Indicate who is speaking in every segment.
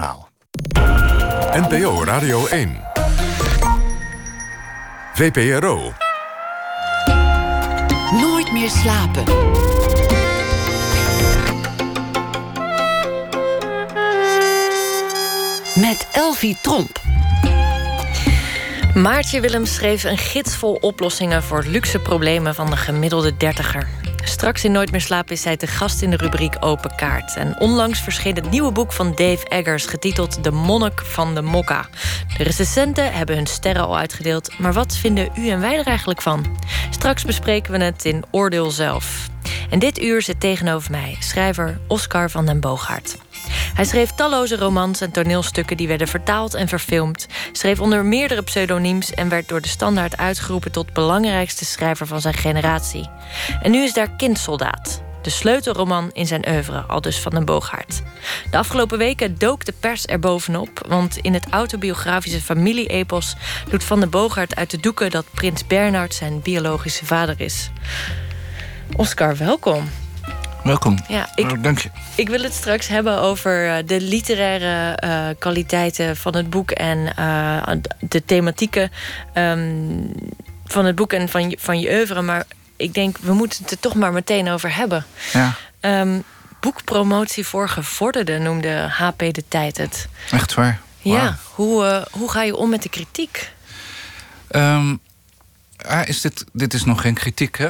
Speaker 1: Nou. NPO Radio 1. VPRO.
Speaker 2: Nooit meer slapen. Met Elvie Tromp.
Speaker 3: Maartje Willems schreef een gids vol oplossingen voor luxe problemen van de gemiddelde dertiger. Straks in Nooit meer slapen is zij te gast in de rubriek Open Kaart. En onlangs verscheen het nieuwe boek van Dave Eggers... getiteld De Monnik van de Mokka. De recensenten hebben hun sterren al uitgedeeld... maar wat vinden u en wij er eigenlijk van? Straks bespreken we het in Oordeel zelf. En dit uur zit tegenover mij schrijver Oscar van den Boogaard. Hij schreef talloze romans en toneelstukken die werden vertaald en verfilmd, schreef onder meerdere pseudoniems en werd door de standaard uitgeroepen tot belangrijkste schrijver van zijn generatie. En nu is daar Kindsoldaat, de sleutelroman in zijn oeuvre, al dus van den Boogaard. De afgelopen weken dook de pers er bovenop, want in het autobiografische familie-epos doet Van den Boogaard uit de doeken dat prins Bernard zijn biologische vader is. Oscar, welkom.
Speaker 4: Welkom.
Speaker 3: Ja, ik,
Speaker 4: oh, dank je.
Speaker 3: Ik wil het straks hebben over eh, de literaire uh, kwaliteiten van het boek en uh, de thematieken um, van het boek en van je, van je oeuvre. Maar ik denk, we moeten het er toch maar meteen over hebben.
Speaker 4: Ja.
Speaker 3: Um, boekpromotie voor gevorderden noemde HP de tijd het.
Speaker 4: Echt waar?
Speaker 3: Wow. Ja. Hoe, hoe ga je om met de kritiek?
Speaker 4: Um, ah, is dit, dit is nog geen kritiek, hè?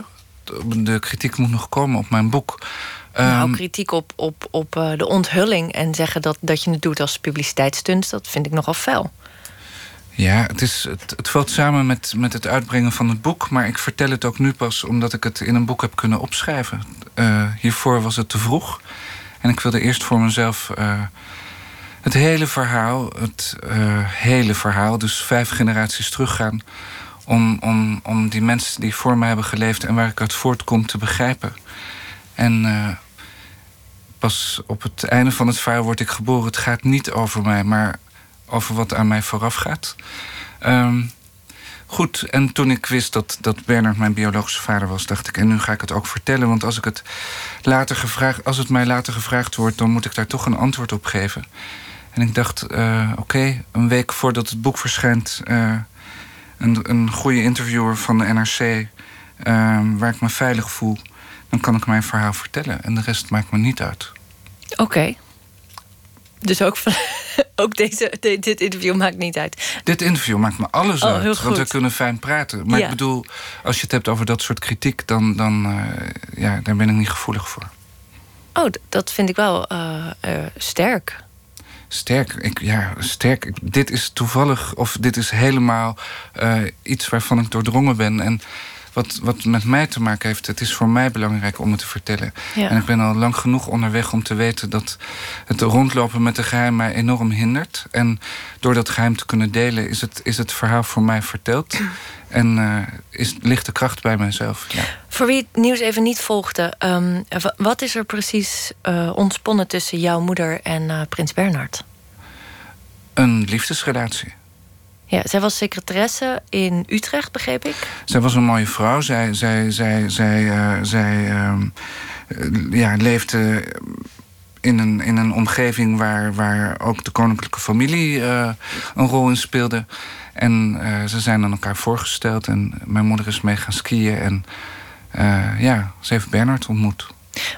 Speaker 4: De kritiek moet nog komen op mijn boek.
Speaker 3: Nou, um, kritiek op, op, op uh, de onthulling en zeggen dat, dat je het doet als publiciteitsstunt, dat vind ik nogal fel.
Speaker 4: Ja, het, is, het, het valt samen met, met het uitbrengen van het boek, maar ik vertel het ook nu pas omdat ik het in een boek heb kunnen opschrijven. Uh, hiervoor was het te vroeg en ik wilde eerst voor mezelf uh, het hele verhaal, het hele verhaal, dus vijf generaties teruggaan om, om, om die mensen die voor mij hebben geleefd en waar ik uit voortkom te begrijpen. En uh, pas op het einde van het verhaal word ik geboren. Het gaat niet over mij, maar over wat aan mij vooraf gaat. Um, goed, en toen ik wist dat, dat Bernard mijn biologische vader was, dacht ik, en nu ga ik het ook vertellen. Want als, ik het later gevraagd, als het mij later gevraagd wordt, dan moet ik daar toch een antwoord op geven. En ik dacht, uh, oké, een week voordat het boek verschijnt. Uh, een, een goede interviewer van de NRC, uh, waar ik me veilig voel, dan kan ik mijn verhaal vertellen. En de rest maakt me niet uit.
Speaker 3: Oké. Okay. Dus ook, van, ook deze, dit interview maakt niet uit.
Speaker 4: Dit interview maakt me alles
Speaker 3: oh,
Speaker 4: uit. Want we kunnen fijn praten. Maar ja. ik bedoel, als je het hebt over dat soort kritiek, dan, dan uh, ja, daar ben ik niet gevoelig voor.
Speaker 3: Oh, dat vind ik wel uh, sterk.
Speaker 4: Sterk, ik, ja, sterk. Dit is toevallig, of dit is helemaal uh, iets waarvan ik doordrongen ben. En wat, wat met mij te maken heeft, het is voor mij belangrijk om het te vertellen.
Speaker 3: Ja.
Speaker 4: En ik ben al lang genoeg onderweg om te weten dat het rondlopen met de geheim mij enorm hindert. En door dat geheim te kunnen delen, is het, is het verhaal voor mij verteld. En uh, is, ligt de kracht bij mezelf. Ja.
Speaker 3: Voor wie het nieuws even niet volgde, um, wat is er precies uh, ontsponnen tussen jouw moeder en uh, prins Bernhard?
Speaker 4: Een liefdesrelatie.
Speaker 3: Ja, zij was secretaresse in Utrecht, begreep ik.
Speaker 4: Zij was een mooie vrouw. Zij, zij, zij, zij, uh, zij uh, ja, leefde in een, in een omgeving waar, waar ook de koninklijke familie uh, een rol in speelde. En ze zijn aan elkaar voorgesteld. En mijn moeder is mee gaan skiën. En ja, ze heeft Bernard ontmoet.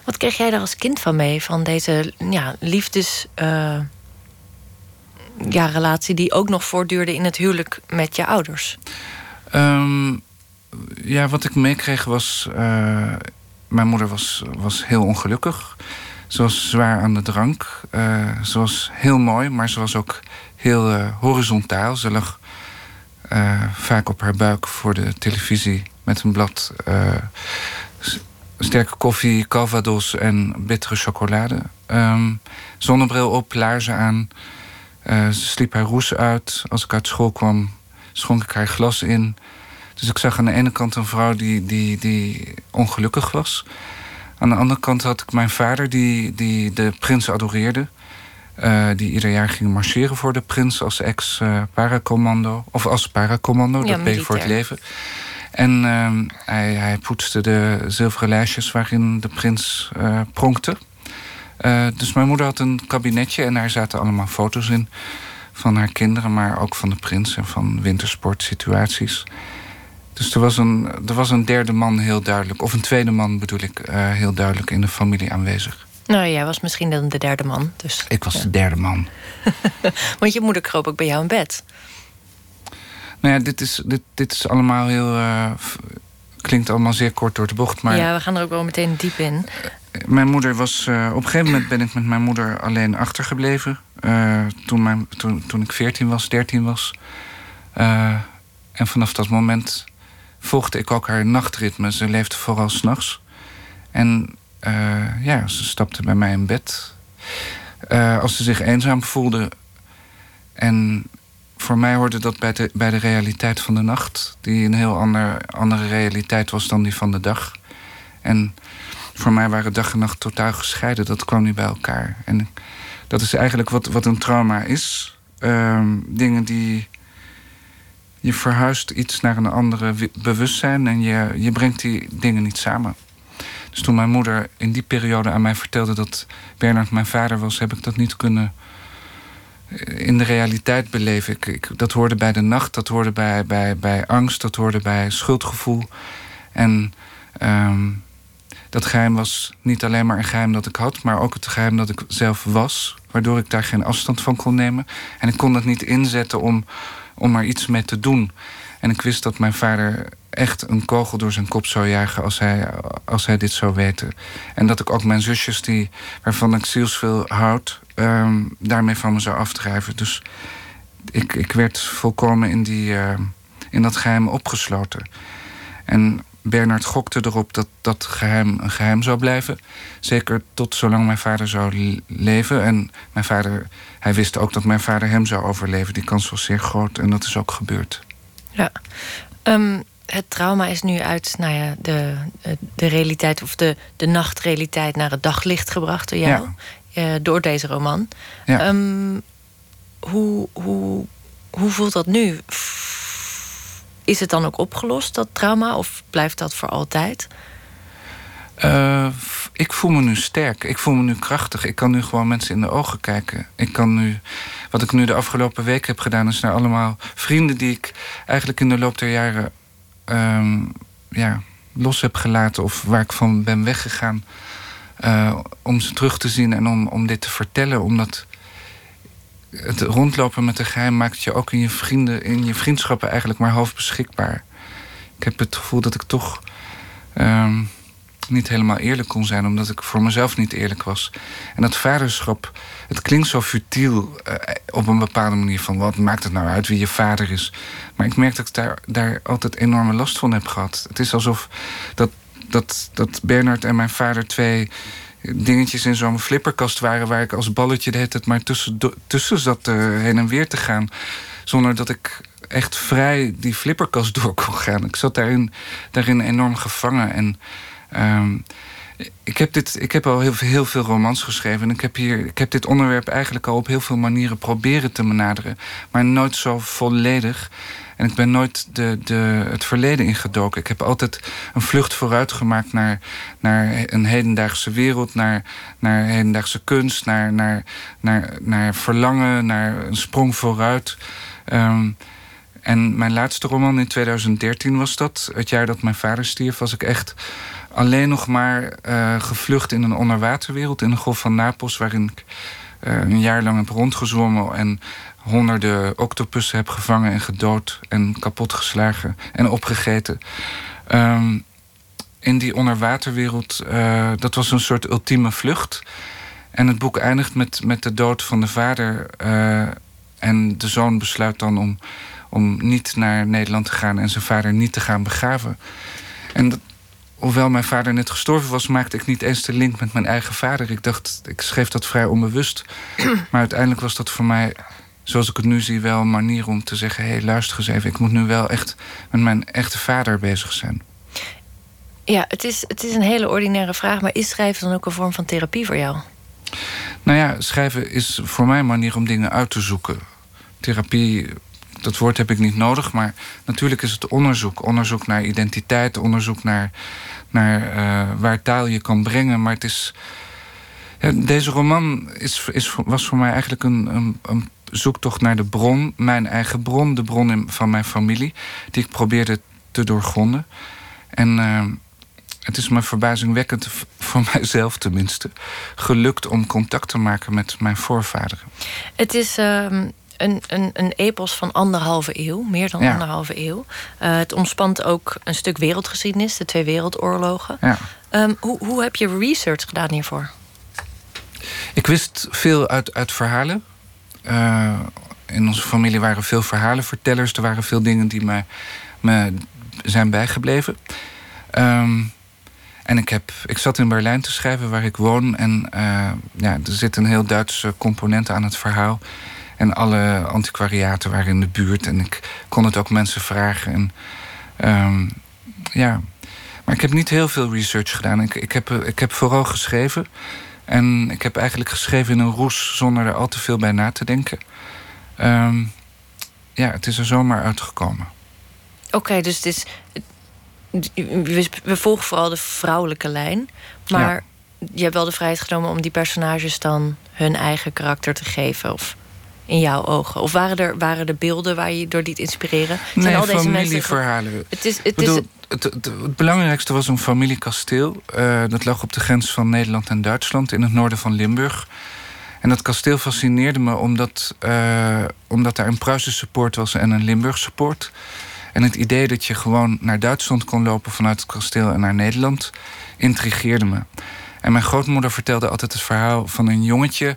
Speaker 3: Wat kreeg jij daar als kind van mee? Van deze ja, liefdes ja, relatie die ook nog voortduurde in het huwelijk met je ouders?
Speaker 4: Um, ja, wat ik meekreeg was. Uh, mijn moeder was, was heel ongelukkig. Ze was zwaar aan de drank. Uh, ze was heel mooi, maar ze was ook heel uh, horizontaal. Ze lag vaak op haar buik voor de televisie met een blad sterke koffie, calvados en bittere chocolade. Um, zonnebril op, laarzen aan. Uh, ze sliep haar roes uit. Als ik uit school kwam, schonk ik haar glas in. Dus ik zag aan de ene kant een vrouw die, die, die ongelukkig was. Aan de andere kant had ik mijn vader die, die de prins adoreerde. Uh, die ieder jaar ging marcheren voor de prins als ex-paracommando. of als paracommando,
Speaker 3: ja,
Speaker 4: dat ben je voor het leven. En uh, hij, hij poetste de zilveren lijstjes waarin de prins uh, pronkte. Uh, dus mijn moeder had een kabinetje en daar zaten allemaal foto's in van haar kinderen, maar ook van de prins en van wintersportsituaties. Dus er was, een, er was een derde man heel duidelijk, of een tweede man bedoel ik, uh, heel duidelijk in de familie aanwezig.
Speaker 3: Nou, jij was misschien dan de derde man. Dus,
Speaker 4: ik was de derde man.
Speaker 3: Want je moeder kroop ook bij jou in bed.
Speaker 4: Nou ja, dit is, dit, dit is allemaal heel. Uh, klinkt allemaal zeer kort door de bocht. Maar,
Speaker 3: ja, we gaan er ook wel meteen diep in.
Speaker 4: Mijn moeder was. Uh, op een gegeven moment ben ik met mijn moeder alleen achtergebleven. Uh, toen, mijn, toen, toen ik 14 was, 13 was. en vanaf dat moment volgde ik ook haar nachtritme. Ze leefde vooral s'nachts. En ja, ze stapte bij mij in bed. als ze zich eenzaam voelde. En voor mij hoorde dat bij de, bij de realiteit van de nacht, die een heel ander, andere realiteit was dan die van de dag. En voor mij waren dag en nacht totaal gescheiden. Dat kwam niet bij elkaar. En dat is eigenlijk wat, wat een trauma is. Ehm, dingen die. Je verhuist iets naar een andere bewustzijn en je, je brengt die dingen niet samen. Dus toen mijn moeder in die periode aan mij vertelde dat Bernard mijn vader was, heb ik dat niet kunnen in de realiteit beleven. Ik, dat hoorde bij de nacht, dat hoorde bij, bij, bij angst, dat hoorde bij schuldgevoel. En ehm, dat geheim was niet alleen maar een geheim dat ik had, maar ook het geheim dat ik zelf was, waardoor ik daar geen afstand van kon nemen. En ik kon dat niet inzetten om, om er iets mee te doen. En ik wist dat mijn vader echt een kogel door zijn kop zou jagen als hij, als hij dit zou weten. En dat ik ook mijn zusjes, die, waarvan ik zielsveel houd, Ehm, daarmee van me zou afdrijven. Dus ik, ik werd volkomen in, die, uh, in dat geheim opgesloten. En Bernard gokte erop dat dat geheim een geheim zou blijven. Zeker tot zolang mijn vader zou leven. En mijn vader, hij wist ook dat mijn vader hem zou overleven. Die kans was zeer groot en dat is ook gebeurd.
Speaker 3: Ja. Um, het trauma is nu uit nou ja, de, de realiteit of de, de nachtrealiteit naar het daglicht gebracht door jou. Ja. Eh, door deze roman. Ehm, hoe, hoe, hoe voelt dat nu? Is het dan ook opgelost, dat trauma, of blijft dat voor altijd?
Speaker 4: Uh, ik voel me nu sterk. Ik voel me nu krachtig. Ik kan nu gewoon mensen in de ogen kijken. Ik kan nu. Wat ik nu de afgelopen week heb gedaan, is naar allemaal vrienden die ik eigenlijk in de loop der jaren um, ja, los heb gelaten of waar ik van ben weggegaan. Uh, om ze terug te zien en om, om dit te vertellen. Omdat het rondlopen met een geheim maakt je ook in je vrienden, in je vriendschappen eigenlijk maar half beschikbaar. Ik heb het gevoel dat ik toch uh, niet helemaal eerlijk kon zijn, omdat ik voor mezelf niet eerlijk was. En dat vaderschap, het klinkt zo futiel uh, op een bepaalde manier van wat maakt het nou uit wie je vader is. Maar ik merk dat ik daar, daar altijd enorme last van heb gehad. Het is alsof dat dat, dat Bernard en mijn vader twee dingetjes in zo'n flipperkast waren... waar ik als balletje de tijd maar tussen, tussen zat uh, heen en weer te gaan. Zonder dat ik echt vrij die flipperkast door kon gaan. Ik zat daarin, daarin enorm gevangen. En um, ik, heb dit, ik heb al heel, heel veel romans geschreven. En ik heb, hier, ik heb dit onderwerp eigenlijk al op heel veel manieren proberen te benaderen. Maar nooit zo volledig. En ik ben nooit de, de, het verleden ingedoken. Ik heb altijd een vlucht vooruit gemaakt naar, naar een hedendaagse wereld, naar, naar hedendaagse kunst, naar, naar, naar, naar verlangen, naar een sprong vooruit. Um, en mijn laatste roman in 2013 was dat. Het jaar dat mijn vader stierf, was ik echt alleen nog maar uh, gevlucht in een onderwaterwereld in de Golf van Napels, waarin ik uh, een jaar lang heb rondgezwommen en honderden octopussen heb gevangen en gedood en kapotgeslagen en opgegeten. Um, in die onderwaterwereld, uh, dat was een soort ultieme vlucht. En het boek eindigt met, met de dood van de vader. Uh, en de zoon besluit dan om, om niet naar Nederland te gaan en zijn vader niet te gaan begraven. En dat, hoewel mijn vader net gestorven was, maakte ik niet eens de link met mijn eigen vader. Ik dacht, ik schreef dat vrij onbewust. maar uiteindelijk was dat voor mij zoals ik het nu zie, wel een manier om te zeggen: hé, hey, luister eens even, ik moet nu wel echt met mijn echte vader bezig zijn.
Speaker 3: Ja, het is, het is een hele ordinaire vraag, maar is schrijven dan ook een vorm van therapie voor jou?
Speaker 4: Nou ja, schrijven is voor mij een manier om dingen uit te zoeken. Therapie, dat woord heb ik niet nodig, maar natuurlijk is het onderzoek. Onderzoek naar identiteit, onderzoek naar, naar uh, waar taal je kan brengen. Maar het is Ja, deze roman is, is, was voor mij eigenlijk een, een, een, zoektocht naar de bron. Mijn eigen bron, de bron van mijn familie. Die ik probeerde te doorgronden. En uh, het is me verbazingwekkend, voor mijzelf tenminste... gelukt om contact te maken met mijn voorvaderen.
Speaker 3: Het is... Uh een, een, een epos van anderhalve eeuw, meer dan anderhalve eeuw. Uh, het omspant ook een stuk wereldgeschiedenis, de twee wereldoorlogen. Ja. Um, hoe, hoe heb je research gedaan hiervoor?
Speaker 4: Ik wist veel uit, uit verhalen. Uh, in onze familie waren veel verhalenvertellers. Er waren veel dingen die me, me zijn bijgebleven. Um, en ik, heb, ik zat in Berlijn te schrijven, waar ik woon. En uh, ja, er zit een heel Duitse component aan het verhaal. En alle antiquariaten waren in de buurt. En ik kon het ook mensen vragen. En, um, ja. Maar ik heb niet heel veel research gedaan. Ik, ik, heb, ik heb vooral geschreven. En ik heb eigenlijk geschreven in een roes zonder er al te veel bij na te denken. Um, ja, het is er zomaar uitgekomen.
Speaker 3: Oké, dus het is. We volgen vooral de vrouwelijke lijn. Maar je hebt wel de vrijheid genomen om die personages dan hun eigen karakter te geven. Of in jouw ogen? Of waren er, waren er beelden waar je door liet inspireren?
Speaker 4: Zijn nee, al deze familieverhalen. Mensen... Het, is, het, bedoel, is... Het, het, belangrijkste was een familiekasteel. Uh, dat lag op de grens van Nederland en Duitsland... in het noorden van Limburg. En dat kasteel fascineerde me omdat, uh, omdat daar een Pruisische poort was... en een Limburgse poort. En het idee dat je gewoon naar Duitsland kon lopen... vanuit het kasteel en naar Nederland... intrigeerde me. En mijn grootmoeder vertelde altijd het verhaal van een jongetje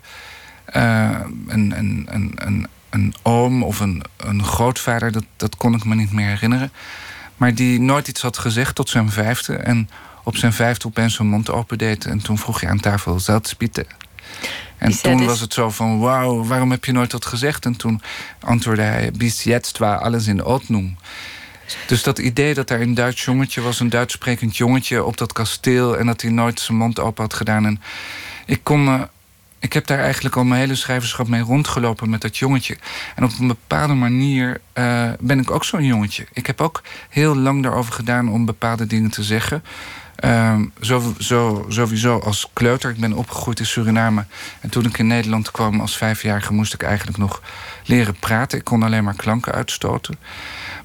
Speaker 4: uh, een, een, een, een, een oom of een, een grootvader, dat, dat kon ik me niet meer herinneren. Maar die nooit iets had gezegd tot zijn vijfde. En op zijn vijfde opeens zijn mond opendeed. En toen vroeg hij aan tafel, Zeltspieten. En toen was het zo van, wauw, waarom heb je nooit dat gezegd? En toen antwoordde hij, bis jetzt war alles in Ordnung. Dus dat idee dat daar een Duits jongetje was, een Duits sprekend jongetje op dat kasteel... en dat hij nooit zijn mond open had gedaan. En ik kon me ik heb daar eigenlijk al mijn hele schrijverschap mee rondgelopen met dat jongetje. En op een bepaalde manier uh, ben ik ook zo'n jongetje. Ik heb ook heel lang daarover gedaan om bepaalde dingen te zeggen. Uh, zo, sowieso als kleuter. Ik ben opgegroeid in Suriname. En toen ik in Nederland kwam als vijfjarige... moest ik eigenlijk nog leren praten. Ik kon alleen maar klanken uitstoten.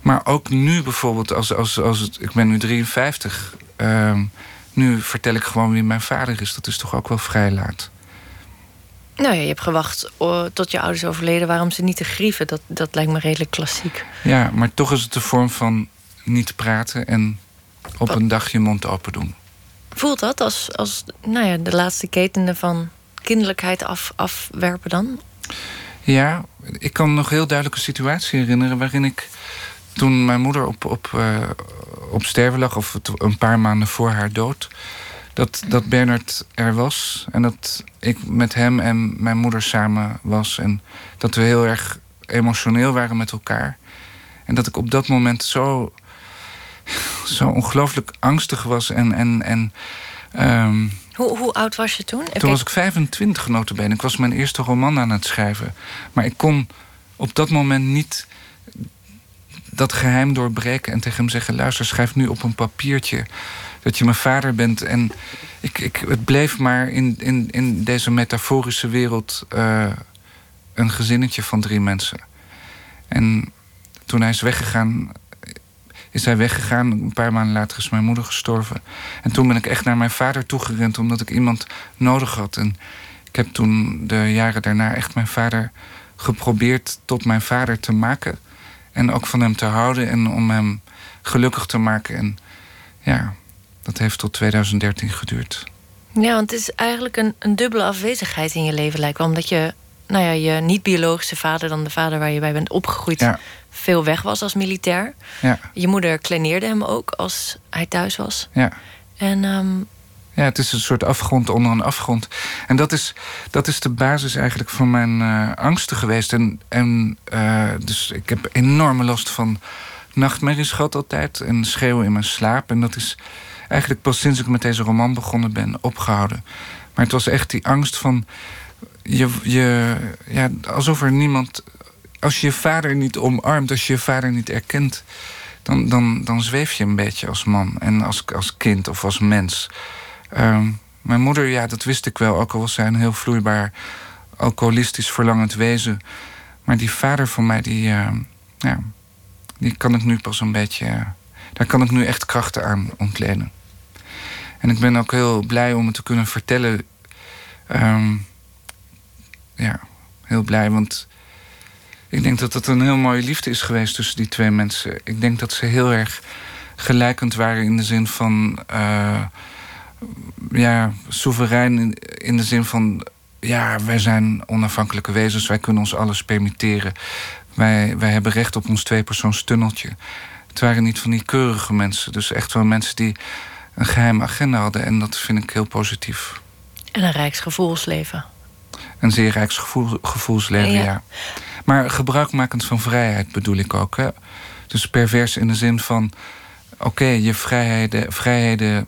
Speaker 4: Maar ook nu bijvoorbeeld, als, als, als ik ben nu 53... Uh, ehm, nu vertel ik gewoon wie mijn vader is. Dat is toch ook wel vrij laat.
Speaker 3: Nou ja, je hebt gewacht tot je ouders overleden. Waarom ze niet te grieven, dat, dat lijkt me redelijk klassiek.
Speaker 4: Ja, maar toch is het de vorm van niet praten en op een dag je mond open doen.
Speaker 3: Voelt dat als, als nou ja, de laatste ketenen van kinderlijkheid af, afwerpen dan?
Speaker 4: Ja, ik kan nog heel duidelijke situatie herinneren waarin ik toen mijn moeder op, op, uh, op sterven lag, of een paar maanden voor haar dood, dat, dat Bernard er was. En dat ik met hem en mijn moeder samen was. En dat we heel erg emotioneel waren met elkaar. En dat ik op dat moment zo, zo ongelooflijk angstig was. En, en, en, um,
Speaker 3: hoe, hoe oud was je toen?
Speaker 4: Toen was ik 25 notabene. Ik was mijn eerste roman aan het schrijven. Maar ik kon op dat moment niet dat geheim doorbreken... en tegen hem zeggen, luister, schrijf nu op een papiertje dat je mijn vader bent. En ik, ik, het bleef maar in, in, in deze metaforische wereld uh, een gezinnetje van drie mensen. En toen hij is weggegaan, is hij weggegaan. Een paar maanden later is mijn moeder gestorven. En toen ben ik echt naar mijn vader toegerend, omdat ik iemand nodig had. En ik heb toen de jaren daarna echt mijn vader geprobeerd tot mijn vader te maken. En ook van hem te houden en om hem gelukkig te maken. En ja, dat heeft tot 2013 geduurd.
Speaker 3: Ja, want het is eigenlijk een, een dubbele afwezigheid in je leven, lijkt wel. Omdat je, nou ja, je niet-biologische vader, dan de vader waar je bij bent opgegroeid, veel weg was als militair. Ja. Je moeder kleineerde hem ook als hij thuis was.
Speaker 4: Ja.
Speaker 3: En. Um...
Speaker 4: Ja, het is een soort afgrond onder een afgrond. En dat is, dat is de basis eigenlijk van mijn uh, angsten geweest. En, en uh, dus ik heb enorme last van nachtmerries gehad altijd. En schreeuwen in mijn slaap. En dat is eigenlijk pas sinds ik met deze roman begonnen ben opgehouden. Maar het was echt die angst van. Je, je, ja, alsof er niemand. Als je je vader niet omarmt, als je je vader niet erkent. dan, dan, dan zweef je een beetje als man en als, als kind of als mens. Um, Mijn moeder, ja, dat wist ik wel. Ook al was zij een heel vloeibaar, alcoholistisch verlangend wezen. Maar die vader van mij, die, uh, ja, die kan ik nu pas een beetje. daar kan ik nu echt krachten aan ontlenen. En ik ben ook heel blij om het te kunnen vertellen. Um, ja, heel blij, want ik denk dat het een heel mooie liefde is geweest tussen die twee mensen. Ik denk dat ze heel erg gelijkend waren in de zin van. Uh, ja, soeverein in, de zin van. Ja, wij zijn onafhankelijke wezens, wij kunnen ons alles permitteren. Wij, wij hebben recht op ons tweepersoonstunneltje. Het waren niet van die keurige mensen, dus echt wel mensen die een geheime agenda hadden. En dat vind ik heel positief.
Speaker 3: En een rijksgevoelsleven.
Speaker 4: Een zeer rijksgevoelsleven, gevoelsleven, ja. ja. Maar gebruikmakend van vrijheid bedoel ik ook. Hè? Dus pervers in de zin van... oké, je vrijheden, vrijheden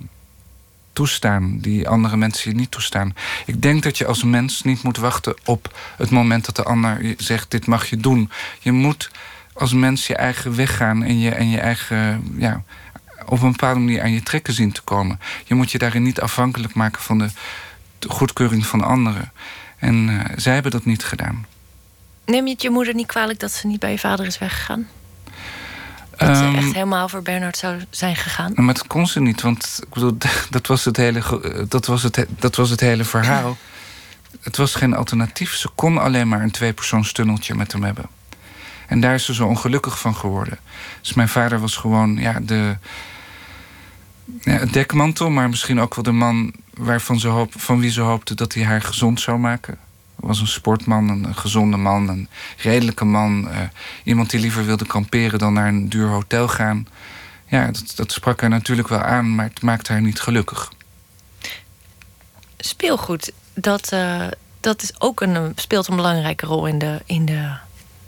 Speaker 4: toestaan die andere mensen je niet toestaan. Ik denk dat je als mens niet moet wachten op het moment dat de ander zegt: dit mag je doen. Je moet als mens je eigen weg gaan en je, en je eigen, ja, op een bepaalde manier aan je trekken zien te komen. Je moet je daarin niet afhankelijk maken van de goedkeuring van anderen. En uh, zij hebben dat niet gedaan.
Speaker 3: Neem je het je moeder niet kwalijk dat ze niet bij je vader is weggegaan? Dat ze echt ehm, helemaal voor Bernard zou zijn gegaan?
Speaker 4: Maar dat kon ze niet, want ik bedoel, dat, was het hele, dat, was het, dat was het hele verhaal. het was geen alternatief. Ze kon alleen maar een tweepersoonstunneltje met hem hebben. En daar is ze zo ongelukkig van geworden. Dus mijn vader was gewoon ja, de, ja, dekmantel, maar misschien ook wel de man waarvan ze hoop, van wie ze hoopte dat hij haar gezond zou maken was een sportman, een, gezonde man, een redelijke man. Uh, iemand die liever wilde kamperen dan naar een duur hotel gaan. Ja, dat, dat sprak haar natuurlijk wel aan, maar het maakte haar niet gelukkig.
Speaker 3: Speelgoed, dat, uh, dat is ook een, speelt een belangrijke rol in de, in, de,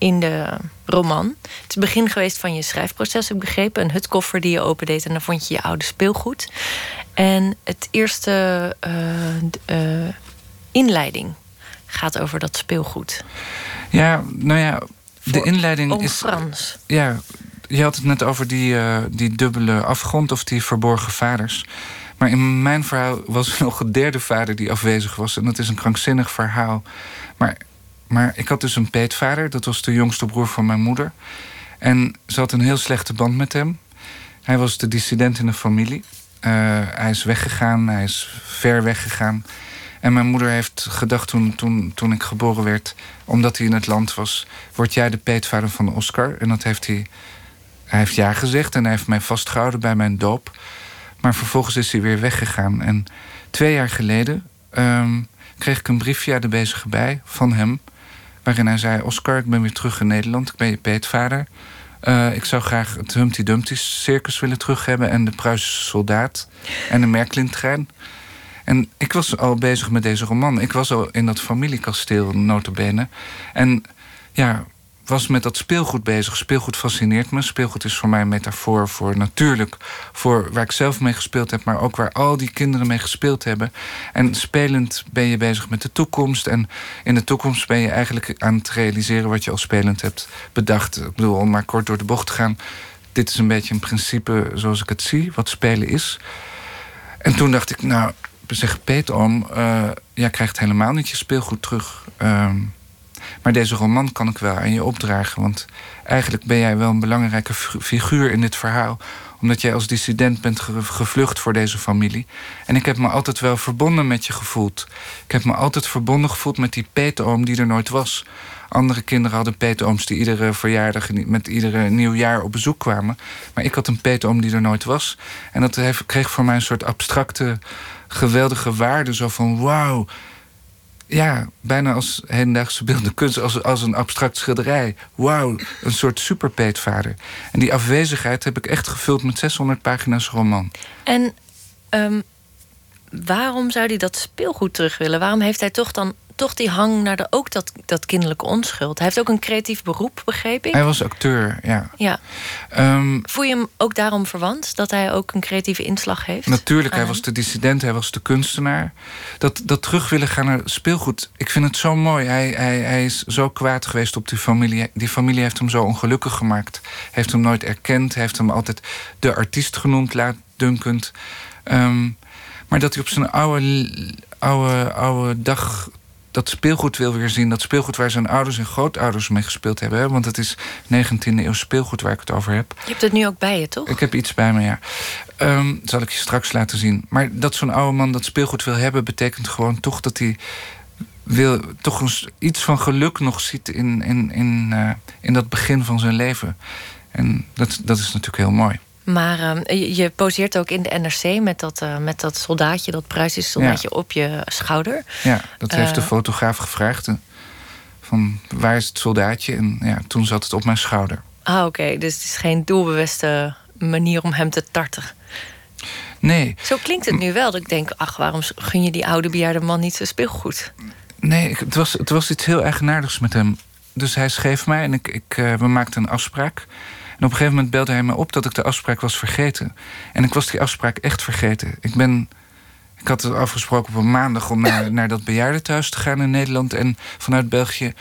Speaker 3: in de roman. Het is het begin geweest van je schrijfproces, heb ik begrepen. Een hutkoffer die je opendeed en dan vond je je oude speelgoed. En het eerste uh, inleiding gaat over dat speelgoed.
Speaker 4: Ja, nou ja, de inleiding is.
Speaker 3: Frans.
Speaker 4: Ja, je had het net over die, uh, die dubbele afgrond of die verborgen vaders. Maar in mijn verhaal was er nog een derde vader die afwezig was. En dat is een krankzinnig verhaal. Maar, maar ik had dus een peetvader, dat was de jongste broer van mijn moeder. En ze had een heel slechte band met hem. Hij was de dissident in de familie. Uh, hij is weggegaan, hij is ver weggegaan. En mijn moeder heeft gedacht toen, toen, toen ik geboren werd, omdat hij in het land was, word jij de peetvader van Oscar. En dat heeft hij, hij heeft ja gezegd en hij heeft mij vastgehouden bij mijn doop. Maar vervolgens is hij weer weggegaan. En twee jaar geleden um, kreeg ik een briefje uit de bezige bij van hem. Waarin hij zei: Oscar, ik ben weer terug in Nederland. Ik ben je peetvader. Uh, ik zou graag het Humpty Dumpty circus willen terug hebben. En de Pruisische soldaat. En de Merklin-trein. En ik was al bezig met deze roman. Ik was al in dat familiekasteel, notabene. En ja, was met dat speelgoed bezig. Speelgoed fascineert me. Speelgoed is voor mij een metafoor voor natuurlijk... voor waar ik zelf mee gespeeld heb... maar ook waar al die kinderen mee gespeeld hebben. En spelend ben je bezig met de toekomst. En in de toekomst ben je eigenlijk aan het realiseren... wat je al spelend hebt bedacht. Ik bedoel, om maar kort door de bocht te gaan... dit is een beetje een principe zoals ik het zie, wat spelen is... En toen dacht ik, nou, zegt Peter om, uh, jij krijgt helemaal niet je speelgoed terug. Uh, maar deze roman kan ik wel aan je opdragen. Want eigenlijk ben jij wel een belangrijke figuur in dit verhaal. Omdat jij als dissident bent gevlucht voor deze familie. En ik heb me altijd wel verbonden met je gevoeld. Ik heb me altijd verbonden gevoeld met die peetoom die er nooit was. Andere kinderen hadden peetooms die iedere verjaardag... met iedere nieuwjaar op bezoek kwamen. Maar ik had een peetoom die er nooit was. En dat kreeg voor mij een soort abstracte geweldige waarde. Zo van wauw. Ja, bijna als hedendaagse beeldende kunst, als, als een abstract schilderij. Wauw, een soort superpeetvader. En die afwezigheid heb ik echt gevuld met 600 pagina's roman.
Speaker 3: En um, waarom zou hij dat speelgoed terug willen? Waarom heeft hij toch dan toch die hang naar de, ook dat, dat kinderlijke onschuld. Hij heeft ook een creatief beroep, begreep ik.
Speaker 4: Hij was acteur, ja.
Speaker 3: ja. Um, Voel je hem ook daarom verwant? Dat hij ook een creatieve inslag heeft?
Speaker 4: Natuurlijk, hij was de dissident, hij was de kunstenaar. Dat, dat terug willen gaan naar speelgoed, ik vind het zo mooi. Hij, hij, hij is zo kwaad geweest op die familie. Die familie heeft hem zo ongelukkig gemaakt. Heeft hem nooit erkend, heeft hem altijd de artiest genoemd, laat dunkend. Um, Maar dat hij op zijn oude, oude, oude dag dat speelgoed wil weer zien. Dat speelgoed waar zijn ouders en grootouders mee gespeeld hebben. Hè? Want het is 19e eeuw speelgoed waar ik het over heb.
Speaker 3: Je hebt het nu ook bij je, toch?
Speaker 4: Ik heb iets bij me, ja. Um, zal ik je straks laten zien. Maar dat zo'n oude man dat speelgoed wil hebben... betekent gewoon toch dat hij wil, toch een, iets van geluk nog ziet... in, in, in, uh, in dat begin van zijn leven. En dat, dat is natuurlijk heel mooi.
Speaker 3: Maar uh, je, poseert ook in de NRC met dat, uh, met dat soldaatje, dat Pruisische soldaatje ja. op je schouder.
Speaker 4: Ja, dat heeft de fotograaf gevraagd. Van waar is het soldaatje? En ja, toen zat het op mijn schouder.
Speaker 3: Ah, oké. Dus het is geen doelbewuste manier om hem te tarten.
Speaker 4: Nee.
Speaker 3: Zo klinkt het nu wel. Dat ik denk, ach, waarom gun je die oude bejaarde man niet zo speelgoed?
Speaker 4: Nee, het was, het was iets heel eigenaardigs met hem. Dus hij schreef mij en ik, ik, uh, we maakten een afspraak. Op een gegeven moment belde hij me op dat ik de afspraak was vergeten. En ik was die afspraak echt vergeten. Ik ben. Ik had het afgesproken op een maandag om naar, naar dat bejaardentehuis te gaan in Nederland en vanuit België.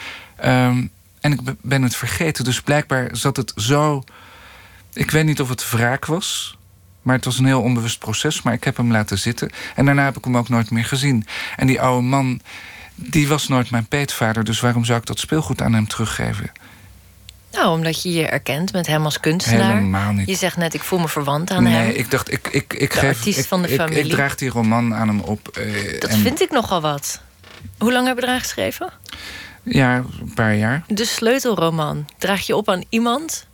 Speaker 4: Um, en ik ben het vergeten. Dus blijkbaar zat het zo. Ik weet niet of het wraak was. Maar het was een heel onbewust proces. Maar ik heb hem laten zitten. En daarna heb ik hem ook nooit meer gezien. En die oude man, die was nooit mijn peetvader. Dus waarom zou ik dat speelgoed aan hem teruggeven?
Speaker 3: Nou, omdat je je erkent met hem als kunstenaar.
Speaker 4: Helemaal niet.
Speaker 3: Je zegt net, ik voel me verwant aan
Speaker 4: nee,
Speaker 3: hem.
Speaker 4: Nee, ik dacht, ik, ik, ik
Speaker 3: de
Speaker 4: geef...
Speaker 3: artiest
Speaker 4: ik,
Speaker 3: van de
Speaker 4: ik,
Speaker 3: familie.
Speaker 4: Ik, draag die roman aan hem op.
Speaker 3: Uh, dat en... vind ik nogal wat. Hoe lang hebben we eraan geschreven?
Speaker 4: Ja, een paar jaar.
Speaker 3: De sleutelroman. Draag je op aan iemand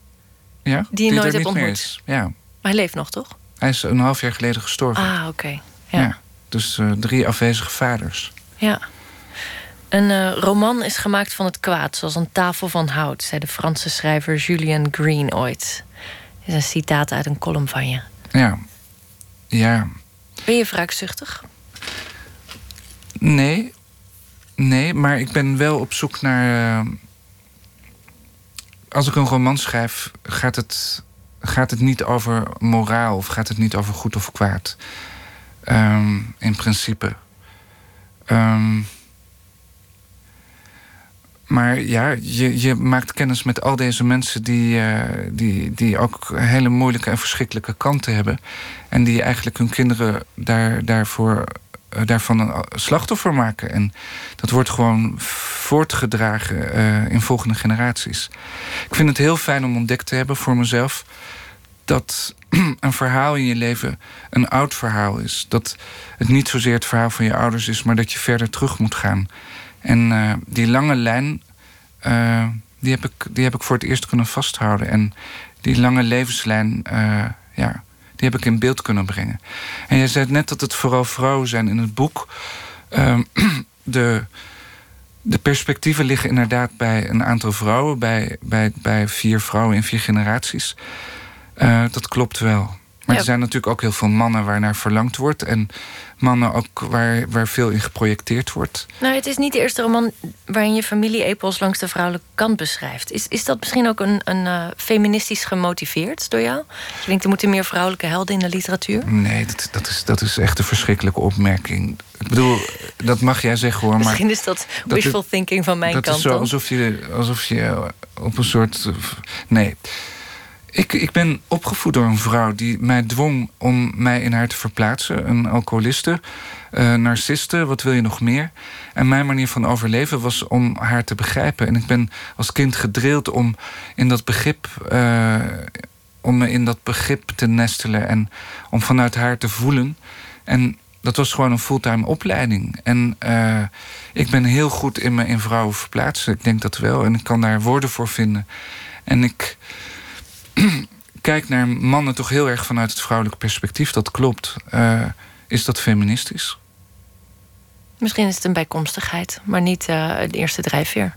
Speaker 4: ja,
Speaker 3: die je nooit hebt ontmoet.
Speaker 4: Ja.
Speaker 3: Maar hij leeft nog, toch?
Speaker 4: Hij is een half jaar geleden gestorven.
Speaker 3: Ah, oké. Okay. Ja.
Speaker 4: ja. Dus uh, drie afwezige vaders.
Speaker 3: Ja. Een uh, roman is gemaakt van het kwaad, zoals een tafel van hout, zei de Franse schrijver Julian Green ooit. Dat is een citaat uit een column van je.
Speaker 4: Ja. Ja.
Speaker 3: Ben je wraakzuchtig?
Speaker 4: Nee. Nee, maar ik ben wel op zoek naar. Uh, als ik een roman schrijf, gaat het, gaat het niet over moraal of gaat het niet over goed of kwaad. Um, in principe. Um, maar ja, je, je maakt kennis met al deze mensen die, uh, die, die ook hele moeilijke en verschrikkelijke kanten hebben. En die eigenlijk hun kinderen daar, daarvoor, uh, daarvan een slachtoffer maken. En dat wordt gewoon voortgedragen uh, in volgende generaties. Ik vind het heel fijn om ontdekt te hebben voor mezelf dat een verhaal in je leven een oud verhaal is. Dat het niet zozeer het verhaal van je ouders is, maar dat je verder terug moet gaan. En uh, die lange lijn, uh, die, heb ik, die heb ik voor het eerst kunnen vasthouden. En die lange levenslijn, uh, ja, die heb ik in beeld kunnen brengen. En je zei net dat het vooral vrouwen zijn in het boek. de, de perspectieven liggen inderdaad bij een aantal vrouwen, bij, bij, bij vier vrouwen in vier generaties. dat klopt wel. Maar ja. er zijn natuurlijk ook heel veel mannen waar naar verlangd wordt. En mannen ook waar, waar veel in geprojecteerd wordt.
Speaker 3: Nou, het is niet de eerste roman waarin je familie-epos langs de vrouwelijke kant beschrijft. Is, is dat misschien ook een, een uh, feministisch gemotiveerd door jou? Je denkt, er moeten meer vrouwelijke helden in de literatuur?
Speaker 4: Nee, dat, dat, is, dat is echt een verschrikkelijke opmerking. Ik bedoel, dat mag jij zeggen hoor.
Speaker 3: Misschien
Speaker 4: maar
Speaker 3: is dat wishful dat, thinking van mijn
Speaker 4: dat
Speaker 3: kant.
Speaker 4: Dat is zo alsof je, alsof je op een soort. Nee. Ik, ik ben opgevoed door een vrouw die mij dwong om mij in haar te verplaatsen. Een alcoholiste, uh, narciste, wat wil je nog meer? En mijn manier van overleven was om haar te begrijpen. En ik ben als kind gedrild om in dat begrip. Uh, om me in dat begrip te nestelen en om vanuit haar te voelen. En dat was gewoon een fulltime opleiding. En uh, ik ben heel goed in me in vrouwen verplaatsen. Ik denk dat wel. En ik kan daar woorden voor vinden. En ik kijk naar mannen toch heel erg vanuit het vrouwelijke perspectief. Dat klopt. Uh, is dat feministisch?
Speaker 3: Misschien is het een bijkomstigheid, maar niet uh, de eerste drijfveer.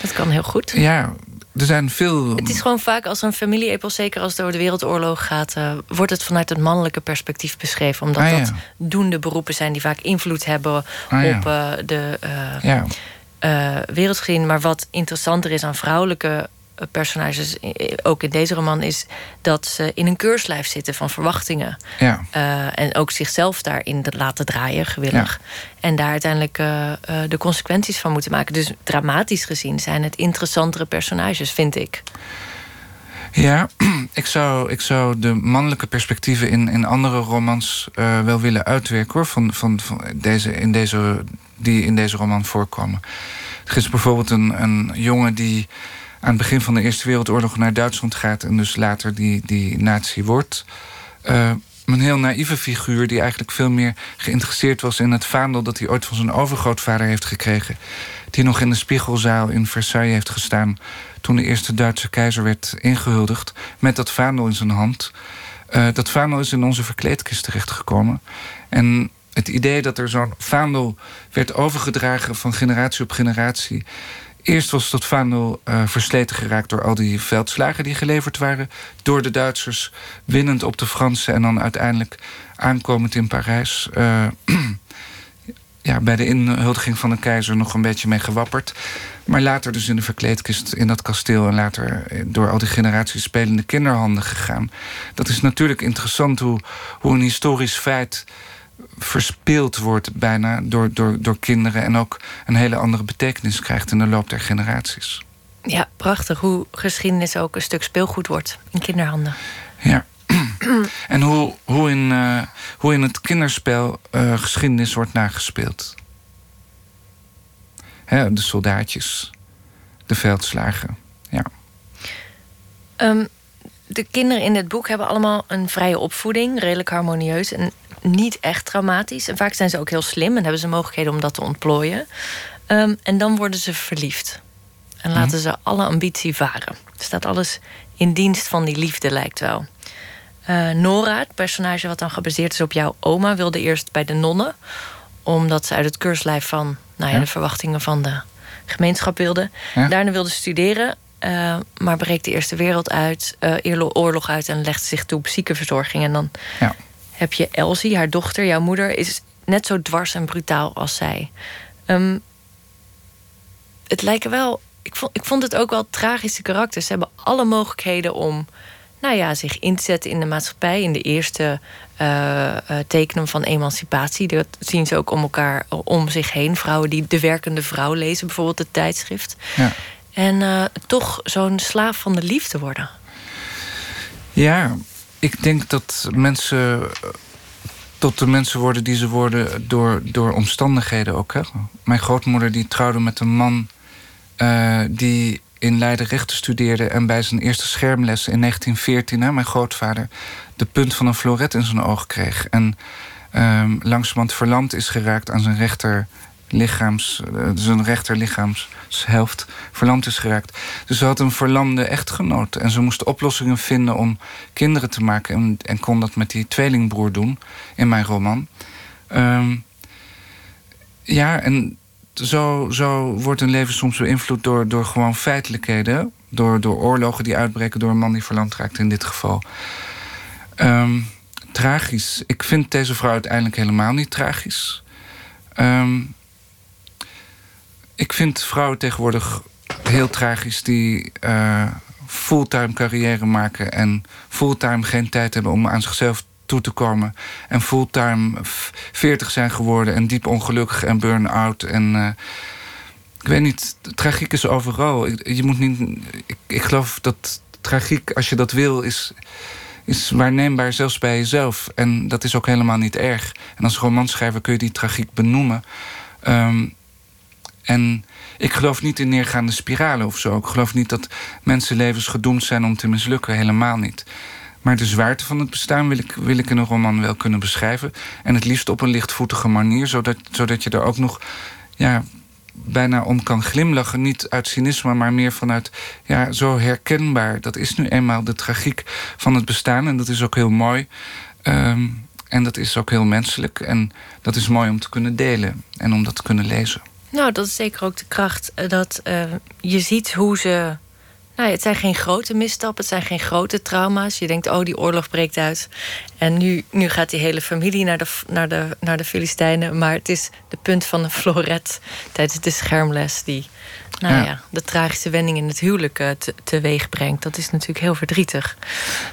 Speaker 3: Dat kan heel goed.
Speaker 4: Ja, er zijn veel.
Speaker 3: Het is gewoon vaak als een familie-epos, zeker als het over de wereldoorlog gaat, uh, wordt het vanuit het mannelijke perspectief beschreven. Omdat
Speaker 4: ah, ja.
Speaker 3: dat doende beroepen zijn die vaak invloed hebben
Speaker 4: ah, ja.
Speaker 3: op uh, de
Speaker 4: ja.
Speaker 3: wereldgeschiedenis. Maar wat interessanter is aan vrouwelijke personages, ook in deze roman, is dat ze in een keurslijf zitten van verwachtingen.
Speaker 4: Ja.
Speaker 3: Uh, en ook zichzelf daarin laten draaien, gewillig. Ja. En daar uiteindelijk uh, uh, de consequenties van moeten maken. Dus dramatisch gezien zijn het interessantere personages, vind ik.
Speaker 4: Ja, ik zou, ik zou de mannelijke perspectieven in, in andere romans uh, wel willen uitwerken hoor. Van, van, van deze, in deze, die in deze roman voorkomen. Er is bijvoorbeeld een, een jongen die aan het begin van de Eerste Wereldoorlog naar Duitsland gaat en dus later die, die nazi wordt. Uh, een heel naïeve figuur die eigenlijk veel meer geïnteresseerd was in het vaandel dat hij ooit van zijn overgrootvader heeft gekregen. Die nog in de spiegelzaal in Versailles heeft gestaan toen de eerste Duitse keizer werd ingehuldigd met dat vaandel in zijn hand. Uh, dat vaandel is in onze verkleedkist terechtgekomen. En het idee dat er zo'n vaandel werd overgedragen van generatie op generatie. Eerst was dat vaandel uh, versleten geraakt door al die veldslagen die geleverd waren. Door de Duitsers, winnend op de Fransen en dan uiteindelijk aankomend in Parijs. Uh, ja, bij de inhuldiging van de keizer nog een beetje mee gewapperd. Maar later dus in de verkleedkist in dat kasteel... en later door al die generaties spelende kinderhanden gegaan. Dat is natuurlijk interessant hoe, hoe een historisch feit verspeeld wordt bijna door, door, door kinderen... en ook een hele andere betekenis krijgt in de loop der generaties.
Speaker 3: Ja, prachtig hoe geschiedenis ook een stuk speelgoed wordt in kinderhanden.
Speaker 4: Ja. en hoe, hoe, in, uh, hoe in het kinderspel uh, geschiedenis wordt nagespeeld. Hè, de soldaatjes, de veldslagen. Ja.
Speaker 3: Um, de kinderen in het boek hebben allemaal een vrije opvoeding, redelijk harmonieus en niet echt traumatisch. En vaak zijn ze ook heel slim en hebben ze mogelijkheden om dat te ontplooien. Um, en dan worden ze verliefd. En laten mhm. ze alle ambitie varen. Staat alles in dienst van die liefde, lijkt wel. Uh, Nora, het personage wat dan gebaseerd is op jouw oma, wilde eerst bij de nonnen. Omdat ze uit het keurslijf van nou ja, de verwachtingen van de gemeenschap wilde. Daarna wilde studeren, uh, maar breekt de Eerste Wereld uit, uh, oorlog uit en legt zich toe op ziekenverzorging. En dan ja. heb je Elsie, haar dochter, jouw moeder, is net zo dwars en brutaal als zij. Um, het lijken wel. Ik vond, ik vond het ook wel tragische karakters. Ze hebben alle mogelijkheden om nou ja, zich in te zetten in de maatschappij. In de eerste uh, tekenen van emancipatie. Dat zien ze ook om elkaar om zich heen. Vrouwen die de werkende vrouw lezen, bijvoorbeeld het tijdschrift. Ja. En uh, toch zo'n slaaf van de liefde worden.
Speaker 4: Ja, ik denk dat mensen tot de mensen worden die ze worden door, door omstandigheden ook. Hè? Mijn grootmoeder die trouwde met een man uh, die in Leiden rechten studeerde en bij zijn eerste schermles in 1914, hè, mijn grootvader, de punt van een floret in zijn oog kreeg. En um, langzamerhand verlamd is geraakt aan zijn rechter lichaams, zijn rechterlichaamshelft verlamd is geraakt. Dus ze had een verlamde echtgenoot. En ze moest oplossingen vinden om kinderen te maken. En, en kon dat met die tweelingbroer doen in mijn roman. Um, ja, en zo, zo wordt een leven soms beïnvloed door, door gewoon feitelijkheden. Door, door oorlogen die uitbreken, door een man die verlamd raakt in dit geval. Um, tragisch. Ik vind deze vrouw uiteindelijk helemaal niet tragisch. Um, ik vind vrouwen tegenwoordig heel tragisch die uh, fulltime carrière maken en fulltime geen tijd hebben om aan zichzelf toe te komen. En fulltime 40 zijn geworden en diep ongelukkig en burn-out. En uh, ik weet niet, tragiek is overal. Je moet niet. Ik, ik geloof dat tragiek, als je dat wil, is is waarneembaar zelfs bij jezelf. En dat is ook helemaal niet erg. En als romanschrijver kun je die tragiek benoemen. Um, en ik geloof niet in neergaande spiralen of zo. Ik geloof niet dat mensenlevens gedoemd zijn om te mislukken. Helemaal niet. Maar de zwaarte van het bestaan wil ik, wil ik in een roman wel kunnen beschrijven. En het liefst op een lichtvoetige manier, zodat, zodat je er ook nog ja, bijna om kan glimlachen. Niet uit cynisme, maar meer vanuit ja, zo herkenbaar. Dat is nu eenmaal de tragiek van het bestaan. En dat is ook heel mooi. Um, en dat is ook heel menselijk. En dat is mooi om te kunnen delen en om dat te kunnen lezen.
Speaker 3: Nou, dat is zeker ook de kracht. Eh, dat uh, je ziet hoe ze. Nou, het zijn geen grote misstappen, het zijn geen grote trauma's. Je denkt, oh, die oorlog breekt uit. En nu, nu gaat die hele familie naar de, naar, de, naar de Filistijnen. Maar het is de punt van een floret tijdens de schermles die nou ja. de tragische wending in het huwelijk uh, teweeg brengt. Dat is natuurlijk heel verdrietig.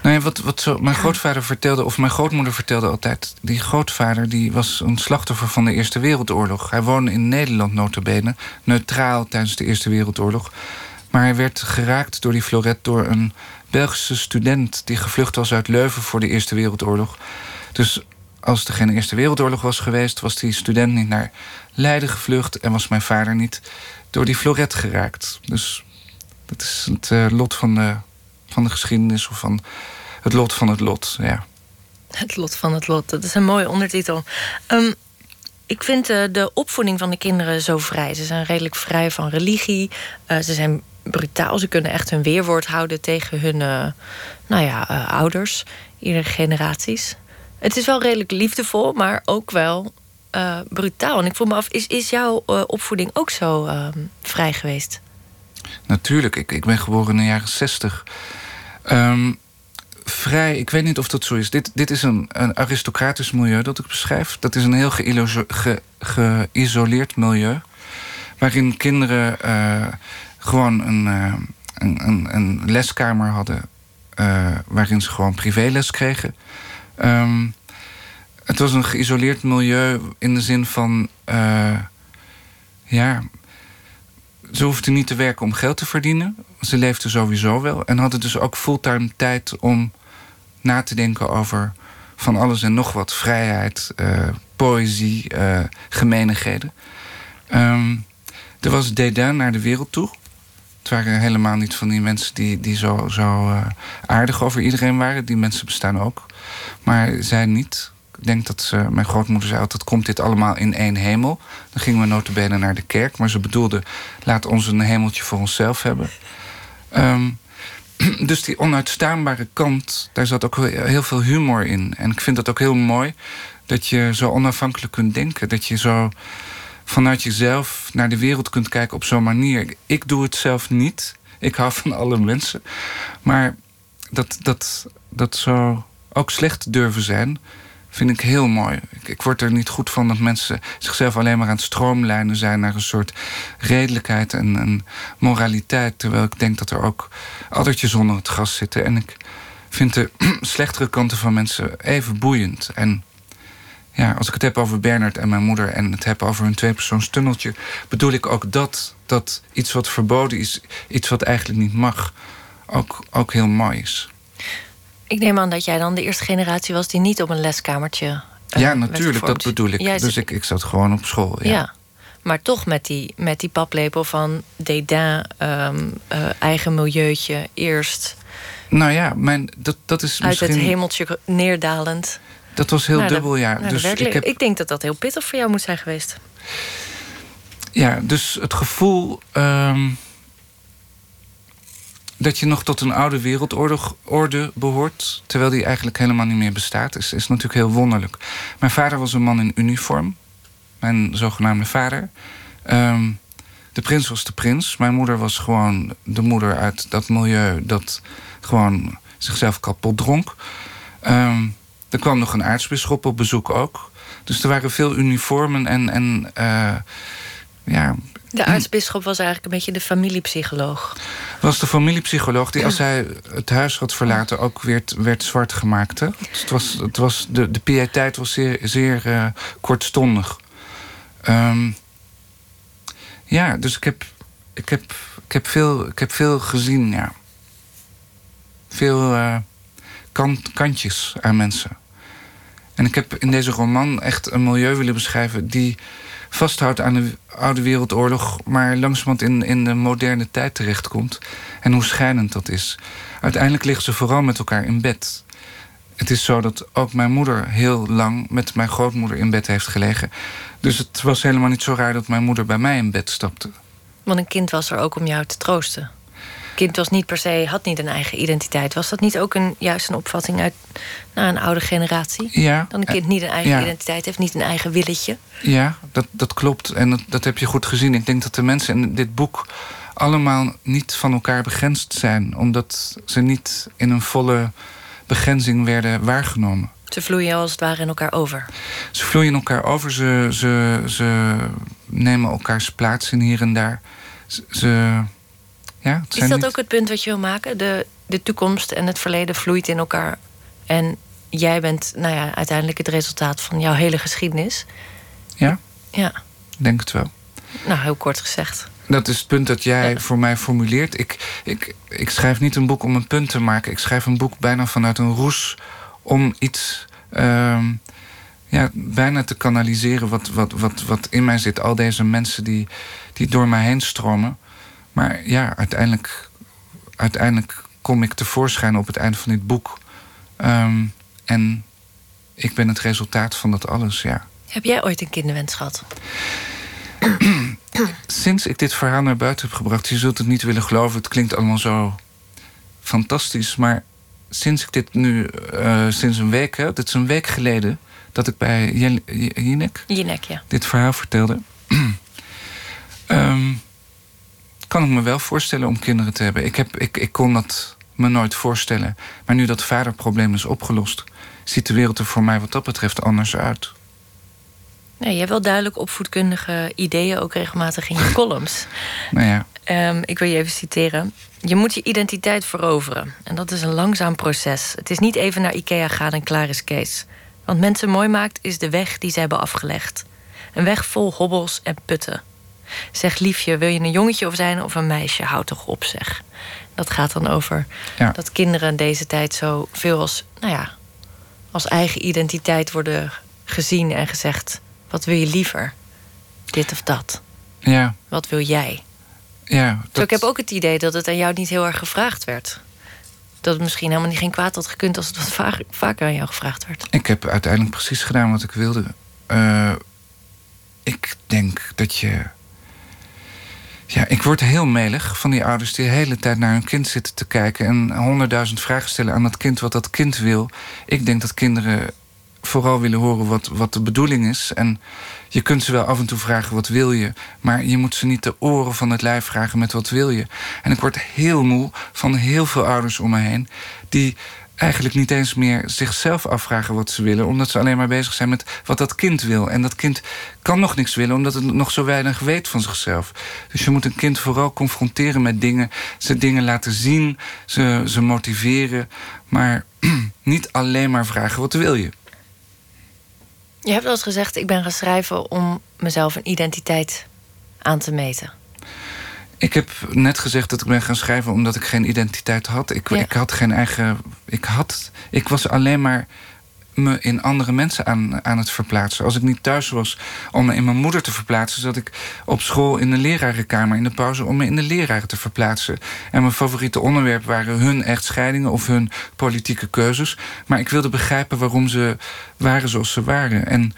Speaker 4: Nou ja, wat, wat zo, mijn grootvader vertelde, of mijn grootmoeder vertelde altijd... die grootvader die was een slachtoffer van de Eerste Wereldoorlog. Hij woonde in Nederland notabene, neutraal tijdens de Eerste Wereldoorlog. Maar hij werd geraakt door die floret door een Belgische student die gevlucht was uit Leuven voor de Eerste Wereldoorlog. Dus als er geen Eerste Wereldoorlog was geweest, was die student niet naar Leiden gevlucht en was mijn vader niet door die floret geraakt. Dus dat is het uh, lot van de, van de geschiedenis of van het lot van het lot. Ja.
Speaker 3: Het lot van het lot, dat is een mooie ondertitel. Um, ik vind uh, de opvoeding van de kinderen zo vrij. Ze zijn redelijk vrij van religie. Uh, ze zijn brutaal. Ze kunnen echt hun weerwoord houden tegen hun uh, nou ja, ouders, iedere generaties. Het is wel redelijk liefdevol, maar ook wel brutaal. En ik voel me af, is, is jouw opvoeding ook zo ehm, vrij geweest?
Speaker 4: Natuurlijk, ik, ik ben geboren in de jaren zestig. Um, vrij. Ik weet niet of dat zo is. Dit, dit is een, een aristocratisch milieu dat ik beschrijf. Dat is een heel geïsoleerd milieu. Waarin kinderen gewoon een, uh, een, een, een, leskamer hadden. Uh, waarin ze gewoon privéles kregen. Um, het was een geïsoleerd milieu in de zin van. ja. Ze hoefden niet te werken om geld te verdienen. Ze leefden sowieso wel. En hadden dus ook fulltime tijd om na te denken over van alles en nog wat. Vrijheid, poëzie, uh, gemeenigheden. Um, er was dédain naar de wereld toe. Het waren helemaal niet van die mensen die, die zo, zo uh, aardig over iedereen waren. Die mensen bestaan ook. Maar zij niet. Ik denk dat mijn grootmoeder zei altijd... komt dit allemaal in één hemel. Dan gingen we notabene naar de kerk. Maar ze bedoelde, laat ons een hemeltje voor onszelf hebben. Um, dus die onuitstaanbare kant, daar zat ook heel veel humor in. En ik vind dat ook heel mooi dat je zo onafhankelijk kunt denken. Dat je zo vanuit jezelf naar de wereld kunt kijken op zo'n manier. Ik doe het zelf niet. Ik hou van alle mensen. Maar dat, dat, dat zou ook slecht durven zijn vind ik heel mooi. Ik, ik, word er niet goed van dat mensen zichzelf alleen maar aan het stroomlijnen zijn naar een soort redelijkheid en, en moraliteit. Terwijl ik denk dat er ook addertjes onder het gras zitten. En ik vind de slechtere kanten van mensen even boeiend. En ja, als ik het heb over Bernard en mijn moeder en het heb over een tweepersoons tunneltje, bedoel ik ook dat, dat iets wat verboden is, iets wat eigenlijk niet mag, ook, ook heel mooi is.
Speaker 3: Ik neem aan dat jij dan de eerste generatie was die niet op een leskamertje.
Speaker 4: Uh, ja, natuurlijk, dat bedoel ik. dus ik, ik zat gewoon op school. Ja. ja.
Speaker 3: Maar toch met die, met die paplepel van dédain, um, uh, eigen milieuutje, eerst.
Speaker 4: Nou ja, mijn, dat, dat is
Speaker 3: Uit het hemeltje neerdalend.
Speaker 4: Dat was heel nou, dubbel, ja.
Speaker 3: Nou, dus ik, heb... ik denk dat dat heel pittig voor jou moet zijn geweest.
Speaker 4: Ja, dus het gevoel. Um, dat je nog tot een oude wereldorde behoort, terwijl die eigenlijk helemaal niet meer bestaat, is, is natuurlijk heel wonderlijk. Mijn vader was een man in uniform, mijn zogenaamde vader. Ehm, de prins was de prins. Mijn moeder was gewoon de moeder uit dat milieu dat gewoon zichzelf kapot dronk. Um, er kwam nog een aartsbisschop op bezoek ook. Dus er waren veel uniformen en, en uh, ja,
Speaker 3: de aartsbisschop was eigenlijk een beetje de familiepsycholoog.
Speaker 4: Was de familiepsycholoog die als hij het huis had verlaten ook werd, werd zwart gemaakt. Hè? Dus het was, het was, de, de piëteit was zeer, zeer uh, kortstondig. Um, ja, dus ik heb, ik, heb, ik, heb veel, ik heb veel gezien, ja. Veel uh, kant, kantjes aan mensen. En ik heb in deze roman echt een milieu willen beschrijven die vasthoudt aan de Oude Wereldoorlog, maar langzamerhand in, in de moderne tijd terechtkomt. En hoe schijnend dat is. Uiteindelijk liggen ze vooral met elkaar in bed. Het is zo dat ook mijn moeder heel lang met mijn grootmoeder in bed heeft gelegen. Dus het was helemaal niet zo raar dat mijn moeder bij mij in bed stapte.
Speaker 3: Want een kind was er ook om jou te troosten kind was niet per se, had niet een eigen identiteit. Was dat niet ook een, juist een opvatting uit nou, een oude generatie?
Speaker 4: Ja.
Speaker 3: Dat een kind niet een eigen identiteit heeft, niet een eigen willetje?
Speaker 4: Ja, dat, dat klopt. En dat, dat heb je goed gezien. Ik denk dat de mensen in dit boek allemaal niet van elkaar begrensd zijn. Omdat ze niet in een volle begrenzing werden waargenomen.
Speaker 3: Ze vloeien als het ware in elkaar over.
Speaker 4: Ze vloeien in elkaar over. Ze, ze, ze nemen elkaars plaats in hier en daar. Ze, ja,
Speaker 3: is dat ook het punt wat je wil maken? De, de toekomst en het verleden vloeit in elkaar. En jij bent nou ja, uiteindelijk het resultaat van jouw hele geschiedenis.
Speaker 4: Ja?
Speaker 3: Ja.
Speaker 4: Denk het wel.
Speaker 3: Nou, heel kort gezegd.
Speaker 4: Dat is het punt dat jij voor mij formuleert. Ik, ik, ik schrijf niet een boek om een punt te maken. Ik schrijf een boek bijna vanuit een roes om iets. Ehm, ja, bijna te kanaliseren wat, wat, wat, wat in mij zit. Al deze mensen die, die door mij heen stromen. Maar ja, uiteindelijk, uiteindelijk kom ik tevoorschijn op het einde van dit boek. Ehm, en ik ben het resultaat van dat alles, ja.
Speaker 3: Heb jij ooit een kinderwens gehad?
Speaker 4: Sinds ik dit verhaal naar buiten heb gebracht, je zult het niet willen geloven, het klinkt allemaal zo fantastisch, maar sinds ik dit nu, uh, sinds een week, hè, dit is een week geleden, dat ik bij Jinek,
Speaker 3: Jinek ja.
Speaker 4: dit verhaal vertelde. um, kan ik me wel voorstellen om kinderen te hebben. Ik, heb, ik, ik kon dat me nooit voorstellen. Maar nu dat vaderprobleem is opgelost, ziet de wereld er voor mij wat dat betreft anders uit.
Speaker 3: Nee, je hebt wel duidelijk opvoedkundige ideeën, ook regelmatig in je columns.
Speaker 4: nou ja.
Speaker 3: Um, ik wil je even citeren. Je moet je identiteit veroveren. En dat is een langzaam proces. Het is niet even naar Ikea gaan en klaar is Kees. Want mensen mooi maakt is de weg die ze hebben afgelegd. Een weg vol hobbels en putten. Zeg liefje, wil je een jongetje of zijn of een meisje? Houd toch op, zeg. Dat gaat dan over dat kinderen deze tijd zo veel als, nou ja, als eigen identiteit worden gezien en gezegd: wat wil je liever? Dit of dat?
Speaker 4: Ja.
Speaker 3: Wat wil jij?
Speaker 4: Ja,
Speaker 3: dat... ik heb ook het idee dat het aan jou niet heel erg gevraagd werd. Dat het misschien helemaal niet geen kwaad had gekund als het wat vaker aan jou gevraagd werd.
Speaker 4: Ik heb uiteindelijk precies gedaan wat ik wilde. Uh, ik denk dat je ja, ik word heel melig van die ouders die de hele tijd naar hun kind zitten te kijken en honderdduizend vragen stellen aan dat kind wat dat kind wil. Ik denk dat kinderen vooral willen horen wat, wat de bedoeling is. En je kunt ze wel af en toe vragen wat wil je, maar je moet ze niet de oren van het lijf vragen met wat wil je. En ik word heel moe van heel veel ouders om me heen die eigenlijk niet eens meer zichzelf afvragen wat ze willen, omdat ze alleen maar bezig zijn met wat dat kind wil. En dat kind kan nog niks willen, omdat het nog zo weinig weet van zichzelf. Dus je moet een kind vooral confronteren met dingen, ze dingen laten zien, ze, ze motiveren, maar niet alleen maar vragen wat wil je.
Speaker 3: Je hebt wel eens gezegd: ik ben gaan schrijven om mezelf een identiteit aan te meten.
Speaker 4: Ik heb net gezegd dat ik ben gaan schrijven omdat ik geen identiteit had. Ik, ik had geen eigen. Ik, had, ik was alleen maar me in andere mensen aan, aan het verplaatsen. Als ik niet thuis was om me in mijn moeder te verplaatsen, zat ik op school in de lerarenkamer in de pauze om me in de leraren te verplaatsen. En mijn favoriete onderwerp waren hun echtscheidingen of hun politieke keuzes. Maar ik wilde begrijpen waarom ze waren zoals ze waren. En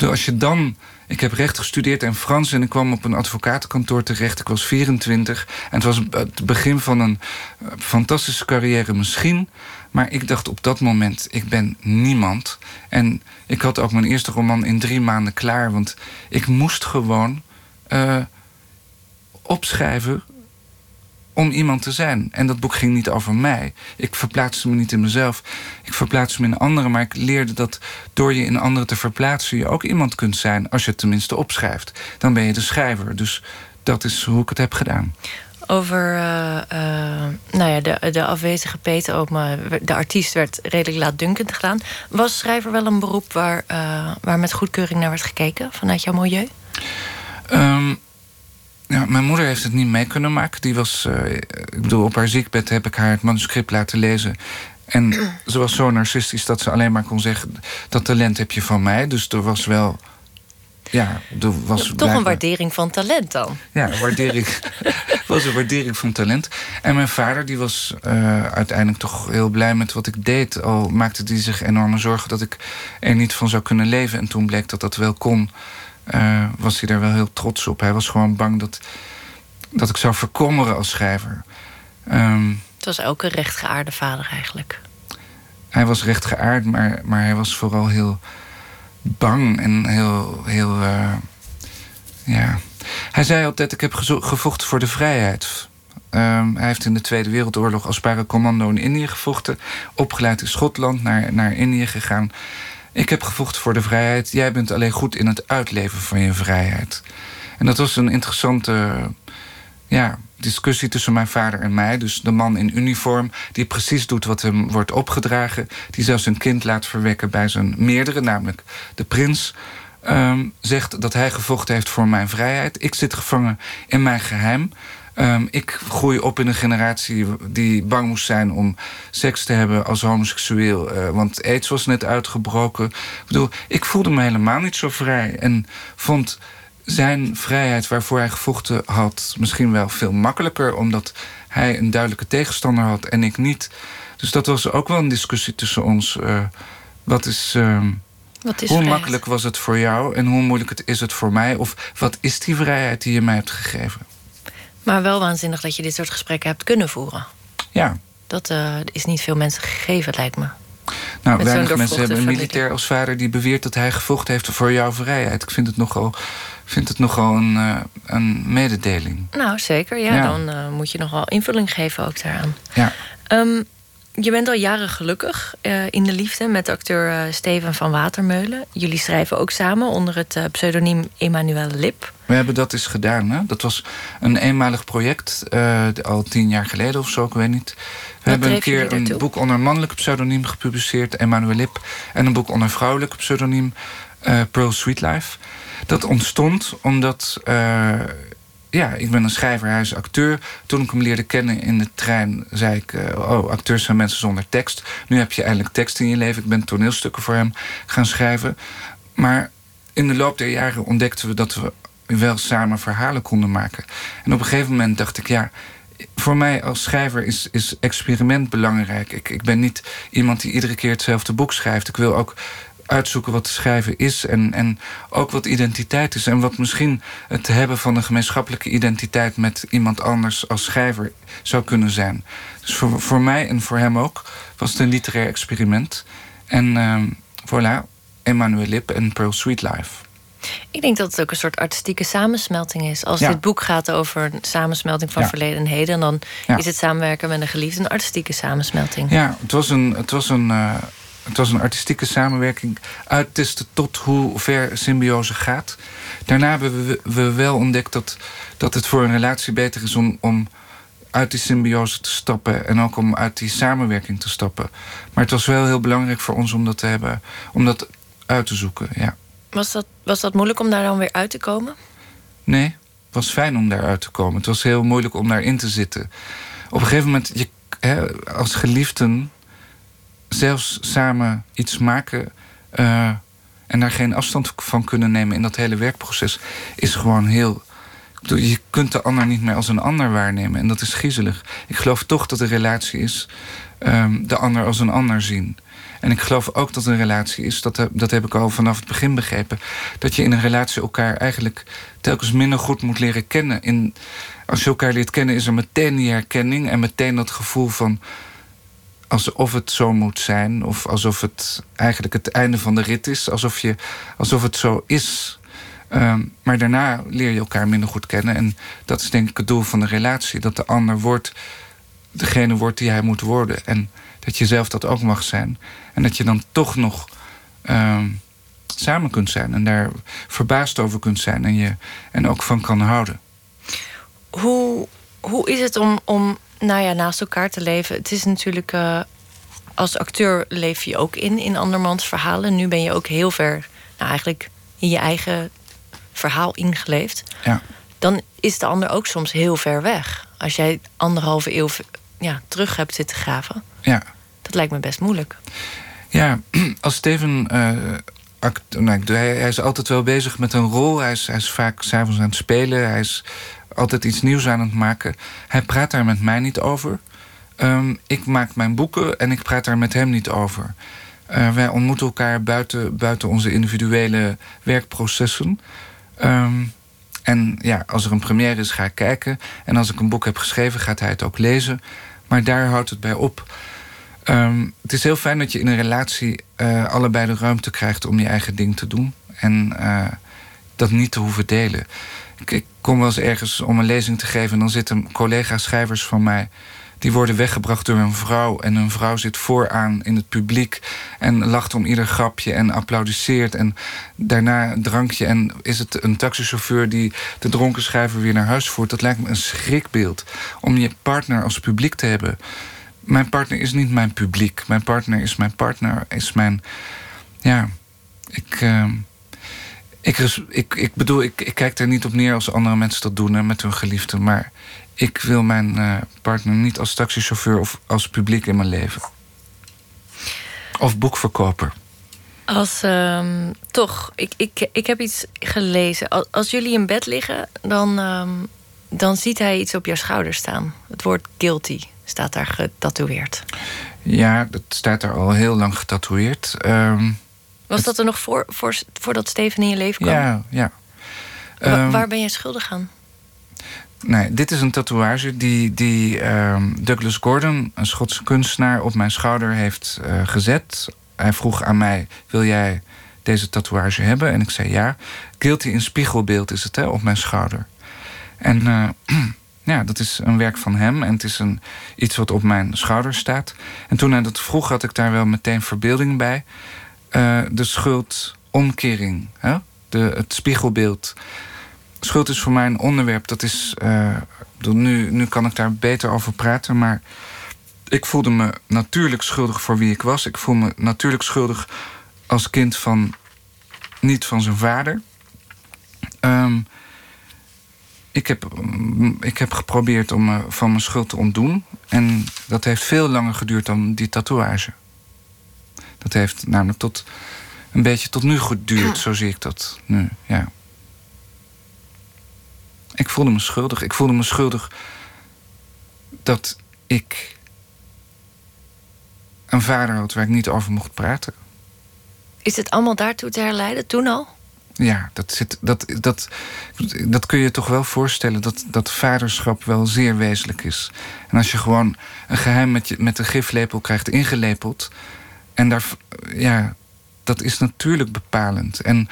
Speaker 4: als je dan ik heb recht gestudeerd en Frans en ik kwam op een advocatenkantoor terecht. Ik was 24 en het was het begin van een eh, fantastische carrière misschien. Maar ik dacht op dat moment, ik ben niemand. En ik had ook mijn eerste roman in drie maanden klaar. Want ik moest gewoon uh, opschrijven om iemand te zijn. En dat boek ging niet over mij. Ik verplaatste me niet in mezelf. Ik verplaatste me in anderen. Maar ik leerde dat door je in anderen te verplaatsen... je ook iemand kunt zijn, als je het tenminste opschrijft. Dan ben je de schrijver. Dus dat is hoe ik het heb gedaan.
Speaker 3: Over uh, uh, nou ja, de, de afwezige Peter Oma, de artiest, werd redelijk laatdunkend gedaan. Was schrijver wel een beroep waar, uh, waar met goedkeuring naar werd gekeken vanuit jouw milieu?
Speaker 4: Um, ja, mijn moeder heeft het niet mee kunnen maken. Die was, uh, ik bedoel, op haar ziekbed heb ik haar het manuscript laten lezen. En ze was zo narcistisch dat ze alleen maar kon zeggen: dat talent heb je van mij. Dus er was wel. Ja, er was
Speaker 3: Toch blijkbaar... een waardering van talent dan?
Speaker 4: Ja, waardering. was een waardering van talent. En mijn vader die was uh, uiteindelijk toch heel blij met wat ik deed. Al maakte hij zich enorme zorgen dat ik er niet van zou kunnen leven. En toen bleek dat dat wel kon uh, was hij daar wel heel trots op. Hij was gewoon bang dat, dat ik zou verkommeren als schrijver. Um,
Speaker 3: het was ook een rechtgeaarde vader eigenlijk.
Speaker 4: Hij was rechtgeaard, maar, maar hij was vooral heel bang en heel. heel uh, ja. Hij zei altijd: Ik heb gevochten voor de vrijheid. Um, hij heeft in de Tweede Wereldoorlog als paracommando in Indië gevochten. Opgeleid in Schotland, naar, naar Indië gegaan. Ik heb gevochten voor de vrijheid. Jij bent alleen goed in het uitleven van je vrijheid. En dat was een interessante ja, discussie tussen mijn vader en mij. Dus de man in uniform die precies doet wat hem wordt opgedragen. Die zelfs een kind laat verwekken bij zijn meerdere, namelijk de prins. ehm, zegt dat hij gevochten heeft voor mijn vrijheid. Ik zit gevangen in mijn geheim. Ehm, ik groei op in een generatie die bang moest zijn om seks te hebben als homoseksueel. Uh, want aids was net uitgebroken. Ik bedoel, ik voelde me helemaal niet zo vrij. En vond zijn vrijheid waarvoor hij gevochten had misschien wel veel makkelijker. Omdat hij een duidelijke tegenstander had en ik niet. Dus dat was ook wel een discussie tussen ons. Uh, wat is. Uh,
Speaker 3: wat is
Speaker 4: hoe
Speaker 3: vrijheid?
Speaker 4: makkelijk was het voor jou en hoe moeilijk het is het voor mij? Of wat is die vrijheid die je mij hebt gegeven?
Speaker 3: Maar wel waanzinnig dat je dit soort gesprekken hebt kunnen voeren.
Speaker 4: Ja.
Speaker 3: Dat uh, is niet veel mensen gegeven, lijkt me.
Speaker 4: Nou, Met weinig mensen hebben een militair als vader die beweert dat hij gevochten heeft voor jouw vrijheid. Ik vind het nogal, vind het nogal een, uh, een mededeling.
Speaker 3: Nou, zeker. Ja, ja. dan uh, moet je nogal invulling geven ook daaraan.
Speaker 4: Ja.
Speaker 3: Um, je bent al jaren gelukkig uh, in de liefde met acteur Steven van Watermeulen. Jullie schrijven ook samen onder het pseudoniem Emmanuel Lip.
Speaker 4: We hebben dat eens gedaan. Hè? Dat was een eenmalig project, al tien jaar geleden of zo, ik weet niet. We
Speaker 3: Wat
Speaker 4: hebben een keer een boek onder mannelijk pseudoniem gepubliceerd, Emmanuel Lip. En een boek onder vrouwelijk pseudoniem, Pearl Sweet Life. Dat ontstond omdat ja, ik ben een schrijver, hij is acteur. Toen ik hem leerde kennen in de trein, zei ik... Uh, oh, acteurs zijn mensen zonder tekst. Nu heb je eindelijk tekst in je leven. Ik ben toneelstukken voor hem gaan schrijven. Maar in de loop der jaren ontdekten we dat we wel samen verhalen konden maken. En op een gegeven moment dacht ik, ja... Voor mij als schrijver is, is experiment belangrijk. Ik, ik ben niet iemand die iedere keer hetzelfde boek schrijft. Ik wil ook uitzoeken wat schrijven is en, en ook wat identiteit is. En wat misschien het hebben van een gemeenschappelijke identiteit met iemand anders als schrijver zou kunnen zijn. Dus voor, voor mij en voor hem ook was het een literair experiment. En uh, voilà, Emmanuel Lip en Pearl Sweet Life.
Speaker 3: Ik denk dat het ook een soort artistieke samensmelting is. Als ja. dit boek gaat over een samensmelting van
Speaker 4: Ja.
Speaker 3: verleden en heden, dan
Speaker 4: Ja.
Speaker 3: is het samenwerken met een geliefde een artistieke samensmelting.
Speaker 4: Ja, het was een, het was een, eh, het was een artistieke samenwerking. Uittesten tot hoe ver symbiose gaat. Daarna hebben we, we wel ontdekt dat, dat het voor een relatie beter is om, om uit die symbiose te stappen. En ook om uit die samenwerking te stappen. Maar het was wel heel belangrijk voor ons om dat te hebben. Om dat uit te zoeken, ja.
Speaker 3: Was, dat, was dat moeilijk om daar dan weer uit te komen?
Speaker 4: Nee, het was fijn om daaruit te komen. Het was heel moeilijk om daarin te zitten. Op een gegeven moment, je, hè, als geliefden, zelfs samen iets maken eh, en daar geen afstand van kunnen nemen in dat hele werkproces, is gewoon heel. Je kunt de ander niet meer als een ander waarnemen en dat is griezelig. Ik geloof toch dat een relatie is ehm, de ander als een ander zien. En ik geloof ook dat een relatie is, dat, dat heb ik al vanaf het begin begrepen, dat je in een relatie elkaar eigenlijk telkens minder goed moet leren kennen. In, als je elkaar leert kennen, is er meteen die herkenning en meteen dat gevoel van alsof het zo moet zijn, of alsof het eigenlijk het einde van de rit is, alsof, je, alsof het zo is. Ehm, maar daarna leer je elkaar minder goed kennen. En dat is denk ik het doel van de relatie: dat de ander wordt degene wordt die hij moet worden. En dat je zelf dat ook mag zijn. En dat je dan toch nog ehm, samen kunt zijn en daar verbaasd over kunt zijn en, je, en ook van kan houden.
Speaker 3: Hoe, hoe is het om, om nou ja, naast elkaar te leven? Het is natuurlijk. eh, als acteur leef je ook in, in andermans verhalen. Nu ben je ook heel ver, nou eigenlijk in je eigen verhaal ingeleefd.
Speaker 4: Ja.
Speaker 3: Dan is de ander ook soms heel ver weg. Als jij anderhalve eeuw ja, terug hebt zitten graven.
Speaker 4: Ja.
Speaker 3: Dat lijkt me best moeilijk.
Speaker 4: Ja, als Steven. eh, act- nou, hij is altijd wel bezig met een rol. Hij is, hij is vaak s'avonds aan het spelen. Hij is altijd iets nieuws aan het maken. Hij praat daar met mij niet over. Ehm, ik maak mijn boeken en ik praat daar met hem niet over. Eh, wij ontmoeten elkaar buiten, buiten onze individuele werkprocessen. Ehm, en ja, als er een première is, ga ik kijken. En als ik een boek heb geschreven, gaat hij het ook lezen. Maar daar houdt het bij op. Ehm, het is heel fijn dat je in een relatie eh, allebei de ruimte krijgt om je eigen ding te doen. En eh, dat niet te hoeven delen. Ik, ik kom wel eens ergens om een lezing te geven en dan zitten collega-schrijvers van mij. Die worden weggebracht door een vrouw. En een vrouw zit vooraan in het publiek. En lacht om ieder grapje en applaudisseert. En daarna een drankje. En is het een taxichauffeur die de dronken schrijver weer naar huis voert. Dat lijkt me een schrikbeeld. Om je partner als publiek te hebben. Mijn partner is niet mijn publiek. Mijn partner is mijn partner. Is mijn. Ja. Ik. eh, Ik, ik, ik bedoel, ik, ik kijk er niet op neer als andere mensen dat doen met hun geliefde. Maar ik wil mijn uh, partner niet als taxichauffeur of als publiek in mijn leven. Of boekverkoper.
Speaker 3: Als um, toch, ik, ik, ik heb iets gelezen. Als, als jullie in bed liggen, dan, um, dan ziet hij iets op jouw schouder staan. Het woord guilty staat daar getatoeëerd.
Speaker 4: Ja, dat staat er al heel lang getatoeëerd. Um,
Speaker 3: Was dat er nog voor, voor, voordat Steven in je leven kwam?
Speaker 4: Ja, ja.
Speaker 3: Wa waar ben je schuldig aan?
Speaker 4: Nee, dit is een tatoeage die, die Douglas Gordon, een Schotse kunstenaar, op mijn schouder heeft uh, gezet hij vroeg aan mij: Wil jij deze tatoeage hebben? En ik zei ja. Guilty in spiegelbeeld is het hè, op mijn schouder. En uh, ja, dat is een werk van hem en het is een, iets wat op mijn schouder staat. En toen hij dat vroeg, had ik daar wel meteen verbeelding bij. Uh, de schuldomkering, hè? De, het spiegelbeeld. Schuld is voor mij een onderwerp dat is. Uh, nu, nu kan ik daar beter over praten, maar ik voelde me natuurlijk schuldig voor wie ik was. Ik voelde me natuurlijk schuldig als kind van niet van zijn vader. Um, ik, heb, ik heb geprobeerd om me van mijn schuld te ontdoen. En dat heeft veel langer geduurd dan die tatoeage. Dat heeft namelijk tot een beetje tot nu geduurd, zo zie ik dat nu. Ja. Ik voelde me schuldig. Ik voelde me schuldig dat ik een vader had waar ik niet over mocht praten.
Speaker 3: Is het allemaal daartoe te herleiden, toen al?
Speaker 4: Ja, dat, zit, dat, dat, dat kun je toch wel voorstellen dat, dat vaderschap wel zeer wezenlijk is. En als je gewoon een geheim met, je, met een giflepel krijgt ingelepeld. En daar, ja, dat is natuurlijk bepalend. En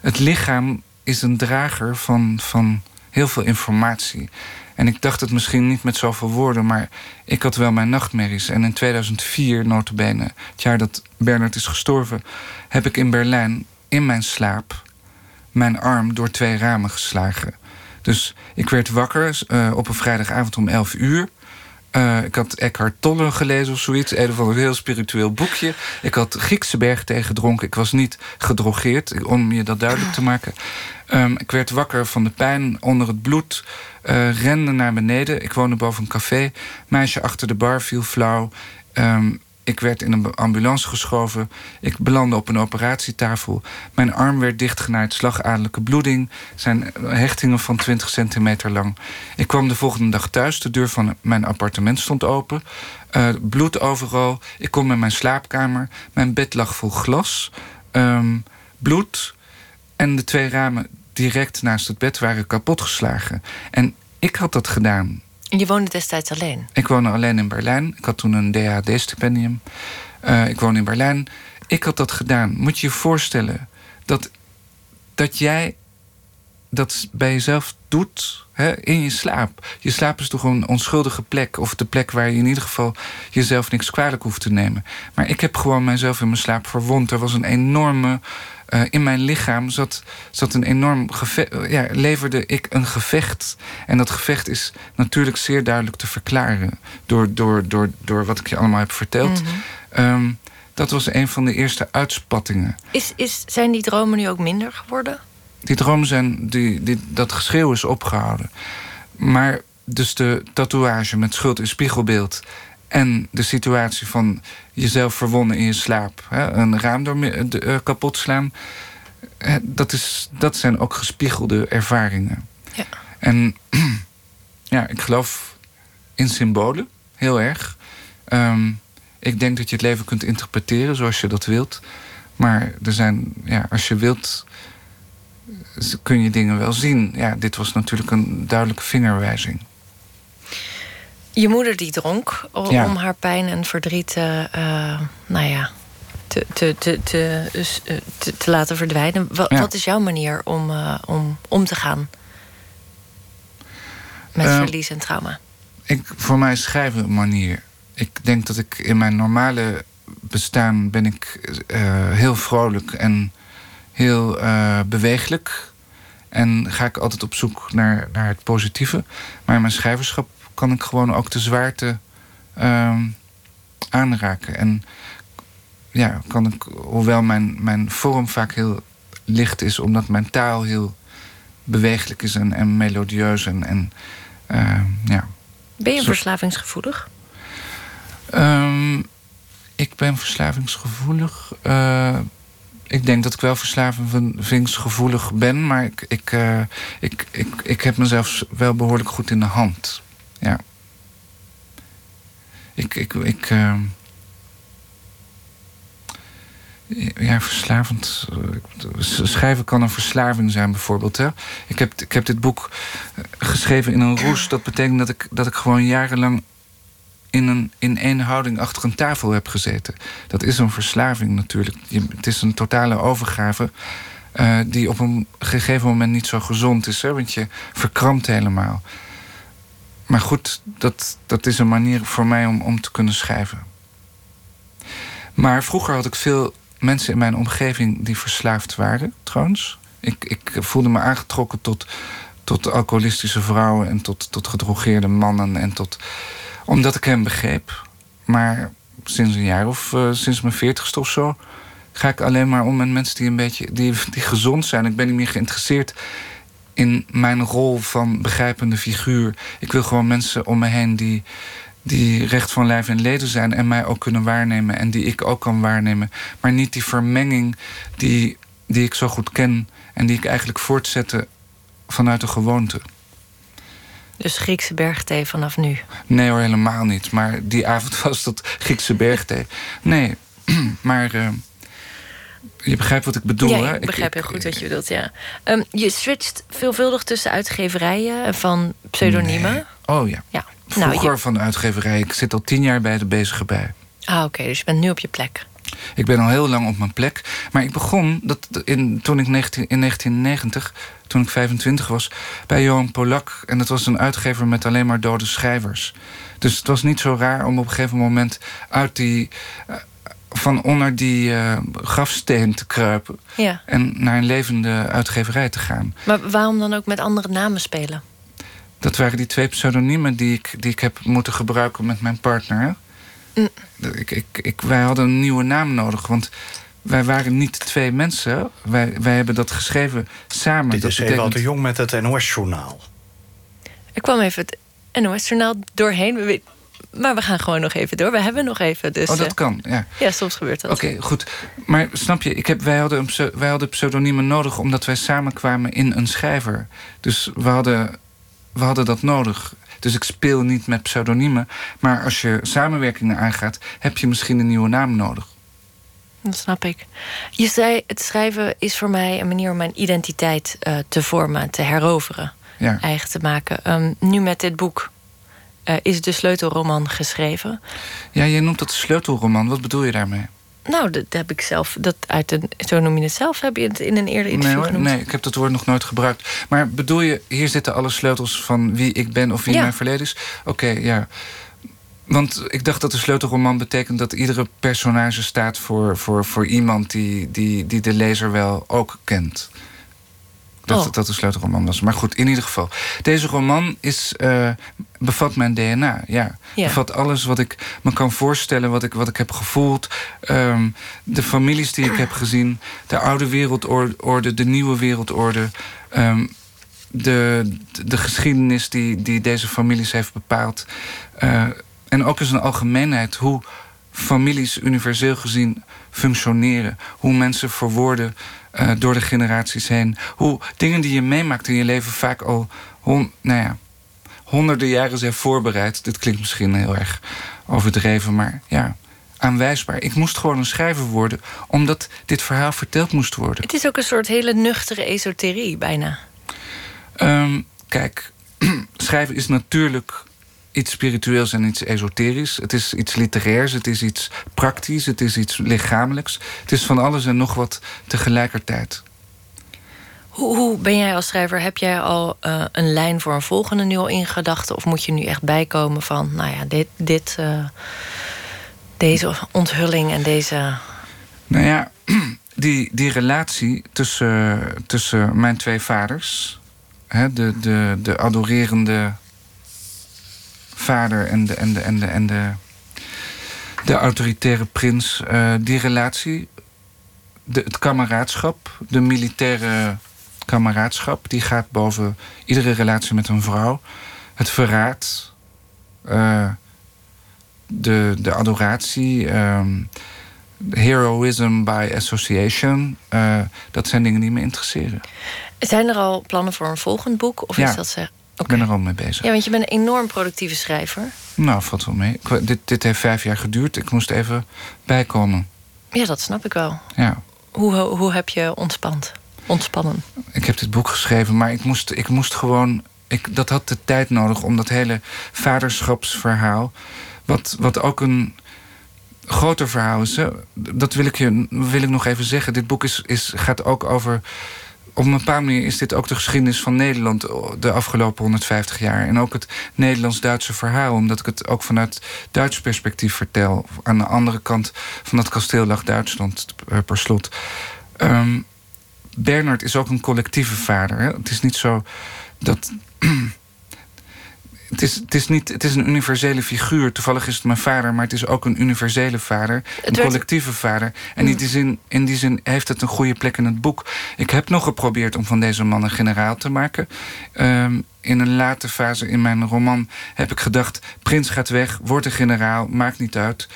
Speaker 4: het lichaam is een drager van, van heel veel informatie. En ik dacht het misschien niet met zoveel woorden, maar ik had wel mijn nachtmerries. En in 2004, notabene, het jaar dat Bernard is gestorven, heb ik in Berlijn in mijn slaap mijn arm door twee ramen geslagen. Dus ik werd wakker uh, op een vrijdagavond om 11 uur. Uh, ik had Eckhart Tolle gelezen of zoiets. Een of ander heel spiritueel boekje. Ik had Griekse bergthee gedronken. Ik was niet gedrogeerd, om je dat duidelijk te maken. Um, ik werd wakker van de pijn onder het bloed. Uh, rende naar beneden. Ik woonde boven een café. Meisje achter de bar viel flauw. Um, ik werd in een ambulance geschoven. Ik belandde op een operatietafel. Mijn arm werd dichtgenaaid, slagadelijke bloeding. Zijn hechtingen van 20 centimeter lang. Ik kwam de volgende dag thuis. De deur van mijn appartement stond open. Uh, bloed overal. Ik kom in mijn slaapkamer. Mijn bed lag vol glas. Um, bloed. En de twee ramen direct naast het bed waren kapotgeslagen. En ik had dat gedaan.
Speaker 3: En je woonde destijds alleen?
Speaker 4: Ik woonde alleen in Berlijn. Ik had toen een DHD-stipendium. Uh, ik woon in Berlijn. Ik had dat gedaan. Moet je je voorstellen dat, dat jij dat bij jezelf doet hè, in je slaap. Je slaap is toch een onschuldige plek. Of de plek waar je in ieder geval jezelf niks kwalijk hoeft te nemen. Maar ik heb gewoon mijzelf in mijn slaap verwond. Er was een enorme uh, in mijn lichaam zat, zat een enorm gevecht. Ja, leverde ik een gevecht. En dat gevecht is natuurlijk zeer duidelijk te verklaren. Door, door, door, door wat ik je allemaal heb verteld. Mm -hmm. um, dat was een van de eerste uitspattingen.
Speaker 3: Is, is, zijn die dromen nu ook minder geworden?
Speaker 4: Die dromen zijn. Die, die, dat geschreeuw is opgehouden. Maar dus de tatoeage met schuld in spiegelbeeld en de situatie van jezelf verwonnen in je slaap. Hè, een raam door uh, kapot slaan. Dat, is, dat zijn ook gespiegelde ervaringen. Ja. En ja, ik geloof in symbolen, heel erg. Um, ik denk dat je het leven kunt interpreteren zoals je dat wilt. Maar er zijn, ja, als je wilt, kun je dingen wel zien. Ja, dit was natuurlijk een duidelijke vingerwijzing.
Speaker 3: Je moeder die dronk om haar pijn en verdriet uh, nou ja, te, te, te, te, eh, te, te laten verdwijnen. Wat, wat, is jouw manier om, uh, om om te gaan met verlies en trauma?
Speaker 4: Ik, voor mij schrijven een manier. Ik denk dat ik in mijn normale bestaan ben ik heel vrolijk en heel bewegelijk. En ga ik altijd op zoek naar, naar het positieve. Maar in mijn schrijverschap kan ik gewoon ook de zwaarte uh, aanraken. En ja, kan ik, hoewel mijn, mijn vorm vaak heel licht is, omdat mijn taal heel bewegelijk is en, en melodieus. En, en uh, ja.
Speaker 3: Ben je verslavingsgevoelig?
Speaker 4: Um, ik ben verslavingsgevoelig. Uh, ik denk dat ik wel verslavingsgevoelig ben, maar ik, ik, uh, ik, ik, ik heb mezelf wel behoorlijk goed in de hand. Ja. Ik. ik, ik uh, ja, verslavend. Schrijven kan een verslaving zijn, bijvoorbeeld. Hè? Ik, heb, ik heb dit boek geschreven in een roes. Dat betekent dat ik, dat ik gewoon jarenlang in, een, in één houding achter een tafel heb gezeten. Dat is een verslaving natuurlijk. het is een totale overgave. Uh, die op een gegeven moment niet zo gezond is. Hè? Want je verkrampt helemaal. Maar goed, dat, dat is een manier voor mij om, om te kunnen schrijven. Maar vroeger had ik veel mensen in mijn omgeving die verslaafd waren, trouwens. Ik, ik voelde me aangetrokken tot, tot alcoholistische vrouwen en tot, tot gedrogeerde mannen en tot omdat ik hem begreep. Maar sinds een jaar of uh, sinds mijn veertigste of zo... ga ik alleen maar om met mensen die een beetje die, die gezond zijn. Ik ben niet meer geïnteresseerd in mijn rol van begrijpende figuur. Ik wil gewoon mensen om me heen die, die recht van lijf en leden zijn... en mij ook kunnen waarnemen en die ik ook kan waarnemen. Maar niet die vermenging die, die ik zo goed ken... en die ik eigenlijk voortzette vanuit de gewoonte.
Speaker 3: Dus Griekse bergthee vanaf nu?
Speaker 4: Nee hoor, helemaal niet. Maar die avond was dat Griekse bergthee. Nee, maar... Uh, je begrijpt wat ik bedoel,
Speaker 3: ja,
Speaker 4: hè?
Speaker 3: ik begrijp heel goed wat je bedoelt, ja. Um, je switcht veelvuldig tussen uitgeverijen en van pseudoniemen. Nee.
Speaker 4: Oh ja. ja. Nou, Vroeger nou, van uitgeverij. Ik zit al tien jaar bij de bezige bij.
Speaker 3: Ah, oké. dus je bent nu op je plek.
Speaker 4: Ik ben al heel lang op mijn plek. Maar ik begon dat in, toen ik 19, in 1990 toen ik 25 was, bij Johan Polak. En dat was een uitgever met alleen maar dode schrijvers. Dus het was niet zo raar om op een gegeven moment uit die. Van onder die uh, grafsteen te kruipen. Ja. En naar een levende uitgeverij te gaan.
Speaker 3: Maar waarom dan ook met andere namen spelen?
Speaker 4: Dat waren die twee pseudoniemen die ik, die ik heb moeten gebruiken met mijn partner. Mm. Ik, ik, ik, wij hadden een nieuwe naam nodig. Want wij waren niet twee mensen. Wij, wij hebben dat geschreven samen.
Speaker 5: Dit is betekent... de Jong met het NOS-journaal.
Speaker 3: Ik kwam even het NOS-journaal doorheen. Maar we gaan gewoon nog even door. We hebben nog even. Dus,
Speaker 4: oh, dat eh, kan, ja.
Speaker 3: Ja, soms gebeurt dat.
Speaker 4: Oké, goed. Maar snap je, ik heb, wij, hadden een, wij hadden pseudoniemen nodig... omdat wij samenkwamen in een schrijver. Dus we hadden, we hadden dat nodig. Dus ik speel niet met pseudoniemen. Maar als je samenwerkingen aangaat... heb je misschien een nieuwe naam nodig.
Speaker 3: Dat snap ik. Je zei, het schrijven is voor mij een manier om mijn identiteit uh, te vormen, te heroveren, ja. eigen te maken. Um, nu met dit boek uh, is de sleutelroman geschreven.
Speaker 4: Ja, je noemt dat sleutelroman. Wat bedoel je daarmee?
Speaker 3: Nou, dat heb ik zelf, dat uit een, zo noem je het zelf, heb je het in een eerder interview
Speaker 4: nee,
Speaker 3: genoemd?
Speaker 4: Nee, ik heb dat woord nog nooit gebruikt. Maar bedoel je, hier zitten alle sleutels van wie ik ben of wie ja. mijn verleden is? Oké, ja. Want ik dacht dat de sleutelroman betekent dat iedere personage staat voor, voor, voor iemand die, die, die de lezer wel ook kent. Dat, oh. dat de sleutelroman was. Maar goed, in ieder geval. Deze roman is, uh, bevat mijn DNA. Ja. Bevat alles wat ik me kan voorstellen, wat ik, wat ik heb gevoeld. Um, de families die ik heb gezien. De oude wereldorde, de nieuwe wereldorde. Um, de, de geschiedenis die, die deze families heeft bepaald. Uh, en ook in zijn algemeenheid hoe families universeel gezien functioneren. Hoe mensen verwoorden uh, door de generaties heen. Hoe dingen die je meemaakt in je leven vaak al hon, nou ja, honderden jaren zijn voorbereid. Dit klinkt misschien heel erg overdreven, maar ja, aanwijsbaar. Ik moest gewoon een schrijver worden, omdat dit verhaal verteld moest worden.
Speaker 3: Het is ook een soort hele nuchtere esoterie, bijna.
Speaker 4: Um, kijk, schrijven is natuurlijk iets spiritueels en iets esoterisch. Het is iets literairs, het is iets praktisch, het is iets lichamelijks. Het is van alles en nog wat tegelijkertijd.
Speaker 3: Hoe, hoe ben jij als schrijver? Heb jij al uh, een lijn voor een volgende nu al in gedachten? Of moet je nu echt bijkomen van, nou ja, dit, dit, uh, deze onthulling en deze.
Speaker 4: Nou ja, die, die relatie tussen, tussen mijn twee vaders, hè, de, de, de adorerende vader en de, en de, en de, en de, de autoritaire prins, uh, die relatie de, het kameraadschap, de militaire kameraadschap, die gaat boven iedere relatie met een vrouw. Het verraad, uh, de, de adoratie, um, heroism by association. Uh, dat zijn dingen die me interesseren.
Speaker 3: Zijn er al plannen voor een volgend boek? Of
Speaker 4: ja,
Speaker 3: is dat ze...
Speaker 4: ik ben er al mee bezig.
Speaker 3: Ja, want je bent een enorm productieve schrijver.
Speaker 4: Nou, valt wel mee. Dit, dit heeft vijf jaar geduurd. Ik moest even bijkomen.
Speaker 3: Ja, dat snap ik wel.
Speaker 4: Ja.
Speaker 3: Hoe, hoe heb je ontspand? Ontspannen?
Speaker 4: Ik heb dit boek geschreven, maar ik moest, ik moest gewoon... Ik, dat had de tijd nodig om dat hele vaderschapsverhaal... wat, wat ook een groter verhaal is. Dat wil ik, je, wil ik nog even zeggen. Dit boek is, is, gaat ook over op een bepaalde manier is dit ook de geschiedenis van Nederland de afgelopen 150 jaar. En ook het Nederlands-Duitse verhaal, omdat ik het ook vanuit Duits perspectief vertel. Aan de andere kant van dat kasteel lag Duitsland eh, per slot. Um, Bernard is ook een collectieve vader. Hè? Het is niet zo dat. Het is, het, is niet, het is een universele figuur. Toevallig is het mijn vader, maar het is ook een universele vader. Een collectieve vader. En in die, zin, in die zin heeft het een goede plek in het boek. Ik heb nog geprobeerd om van deze man een generaal te maken. Um, in een late fase in mijn roman heb ik gedacht... Prins gaat weg, wordt een generaal, maakt niet uit.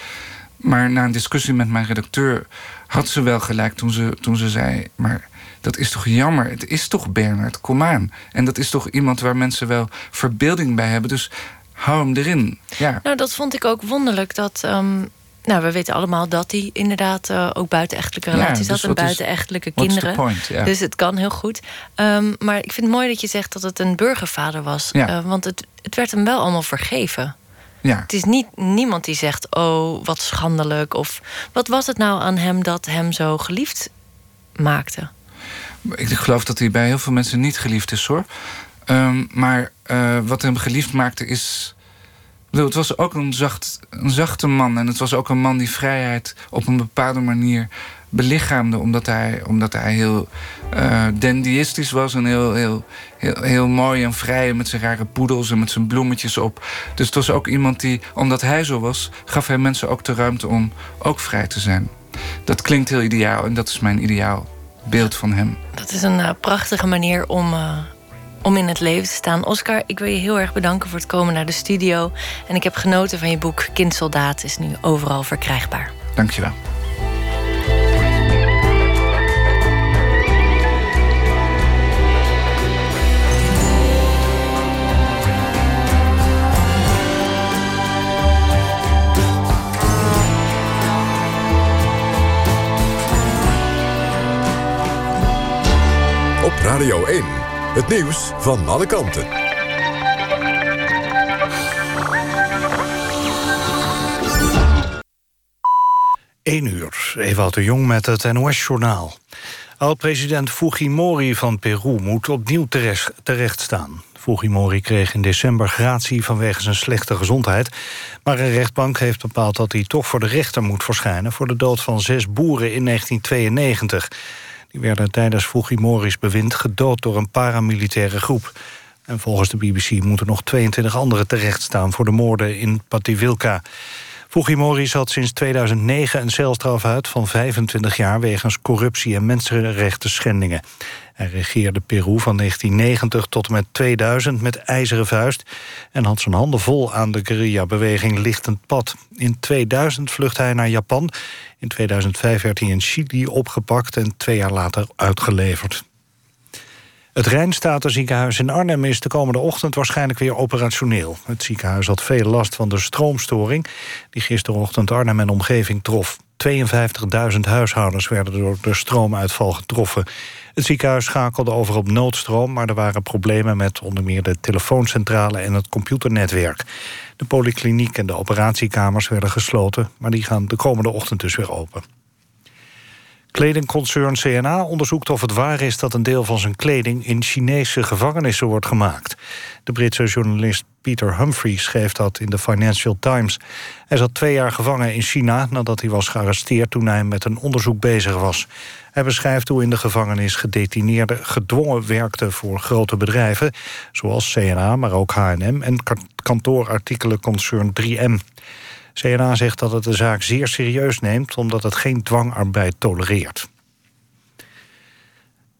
Speaker 4: Maar na een discussie met mijn redacteur had ze wel gelijk toen ze, toen ze zei... maar dat is toch jammer? Het is toch Bernard, kom aan. En dat is toch iemand waar mensen wel verbeelding bij hebben. Dus hou hem erin. Ja.
Speaker 3: Nou, dat vond ik ook wonderlijk. Dat, um, nou, we weten allemaal dat hij inderdaad uh, ook buitenechtelijke relaties ja, dus had. En buitenechtelijke kinderen.
Speaker 4: Point.
Speaker 3: Dus het kan heel goed. Um, maar ik vind het mooi dat je zegt dat het een burgervader was.
Speaker 4: Ja.
Speaker 3: Uh, want het, het werd hem wel allemaal vergeven.
Speaker 4: Ja.
Speaker 3: Het is niet niemand die zegt, oh, wat schandelijk. Of wat was het nou aan hem dat hem zo geliefd maakte?
Speaker 4: Ik geloof dat hij bij heel veel mensen niet geliefd is hoor. Um, maar uh, wat hem geliefd maakte is. Het was ook een, zacht, een zachte man. En het was ook een man die vrijheid op een bepaalde manier belichaamde. Omdat hij, omdat hij heel uh, was. En heel, heel, heel, heel mooi en vrij. Met zijn rare poedels en met zijn bloemetjes op. Dus het was ook iemand die, omdat hij zo was... gaf hij mensen ook de ruimte om ook vrij te zijn. Dat klinkt heel ideaal en dat is mijn ideaal beeld van hem.
Speaker 3: Dat is een uh, prachtige manier om, uh, om in het leven te staan. Oscar, ik wil je heel erg bedanken voor het komen naar de studio. En ik heb genoten van je boek Kindsoldaat. is nu overal verkrijgbaar.
Speaker 4: Dankjewel.
Speaker 1: Radio 1, het nieuws van alle kanten.
Speaker 5: 1 uur, Ewout de Jong met het NOS-journaal. Oud-president Fujimori van Peru moet opnieuw terecht staan. Fujimori kreeg in december gratie vanwege zijn slechte gezondheid. Maar een rechtbank heeft bepaald dat hij toch voor de rechter moet verschijnen... voor de dood van zes boeren in 1992. Die werden tijdens Fujimori's bewind gedood door een paramilitaire groep. En volgens de BBC moeten nog 22 anderen terechtstaan... voor de moorden in Pativilca. Fujimori zat sinds 2009 een celstraf uit van 25 jaar... wegens corruptie en mensenrechten schendingen. Hij regeerde Peru van 1990 tot en met 2000 met ijzeren vuist... en had zijn handen vol aan de guerrilla-beweging Lichtend Pad. In 2000 vluchtte hij naar Japan. In 2005 werd hij in Chili opgepakt en twee jaar later uitgeleverd. Het Rijnstatenziekenhuis in Arnhem is de komende ochtend waarschijnlijk weer operationeel. Het ziekenhuis had veel last van de stroomstoring die gisterochtend Arnhem en omgeving trof. 52.000 huishoudens werden door de stroomuitval getroffen. Het ziekenhuis schakelde over op noodstroom... maar er waren problemen met onder meer de telefooncentrale en het computernetwerk. De polykliniek en de operatiekamers werden gesloten... maar die gaan de komende ochtend dus weer open. Kledingconcern CNA onderzoekt of het waar is dat een deel van zijn kleding in Chinese gevangenissen wordt gemaakt. De Britse journalist Peter Humphrey schreef dat in de Financial Times. Hij zat twee jaar gevangen in China nadat hij was gearresteerd toen hij met een onderzoek bezig was. Hij beschrijft hoe in de gevangenis gedetineerden gedwongen werkten voor grote bedrijven, zoals CNA, maar ook H&M en kantoorartikelenconcern 3M. CNA zegt dat het de zaak zeer serieus neemt... omdat het geen dwangarbeid tolereert.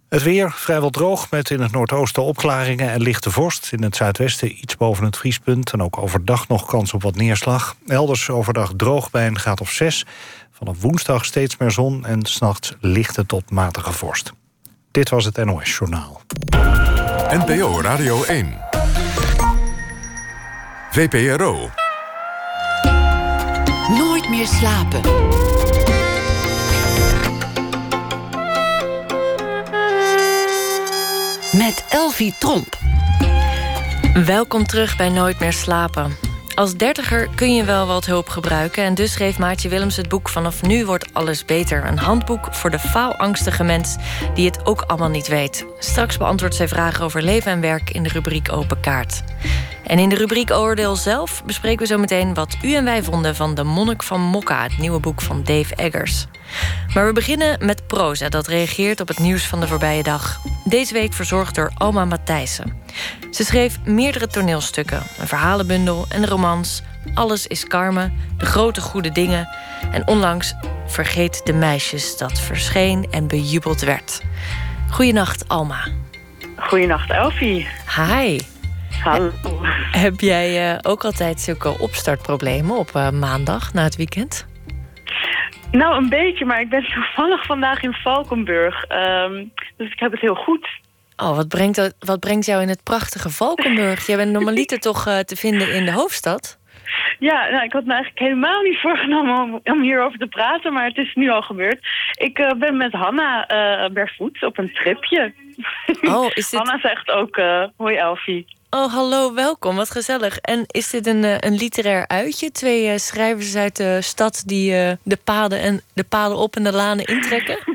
Speaker 5: Het weer vrijwel droog met in het noordoosten opklaringen en lichte vorst. In het zuidwesten iets boven het vriespunt en ook overdag nog kans op wat neerslag. Elders overdag droog bij een graad of 6. Vanaf woensdag steeds meer zon en s'nachts lichte tot matige vorst. Dit was het NOS Journaal.
Speaker 1: NPO Radio 1. VPRO.
Speaker 2: Nooit meer slapen. Met Elvie Tromp.
Speaker 3: Welkom terug bij Nooit meer slapen. Als dertiger kun je wel wat hulp gebruiken... en dus schreef Maartje Willems het boek Vanaf nu wordt alles beter. Een handboek voor de faalangstige mens die het ook allemaal niet weet. Straks beantwoordt zij vragen over leven en werk in de rubriek Open Kaart. En in de rubriek Oordeel zelf bespreken we zo meteen... wat u en wij vonden van De Monnik van Mokka... het nieuwe boek van Dave Eggers. Maar we beginnen met proza, dat reageert op het nieuws van de voorbije dag. Deze week verzorgd door Alma Matthijssen. Ze schreef meerdere toneelstukken, een verhalenbundel en romans. Alles is Carmen, de grote goede dingen. En onlangs Vergeet de meisjes, dat verscheen en bejubeld werd. Goedenacht, Alma.
Speaker 6: Goedenacht, Elfie.
Speaker 3: Hi.
Speaker 6: Hallo.
Speaker 3: Heb jij uh, ook altijd zulke opstartproblemen op uh, maandag na het weekend?
Speaker 6: Nou, een beetje, maar ik ben toevallig vandaag in Valkenburg. Um, dus ik heb het heel goed.
Speaker 3: Oh, wat brengt, wat brengt jou in het prachtige Valkenburg? Jij bent normaliter toch uh, te vinden in de hoofdstad?
Speaker 6: Ja, nou, ik had me eigenlijk helemaal niet voorgenomen om, om hierover te praten, maar het is nu al gebeurd. Ik uh, ben met Hanna uh, op een tripje.
Speaker 3: Oh, is dit...
Speaker 6: Hanna zegt ook, hoi Elfie.
Speaker 3: Oh, hallo, welkom. Wat gezellig. En is dit een, een literair uitje? Twee uh, schrijvers uit de stad die uh, de paden en de paden op en de lanen intrekken?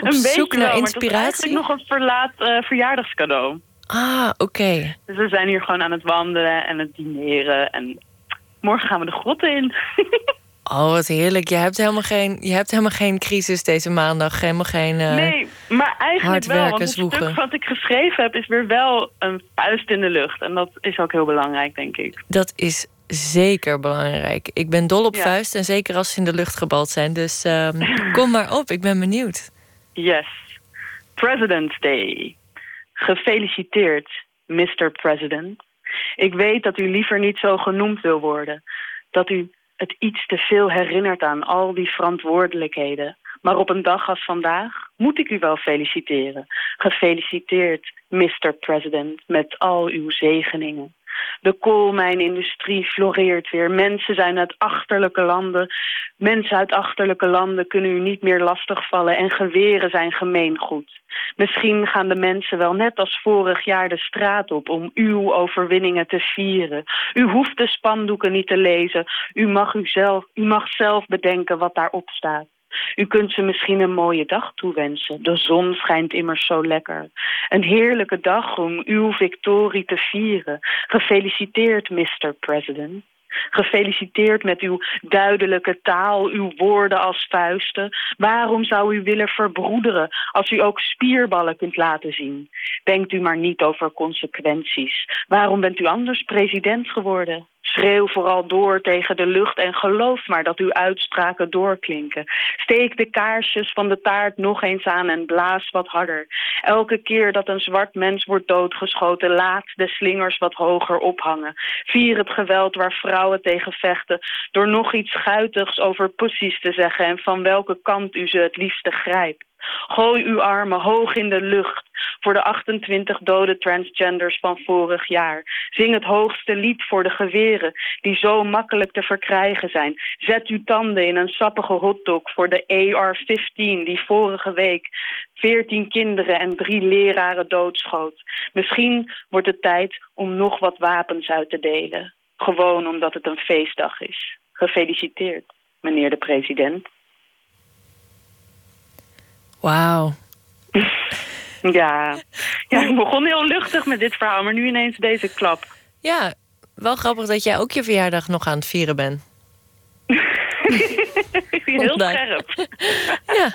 Speaker 6: een zoek beetje naar wel, inspiratie? Maar nog een verlaat uh, verjaardagscadeau.
Speaker 3: Ah, oké. Okay.
Speaker 6: Dus we zijn hier gewoon aan het wandelen en het dineren. En morgen gaan we de grotten in.
Speaker 3: Oh, wat heerlijk. Je hebt helemaal geen, je hebt helemaal geen crisis deze maandag. Helemaal geen uh,
Speaker 6: Nee, maar eigenlijk wel. Want het stuk wat ik geschreven heb... is weer wel een vuist in de lucht. En dat is ook heel belangrijk, denk ik.
Speaker 3: Dat is zeker belangrijk. Ik ben dol op ja. vuist. En zeker als ze in de lucht gebald zijn. Dus uh, kom maar op. Ik ben benieuwd.
Speaker 6: Yes. President's Day. Gefeliciteerd, Mr. President. Ik weet dat u liever niet zo genoemd wil worden. Dat u het iets te veel herinnert aan al die verantwoordelijkheden. Maar op een dag als vandaag moet ik u wel feliciteren. Gefeliciteerd, Mr. President, met al uw zegeningen. De koolmijnindustrie floreert weer. Mensen zijn uit achterlijke landen. Mensen uit achterlijke landen kunnen u niet meer lastigvallen... en geweren zijn gemeengoed. Misschien gaan de mensen wel net als vorig jaar de straat op... om uw overwinningen te vieren. U hoeft de spandoeken niet te lezen. U mag, u zelf, u mag zelf bedenken wat daarop staat. U kunt ze misschien een mooie dag toewensen. De zon schijnt immers zo lekker. Een heerlijke dag om uw victorie te vieren. Gefeliciteerd, Mr. President. Gefeliciteerd met uw duidelijke taal, uw woorden als vuisten. Waarom zou u willen verbroederen als u ook spierballen kunt laten zien? Denkt u maar niet over consequenties. Waarom bent u anders president geworden? Schreeuw vooral door tegen de lucht en geloof maar dat uw uitspraken doorklinken. Steek de kaarsjes van de taart nog eens aan en blaas wat harder. Elke keer dat een zwart mens wordt doodgeschoten, laat de slingers wat hoger ophangen. Vier het geweld waar vrouwen tegen vechten, door nog iets guitigs over pussies te zeggen en van welke kant u ze het liefste grijpt. Gooi uw armen hoog in de lucht voor de 28 dode transgenders van vorig jaar. Zing het hoogste lied voor de geweren die zo makkelijk te verkrijgen zijn. Zet uw tanden in een sappige hotdog voor de AR-15 die vorige week 14 kinderen en drie leraren doodschoot. Misschien wordt het tijd om nog wat wapens uit te delen. Gewoon omdat het een feestdag is. Gefeliciteerd, meneer de president.
Speaker 3: Wauw.
Speaker 6: Ja. ja, ik begon heel luchtig met dit verhaal, maar nu ineens deze klap.
Speaker 3: Ja, wel grappig dat jij ook je verjaardag nog aan het vieren bent.
Speaker 6: heel scherp.
Speaker 3: ja.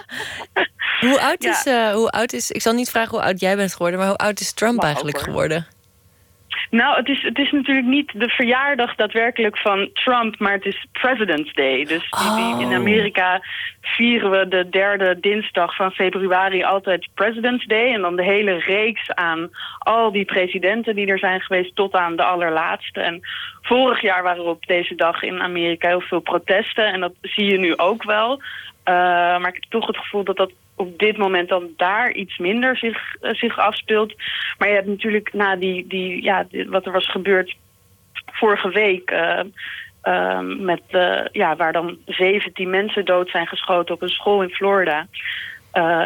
Speaker 3: Hoe oud, is, uh, hoe oud is... Ik zal niet vragen hoe oud jij bent geworden... maar hoe oud is Trump
Speaker 6: maar
Speaker 3: eigenlijk
Speaker 6: over.
Speaker 3: geworden?
Speaker 6: Nou, het is, het is natuurlijk niet de verjaardag daadwerkelijk van Trump, maar het is President's Day. Dus die- in
Speaker 3: Oh.
Speaker 6: Amerika vieren we de derde dinsdag van februari altijd President's Day. En dan de hele reeks aan al die presidenten die er zijn geweest tot aan de allerlaatste. En vorig jaar waren er op deze dag in Amerika heel veel protesten. En dat zie je nu ook wel. Eh, maar ik heb toch het gevoel dat dat op dit moment dan daar iets minder zich, eh, zich afspeelt. Maar je hebt natuurlijk na die, die, ja, die- wat er was gebeurd vorige week... eh, eh, met, ja, waar dan 17 mensen dood zijn geschoten op een school in Florida.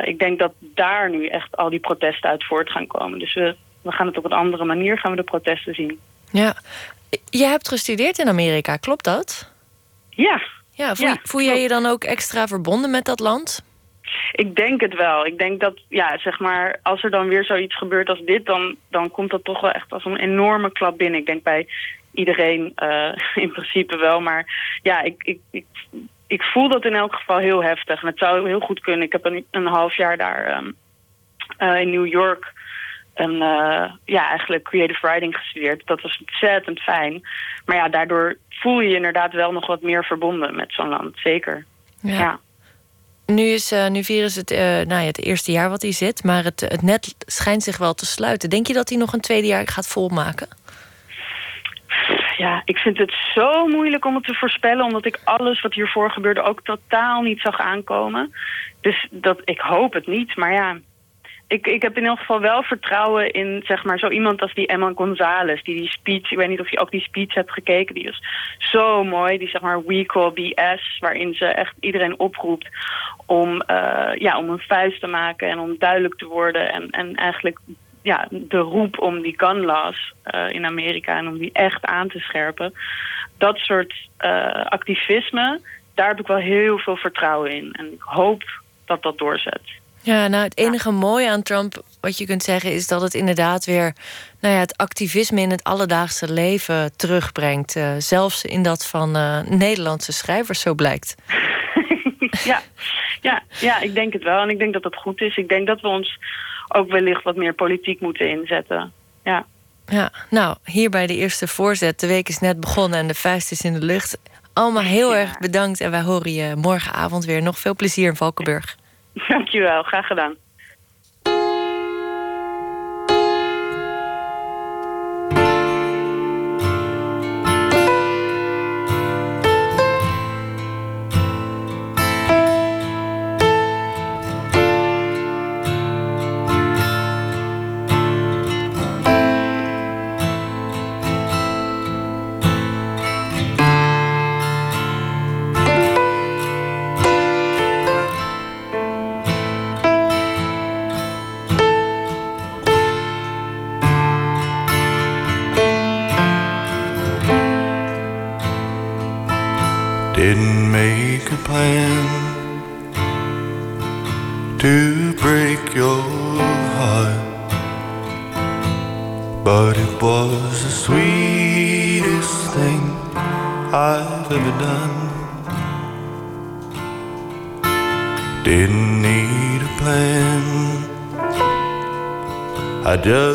Speaker 6: Ik denk dat daar nu echt al die protesten uit voort gaan komen. Dus we, we gaan het op een andere manier gaan we de protesten zien.
Speaker 3: Ja. Je hebt gestudeerd in Amerika, klopt dat?
Speaker 6: Ja,
Speaker 3: Ja, voel,
Speaker 6: Ja,
Speaker 3: voel jij je dan ook extra verbonden met dat land?
Speaker 6: Ik denk het wel. Ik denk dat, ja, zeg maar, als er dan weer zoiets gebeurt als dit, dan, dan komt dat toch wel echt als een enorme klap binnen. Ik denk bij iedereen eh, in principe wel. Maar ja, ik, ik, ik, ik voel dat in elk geval heel heftig. En het zou heel goed kunnen. Ik heb een, een half jaar daar ehm, eh, in New York een, eh, ja, eigenlijk creative writing gestudeerd. Dat was ontzettend fijn. Maar ja, daardoor voel je je inderdaad wel nog wat meer verbonden met zo'n land. Zeker. ja.
Speaker 3: Nu, is, eh, nu vieren ze het, eh, nou ja, het eerste jaar wat hij zit, maar het, het net schijnt zich wel te sluiten. Denk je dat hij nog een tweede jaar gaat volmaken?
Speaker 6: Ja, ik vind het zo moeilijk om het te voorspellen... omdat ik alles wat hiervoor gebeurde ook totaal niet zag aankomen. Dus dat, ik hoop het niet, maar ja... Ik, ik heb in elk geval wel vertrouwen in zeg maar, zo iemand als die Emma Gonzalez. Die die speech, ik weet niet of je ook die speech hebt gekeken. Die was zo mooi. Die zeg maar We Call BS. Waarin ze echt iedereen oproept om, eh, ja, om een vuist te maken. En om duidelijk te worden. En, en eigenlijk ja, de roep om die gun laws eh, in Amerika. En om die echt aan te scherpen. Dat soort eh, activisme, daar heb ik wel heel veel vertrouwen in. En ik hoop dat dat doorzet.
Speaker 3: Ja, nou, het enige mooie aan Trump, wat je kunt zeggen, is dat het inderdaad weer nou ja, het activisme in het alledaagse leven terugbrengt. Eh, zelfs in dat van eh, Nederlandse schrijvers, zo blijkt.
Speaker 6: ja, ja, ja, ik denk het wel. En ik denk dat dat goed is. Ik denk dat we ons ook wellicht wat meer politiek moeten inzetten. Ja.
Speaker 3: Ja, nou, hier bij de eerste voorzet. De week is net begonnen en de vuist is in de lucht. Allemaal heel
Speaker 6: Ja.
Speaker 3: erg bedankt en wij horen je morgenavond weer. Nog veel plezier in Valkenburg.
Speaker 6: Dankjewel, graag gedaan.
Speaker 7: Done. Didn't need a plan, I just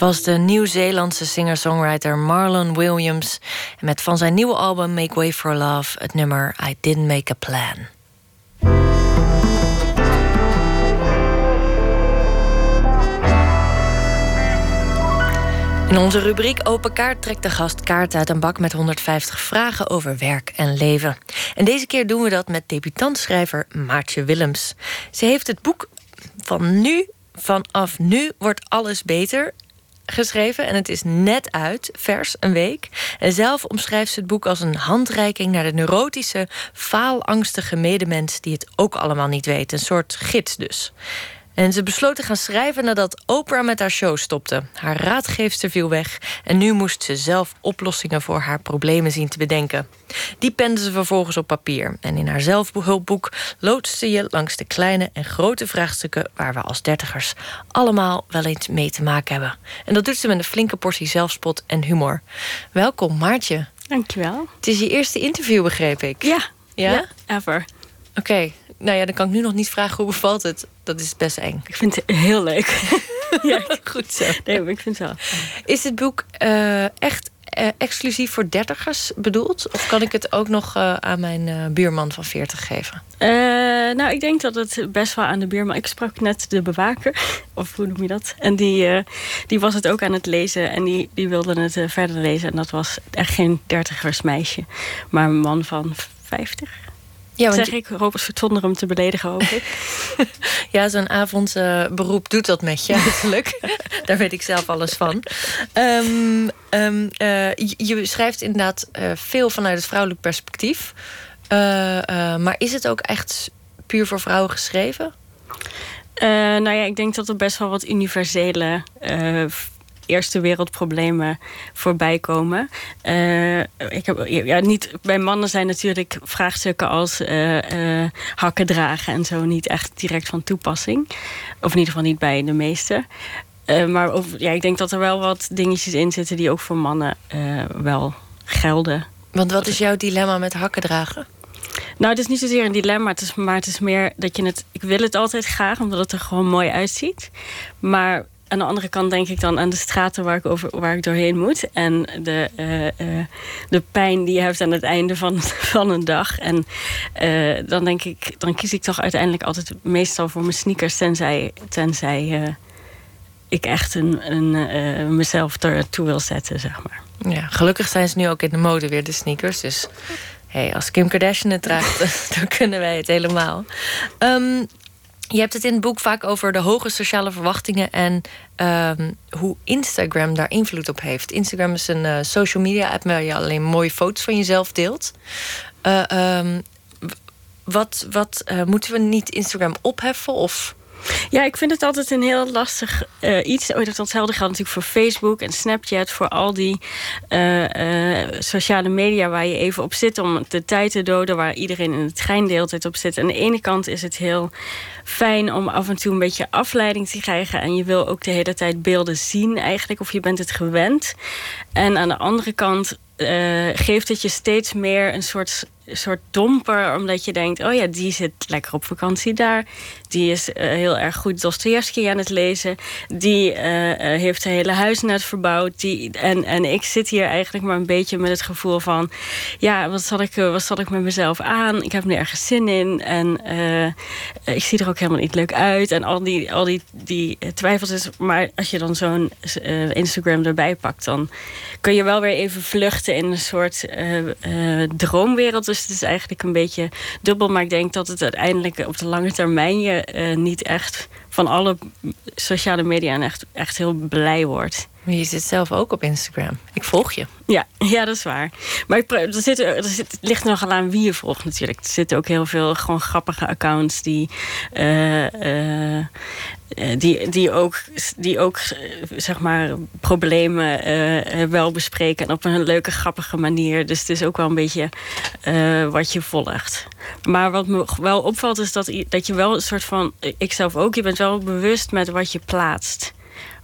Speaker 3: was de Nieuw-Zeelandse singer-songwriter Marlon Williams. Met van zijn nieuwe album Make Way for Love het nummer I Didn't Make a Plan. In onze rubriek Open Kaart trekt de gast kaart uit een bak met 150 vragen over werk en leven. En deze keer doen we dat met debutantschrijver Maartje Willems. Ze heeft het boek van nu, vanaf nu wordt alles beter geschreven en het is net uit, vers, een week. En zelf omschrijft ze het boek als een handreiking naar de neurotische, faalangstige medemens die het ook allemaal niet weet. Een soort gids dus. En ze besloot te gaan schrijven nadat Oprah met haar show stopte. Haar raadgeefster viel weg en nu moest ze zelf oplossingen voor haar problemen zien te bedenken. Die pende ze vervolgens op papier. En in haar zelfhulpboek loodste je langs de kleine en grote vraagstukken waar we als dertigers allemaal wel eens mee te maken hebben. En dat doet ze met een flinke portie zelfspot en humor. Welkom, Maartje.
Speaker 8: Dankjewel.
Speaker 3: Het is je eerste interview, begreep ik.
Speaker 8: Ja,
Speaker 3: Ja?
Speaker 8: ja ever.
Speaker 3: Oké. Nou ja, dan kan ik nu nog niet vragen hoe bevalt het. Dat is best eng.
Speaker 8: Ik vind het heel leuk. ja,
Speaker 3: Goed zo.
Speaker 8: nee, maar ik vind het wel.
Speaker 3: Is dit boek eh, echt eh, exclusief voor dertigers bedoeld? Of kan ik het ook nog eh, aan mijn buurman van 40 geven?
Speaker 8: Nou, ik denk dat het best wel aan de buurman... Ik sprak net de bewaker, of hoe noem je dat? En die, die was het ook aan het lezen en die, die wilde het verder lezen. En dat was echt geen dertigersmeisje, maar een man van 50.
Speaker 3: Ja,
Speaker 8: zeg ik, Robert zonder hem te beledigen, hoop ik.
Speaker 3: ja zo'n avondberoep doet dat met je eigenlijk. Daar weet ik zelf alles van. Ehm, ehm, eh, je, je schrijft inderdaad eh, veel vanuit het vrouwelijk perspectief. Eh, eh, maar is het ook echt puur voor vrouwen geschreven?
Speaker 8: Eh, nou ja, ik denk dat er best wel wat universele eh, eerste wereldproblemen voorbij komen. Eh, ik heb, ja, niet, bij mannen zijn natuurlijk vraagstukken als eh, eh, hakken dragen en zo niet echt direct van toepassing. Of in ieder geval niet bij de meeste. Maar over, ja, ik denk dat er wel wat dingetjes in zitten die ook voor mannen wel gelden.
Speaker 3: Want wat is jouw dilemma met hakken dragen?
Speaker 8: Nou, het is niet zozeer een dilemma, het is, maar het is meer dat je het... Ik wil het altijd graag, omdat het er gewoon mooi uitziet. Maar aan de andere kant denk ik dan aan de straten waar ik, over, waar ik doorheen moet. En de, eh, eh, de pijn die je hebt aan het einde van, van een dag. En eh, dan denk ik, dan kies ik toch uiteindelijk altijd meestal voor mijn sneakers. Tenzij, tenzij ik echt een, een, mezelf ertoe wil zetten, zeg maar.
Speaker 3: Ja, gelukkig zijn ze nu ook in de mode weer, de sneakers. Dus hey, als Kim Kardashian het draagt, dan kunnen wij het helemaal. Ehm, je hebt het in het boek vaak over de hoge sociale verwachtingen en ehm, hoe Instagram daar invloed op heeft. Instagram is een eh, social media app waar je alleen mooie foto's van jezelf deelt. Eh, ehm, wat wat eh, moeten we niet Instagram opheffen? Of
Speaker 8: Ja, ik vind het altijd een heel lastig eh, iets. Oh, dat hetzelfde geldt natuurlijk voor Facebook en Snapchat. Voor al die eh, eh, sociale media waar je even op zit om de tijd te doden. Waar iedereen in het trein de op zit. Aan de ene kant is het heel fijn om af en toe een beetje afleiding te krijgen. En je wil ook de hele tijd beelden zien eigenlijk. Of je bent het gewend. En aan de andere kant geeft het je steeds meer een soort, soort domper. Omdat je denkt, oh ja, die zit lekker op vakantie daar. Die is eh, heel erg goed Dostoevsky aan het lezen. Die eh, eh, heeft zijn hele huis net verbouwd. Die, en, en ik zit hier eigenlijk maar een beetje met het gevoel van... ja, wat zal ik, wat zal ik met mezelf aan? Ik heb nergens zin in. En ik zie er ook helemaal niet leuk uit. En al die, al die, die twijfels. Is, maar als je dan zo'n Instagram erbij pakt... dan kun je wel weer even vluchten in een soort droomwereld. Dus het is eigenlijk een beetje dubbel. Maar ik denk dat het uiteindelijk op de lange termijn... je eh, niet echt van alle sociale media echt, echt heel blij wordt.
Speaker 3: Maar je zit zelf ook op Instagram. Ik volg je.
Speaker 8: Ja, ja, dat is waar. Maar ik, er, zit, er zit, het ligt nogal aan wie je volgt natuurlijk. Er zitten ook heel veel gewoon grappige accounts die, eh, eh, die, die ook, die ook eh, zeg maar, problemen eh, wel bespreken. En op een leuke, grappige manier. Dus het is ook wel een beetje eh, wat je volgt. Maar wat me wel opvalt is dat, dat je wel een soort van... Ik zelf ook, je bent wel bewust met wat je plaatst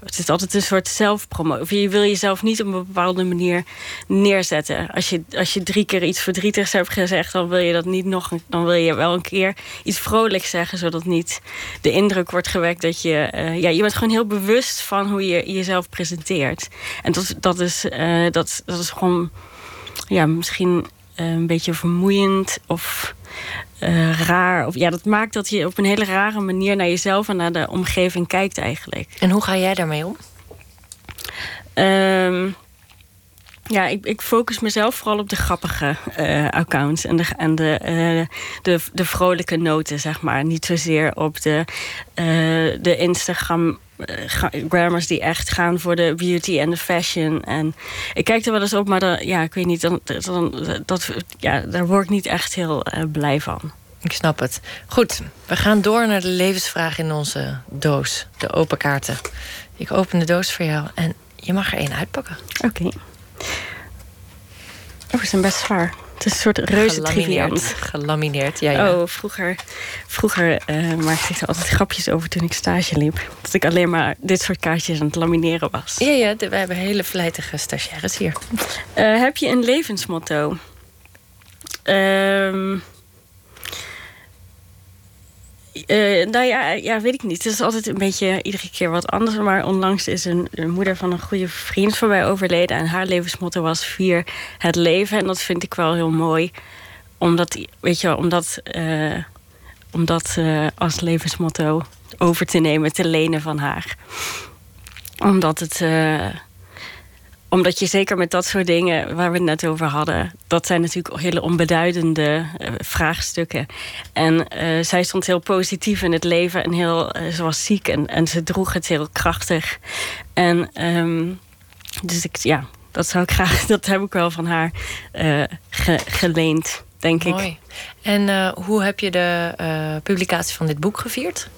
Speaker 8: het is altijd een soort zelfpromotie. Je wil jezelf niet op een bepaalde manier neerzetten. Als je, als je drie keer iets verdrietigs hebt gezegd, dan wil je dat niet nog. Dan wil je wel een keer iets vrolijks zeggen, zodat niet de indruk wordt gewekt dat je. Uh, ja, je bent gewoon heel bewust van hoe je jezelf presenteert. En dat, dat, is, uh, dat, dat is gewoon. Ja, misschien uh, een beetje vermoeiend of uh, raar. Of, ja, dat maakt dat je op een hele rare manier naar jezelf en naar de omgeving kijkt eigenlijk.
Speaker 3: En hoe ga jij daarmee om?
Speaker 8: Um, ja, ik, ik, focus mezelf vooral op de grappige uh, accounts en, de, en de, uh, de, de vrolijke noten, zeg maar. Niet zozeer op de, uh, de Instagram grammars die echt gaan voor de beauty en de fashion. En ik kijk er wel eens op, maar dan, ja, ik weet niet, dan, dan, dat, ja, daar word ik niet echt heel blij van.
Speaker 3: Ik snap het. Goed, we gaan door naar de levensvraag in onze doos. De open kaarten. Ik open de doos voor jou en je mag er één uitpakken.
Speaker 8: Oké. Okay. Oh, ze zijn best zwaar. Het is een soort reuze triviant.
Speaker 3: Gelamineerd, ja, ja.
Speaker 8: Oh, vroeger, vroeger uh, maakte ik er altijd grapjes over toen ik stage liep. Dat ik alleen maar dit soort kaartjes aan het lamineren was.
Speaker 3: Ja, ja, we hebben hele vlijtige stagiaires hier.
Speaker 8: Uh, heb je een levensmotto? Ehm... Uh, nou ja, ja, weet ik niet. Het is altijd een beetje iedere keer wat anders. Maar onlangs is een, moeder van een goede vriend van mij overleden. En haar levensmotto was vier het leven. En dat vind ik wel heel mooi. Omdat, weet je, omdat, uh, omdat uh, als levensmotto over te nemen, te lenen van haar. Omdat het omdat je zeker met dat soort dingen waar we het net over hadden, dat zijn natuurlijk hele onbeduidende uh, vraagstukken. En uh, zij stond heel positief in het leven en heel, uh, ze was ziek en, en ze droeg het heel krachtig. En um, dus ik, ja, dat zou ik graag, dat heb ik wel van haar ge, geleend, denk
Speaker 3: Mooi.
Speaker 8: ik.
Speaker 3: En hoe heb je de publicatie van dit boek gevierd?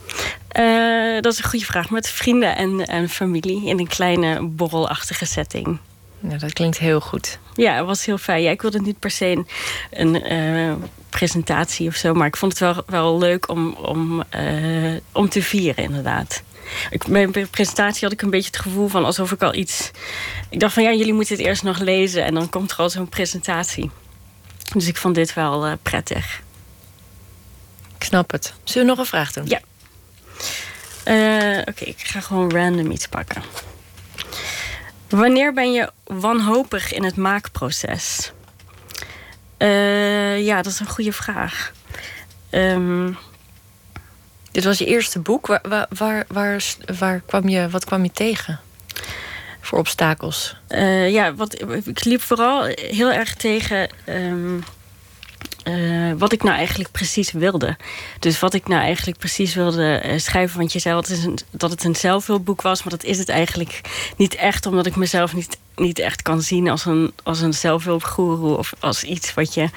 Speaker 8: Uh, dat is een goede vraag. Met vrienden en, en familie in een kleine borrelachtige setting.
Speaker 3: Ja, dat klinkt heel goed.
Speaker 8: Ja, het was heel fijn. Ja, ik wilde niet per se een, een uh, presentatie of zo, maar ik vond het wel, wel leuk om, om, uh, om te vieren, inderdaad. Ik, bij mijn presentatie had ik een beetje het gevoel van alsof ik al iets. Ik dacht van ja, jullie moeten het eerst nog lezen en dan komt er al zo'n presentatie. Dus ik vond dit wel uh, prettig.
Speaker 3: Ik snap het. Zullen we nog een vraag doen?
Speaker 8: Ja. Oké, okay, ik ga gewoon random iets pakken. Wanneer ben je wanhopig in het maakproces? Uh, ja, dat is een goede vraag. Um,
Speaker 3: Dit was je eerste boek. Waar, waar, waar, waar, kwam je, wat kwam je tegen? Voor obstakels?
Speaker 8: Uh, ja, wat, ik liep vooral heel erg tegen. Um, uh, wat ik nou eigenlijk precies wilde. Dus wat ik nou eigenlijk precies wilde uh, schrijven. Want je zei dat het, een, dat was. Maar dat is het eigenlijk niet echt. Omdat ik mezelf niet niet echt kan zien als een, als een zelfhulpgoeroe of als iets wat je,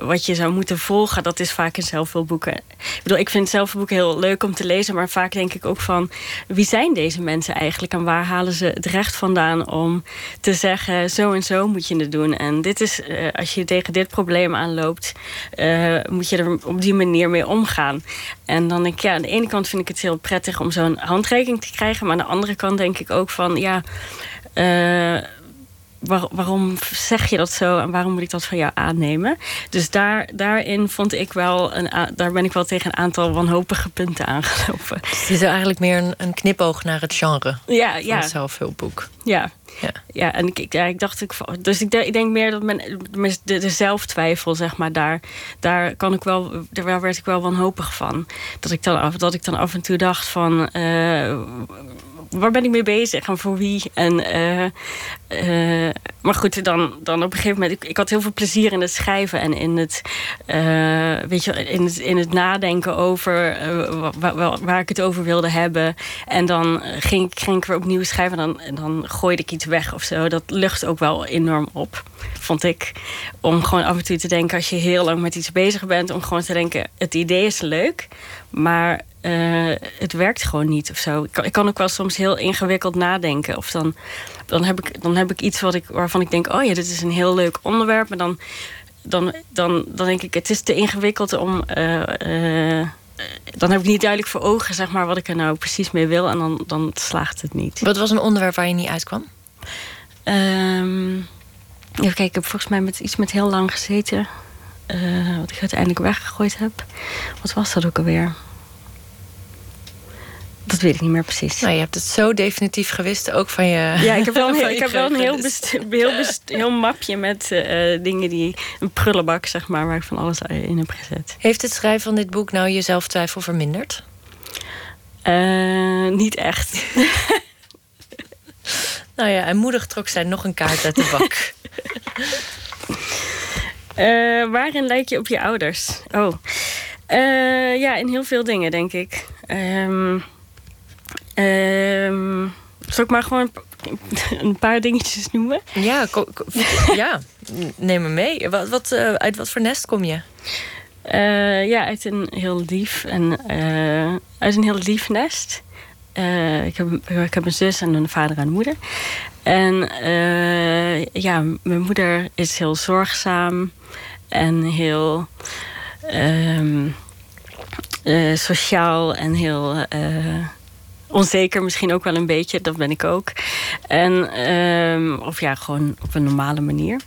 Speaker 8: uh, wat je zou moeten volgen. Dat is vaak in zelfhulpboeken. Ik bedoel, ik vind zelfhulpboeken heel leuk om te lezen, maar vaak denk ik ook van wie zijn deze mensen eigenlijk en waar halen ze het recht vandaan om te zeggen zo en zo moet je het doen. En dit is, uh, als je tegen dit probleem aanloopt, uh, moet je er op die manier mee omgaan. En dan denk ik, ja, aan de ene kant vind ik het heel prettig om zo'n handreiking te krijgen, maar aan de andere kant denk ik ook van ja. Uh, waar, waarom zeg je dat zo en waarom moet ik dat van jou aannemen? Dus daar, daarin vond ik wel een, daar ben ik wel tegen een aantal wanhopige punten aangelopen.
Speaker 3: Dus het is eigenlijk meer een, een knipoog naar het genre
Speaker 8: ja,
Speaker 3: van
Speaker 8: ja.
Speaker 3: het zelfhulpboek.
Speaker 8: Ja.
Speaker 3: Ja.
Speaker 8: ja, en ik, ja, ik dacht, ik, dus ik, ik denk meer dat men, de, de zelftwijfel, zeg maar, daar, daar kan ik wel, daar werd ik wel wanhopig van. Dat ik dan af, dat ik dan af en toe dacht van, uh, waar ben ik mee bezig en voor wie? En, uh, uh, maar goed, dan, dan op een gegeven moment, ik, had heel veel plezier in het schrijven en in het, uh, weet je, in het, in het nadenken over waar, ik het over wilde hebben. En dan ging, ging ik weer opnieuw schrijven en dan, dan gooide ik iets weg of zo. Dat lucht ook wel enorm op, vond ik. Om gewoon af en toe te denken, als je heel lang met iets bezig bent, om gewoon te denken: het idee is leuk, maar uh, het werkt gewoon niet of zo. Ik kan, ik kan, ook wel soms heel ingewikkeld nadenken. Of dan, dan, heb, ik, dan heb ik iets wat ik, waarvan ik denk: oh ja, dit is een heel leuk onderwerp. Maar dan, dan, dan, dan denk ik: het is te ingewikkeld om. Uh, uh, dan heb ik niet duidelijk voor ogen zeg maar, wat ik er nou precies mee wil. En dan, dan slaagt het niet.
Speaker 3: Wat was een onderwerp waar je niet uitkwam?
Speaker 8: Um, even kijken, ik heb volgens mij met iets met heel lang gezeten. Wat ik uiteindelijk weggegooid heb. Wat was dat ook alweer? Dat weet ik niet meer precies.
Speaker 3: Nou, je hebt het zo definitief gewist, ook van je.
Speaker 8: Ja, ik heb wel een, heel, ik heb wel een heel, heel, heel mapje met uh, dingen die. Een prullenbak, zeg maar, waar ik van alles in heb gezet.
Speaker 3: Heeft het schrijven van dit boek nou je zelftwijfel verminderd?
Speaker 8: Uh, niet echt.
Speaker 3: nou ja, en moedig trok zij nog een kaart uit de bak.
Speaker 8: uh, waarin lijk je op je ouders? Oh. ja, in heel veel dingen, denk ik. Um, Um, zal ik maar gewoon een paar dingetjes noemen?
Speaker 3: Ja, ja. neem me mee. Wat, wat, uh, uit wat voor nest kom je?
Speaker 8: Uh, ja, uit een heel lief, en, uh, uit een heel lief nest. ik, heb, ik heb een zus en een vader en een moeder. En ja, mijn moeder is heel zorgzaam en heel um, sociaal en heel onzeker misschien ook wel een beetje. Dat ben ik ook. En, ehm, of ja, gewoon op een normale manier.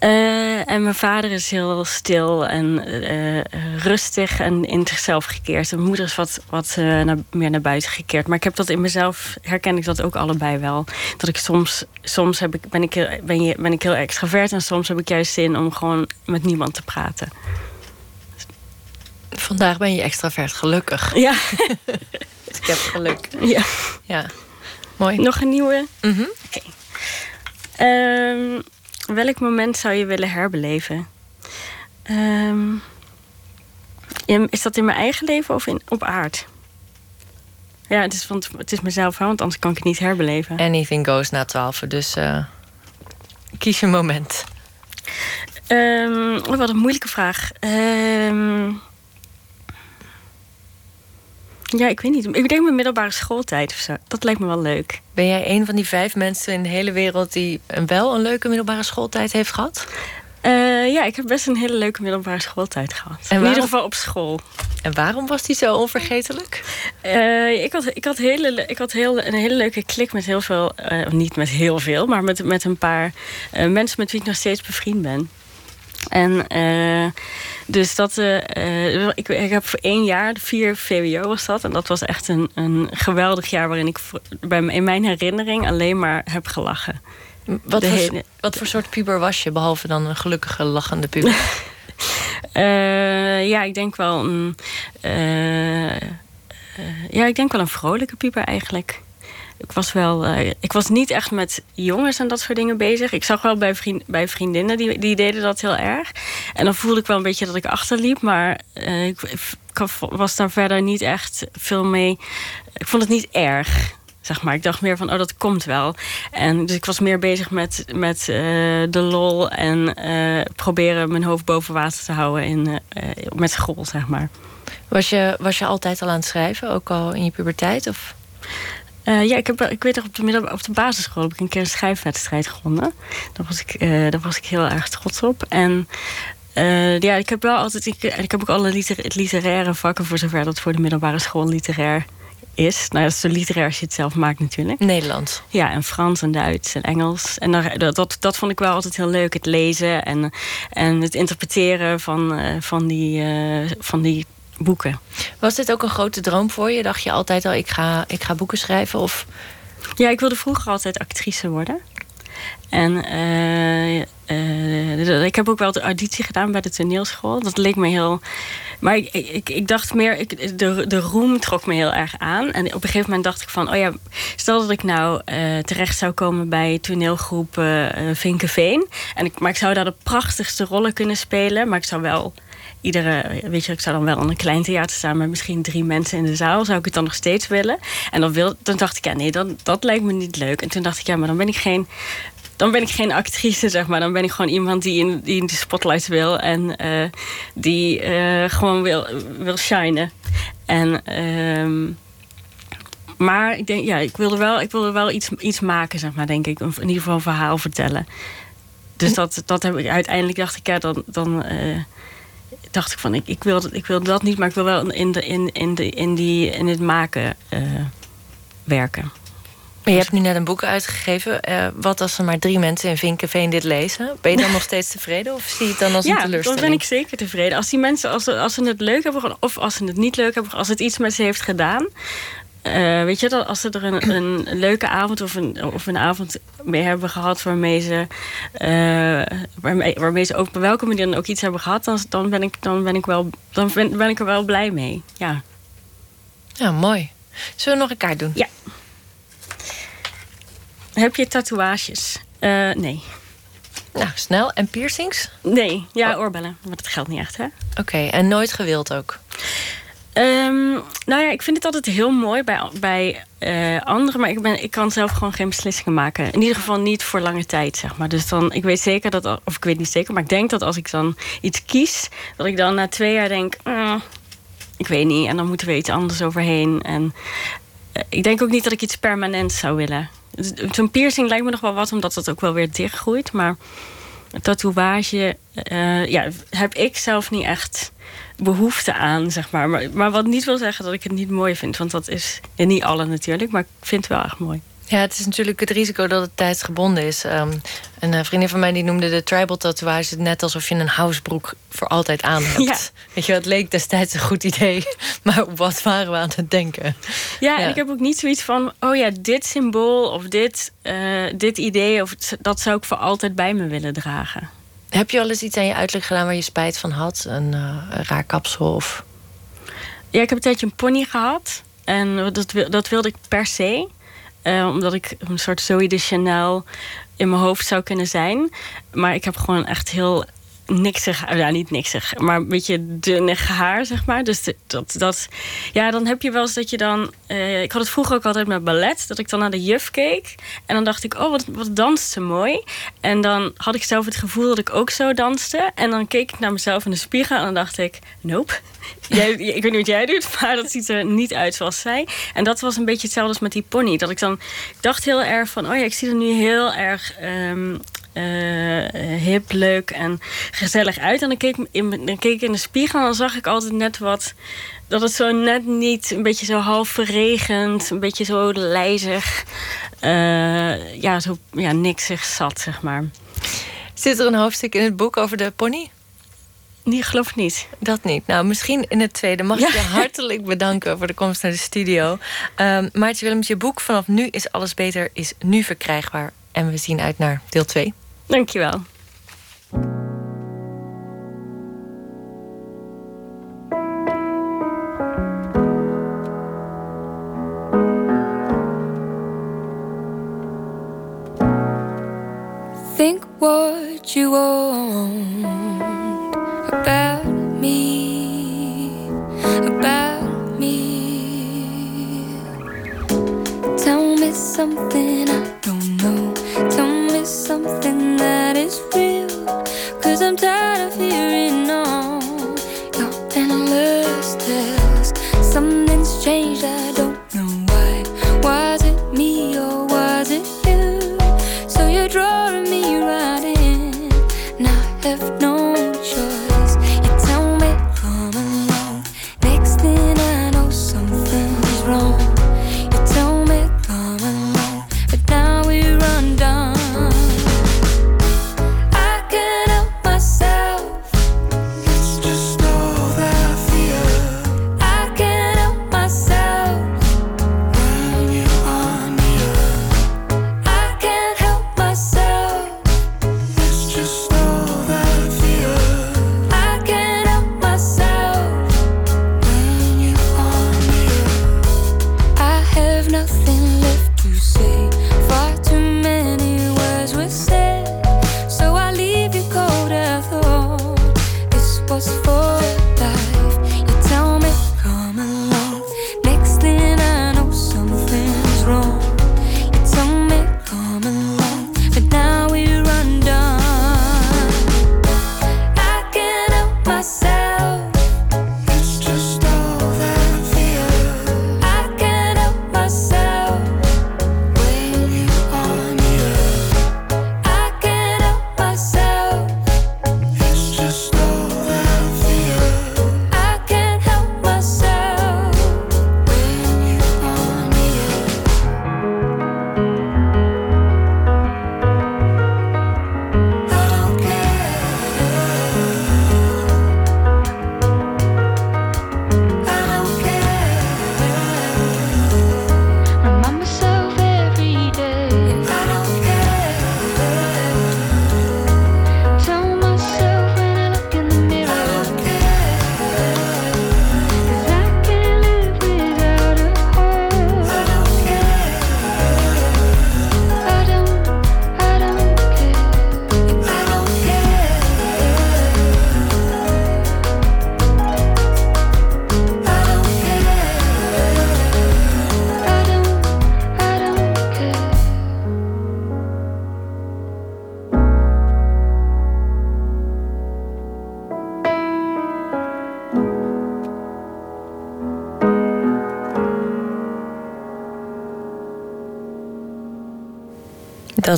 Speaker 8: Uh, en mijn vader is heel stil en uh, rustig en in zichzelf gekeerd. Mijn moeder is wat, wat uh, naar, meer naar buiten gekeerd. Maar ik heb dat in mezelf, herken ik dat ook allebei wel. Dat ik soms, soms heb ik, ben, ik, ben, je, ben ik heel extravert en soms heb ik juist zin om gewoon met niemand te praten.
Speaker 3: Vandaag ben je extravert, gelukkig.
Speaker 8: Ja.
Speaker 3: ik heb geluk.
Speaker 8: Ja.
Speaker 3: ja. Mooi.
Speaker 8: Nog een nieuwe?
Speaker 3: Mm
Speaker 8: Oké. Ehm, welk moment zou je willen herbeleven? Ehm, is dat in mijn eigen leven of in, op aard? Ja, het is, want het is mezelf, want anders kan ik het niet herbeleven.
Speaker 3: Anything goes na twaalf, dus uh, kies je moment.
Speaker 8: Um, wat een moeilijke vraag. Um, ja, ik weet niet. Ik denk mijn middelbare schooltijd of zo. Dat lijkt me wel leuk.
Speaker 3: Ben jij een van die vijf mensen in de hele wereld die wel een leuke middelbare schooltijd heeft gehad?
Speaker 8: Uh, ja, ik heb best een hele leuke middelbare schooltijd gehad. In ieder geval op school.
Speaker 3: En waarom was die zo onvergetelijk?
Speaker 8: Uh, ik, had, ik, had hele, ik had heel, een hele leuke klik met heel veel... Uh, niet met heel veel, maar met, met een paar mensen met wie ik nog steeds bevriend ben. En uh, dus dat, uh, ik, ik heb voor één jaar, vier VWO was dat. En dat was echt een, een geweldig jaar waarin ik bij, in mijn herinnering alleen maar heb gelachen.
Speaker 3: Wat, voor, hele... wat voor soort puber was je, behalve dan een gelukkige, lachende puber?
Speaker 8: uh, ja, ik denk wel een. ja, ik denk wel een vrolijke puber eigenlijk ik was wel. Uh, ik was niet echt met jongens en dat soort dingen bezig. Ik zag wel bij, vriend, bij vriendinnen die, die deden dat heel erg. En dan voelde ik wel een beetje dat ik achterliep. Maar uh, ik, was daar verder niet echt veel mee. Ik vond het niet erg. Zeg maar. Ik dacht meer van, oh, dat komt wel. En dus ik was meer bezig met, met uh, de lol en proberen mijn hoofd boven water te houden in, met school, zeg maar.
Speaker 3: Was je, was je altijd al aan het schrijven, ook al in je puberteit? Of?
Speaker 8: Uh, ja, ik, heb, ik weet nog, op de, middel, op de basisschool heb ik een keer een schrijfwedstrijd gewonnen. Daar was ik, uh, daar was ik heel erg trots op. En uh, ja, ik heb wel altijd. Ik, ik heb ook alle liter, literaire vakken, voor zover dat voor de middelbare school literair is. Nou, dat is zo literair als je het zelf maakt natuurlijk.
Speaker 3: Nederlands.
Speaker 8: Ja, en Frans en Duits en Engels. En daar, dat, dat vond ik wel altijd heel leuk. Het lezen en, en het interpreteren van, van, die, van die boeken.
Speaker 3: Was dit ook een grote droom voor je? Dacht je altijd al, ik ga, ik ga boeken schrijven? Of...
Speaker 8: Ja, ik wilde vroeger altijd actrice worden. En uh, uh, ik heb ook wel de auditie gedaan bij de toneelschool. Dat leek me heel. Maar ik, ik, ik dacht meer, ik, de, de roem trok me heel erg aan. En op een gegeven moment dacht ik van, oh ja, stel dat ik nou uh, terecht zou komen bij toneelgroep Vinkenveen. En ik, maar ik zou daar de prachtigste rollen kunnen spelen. Maar ik zou wel iedere, weet je, ik zou dan wel aan een klein theater staan met misschien drie mensen in de zaal. Zou ik het dan nog steeds willen? En dan, wil, dan dacht ik, ja, nee, dan, dat lijkt me niet leuk. En toen dacht ik, ja, maar dan ben ik geen. Dan ben ik geen actrice, zeg maar. Dan ben ik gewoon iemand die in, die in de spotlight wil en uh, die uh, gewoon wil, wil shinen. En, uh, maar ik denk, ja, ik wilde wel, ik wilde wel iets, iets maken, zeg maar, denk ik. In ieder geval een verhaal vertellen. Dus dat, dat heb ik uiteindelijk dacht ik, ja, dan. dan uh, dacht ik van, ik, ik, wil, ik wil dat niet, maar ik wil wel in, de, in, in, de, in, die, in het maken uh, werken.
Speaker 3: Maar je hebt nu net een boek uitgegeven. Uh, wat als er maar drie mensen in Vinkenveen dit lezen? Ben je dan nog steeds tevreden of zie je het dan als
Speaker 8: ja,
Speaker 3: een teleurstelling?
Speaker 8: dan ben ik zeker tevreden. Als die mensen, als ze, als ze het leuk hebben of als ze het niet leuk hebben... als het iets met ze heeft gedaan... Uh, weet je, dat als ze er een, een, leuke avond of een, of een avond mee hebben gehad waarmee ze, uh, waarmee, waarmee ze ook op welke manier dan ook iets hebben gehad, dan, dan, ben, ik, dan, ben, ik wel, dan ben, ben ik er wel blij mee. Ja.
Speaker 3: ja, mooi. Zullen we nog een kaart doen?
Speaker 8: Ja. Heb je tatoeages? Uh, nee.
Speaker 3: Nou, snel. En piercings?
Speaker 8: Nee, ja, oh. oorbellen. Maar dat geldt niet echt, hè?
Speaker 3: Oké, okay. en nooit gewild ook?
Speaker 8: Um, nou ja, ik vind het altijd heel mooi bij, bij uh, anderen, maar ik, ben, ik kan zelf gewoon geen beslissingen maken. In ieder geval niet voor lange tijd, zeg maar. Dus dan, ik weet zeker dat, of ik weet niet zeker, maar ik denk dat als ik dan iets kies, dat ik dan na twee jaar denk, uh, ik weet niet, en dan moeten we iets anders overheen. En uh, ik denk ook niet dat ik iets permanents zou willen. Zo'n piercing lijkt me nog wel wat, omdat dat ook wel weer dichtgroeit. Maar een tatoeage ja, heb ik zelf niet echt behoefte aan, zeg maar. maar. Maar wat niet wil zeggen dat ik het niet mooi vind. Want dat is in niet alle natuurlijk, maar ik vind het wel echt mooi.
Speaker 3: Ja, het is natuurlijk het risico dat het tijdsgebonden is. Um, een uh, vriendin van mij die noemde de tribal tatoeage net alsof je een housebroek voor altijd aan hebt.
Speaker 8: Ja.
Speaker 3: Weet je, het leek destijds een goed idee, maar wat waren we aan het denken?
Speaker 8: Ja, ja. en ik heb ook niet zoiets van, oh ja, dit symbool of dit, uh, dit idee, of dat zou ik voor altijd bij me willen dragen.
Speaker 3: Heb je al eens iets aan je uiterlijk gedaan waar je spijt van had? Een, uh, een raar kapsel of...
Speaker 8: Ja, ik heb een tijdje een pony gehad. En dat, dat wilde ik per se. Uh, omdat ik een soort Zoe de Chanel in mijn hoofd zou kunnen zijn. Maar ik heb gewoon echt heel niksig, ja niet niksig, maar een beetje dunnig haar, zeg maar. Dus dat, dat, ja, dan heb je wel eens dat je dan... Uh, ik had het vroeger ook altijd met ballet, dat ik dan naar de juf keek. En dan dacht ik, oh, wat, wat danst ze mooi. En dan had ik zelf het gevoel dat ik ook zo danste. En dan keek ik naar mezelf in de spiegel en dan dacht ik, nope. Jij, ik weet niet wat jij doet, maar dat ziet er niet uit zoals zij. En dat was een beetje hetzelfde als met die pony. Dat ik dan ik dacht heel erg van, oh ja, ik zie er nu heel erg uh, hip, leuk en gezellig uit. En dan keek, in, dan keek ik in de spiegel en dan zag ik altijd net wat... dat het zo net niet, een beetje zo half verregend... een beetje zo lijzig, uh, ja, zo ja, niksig zat, zeg maar.
Speaker 3: Zit er een hoofdstuk in het boek over de pony?
Speaker 8: Nee, geloof niet.
Speaker 3: Dat niet. Nou, misschien in het tweede. Mag ik je hartelijk bedanken voor de komst naar de studio. Um, Maartje Willems, je boek Vanaf nu is alles beter is nu verkrijgbaar. En we zien uit naar deel 2.
Speaker 8: Dankjewel.
Speaker 9: Think what you want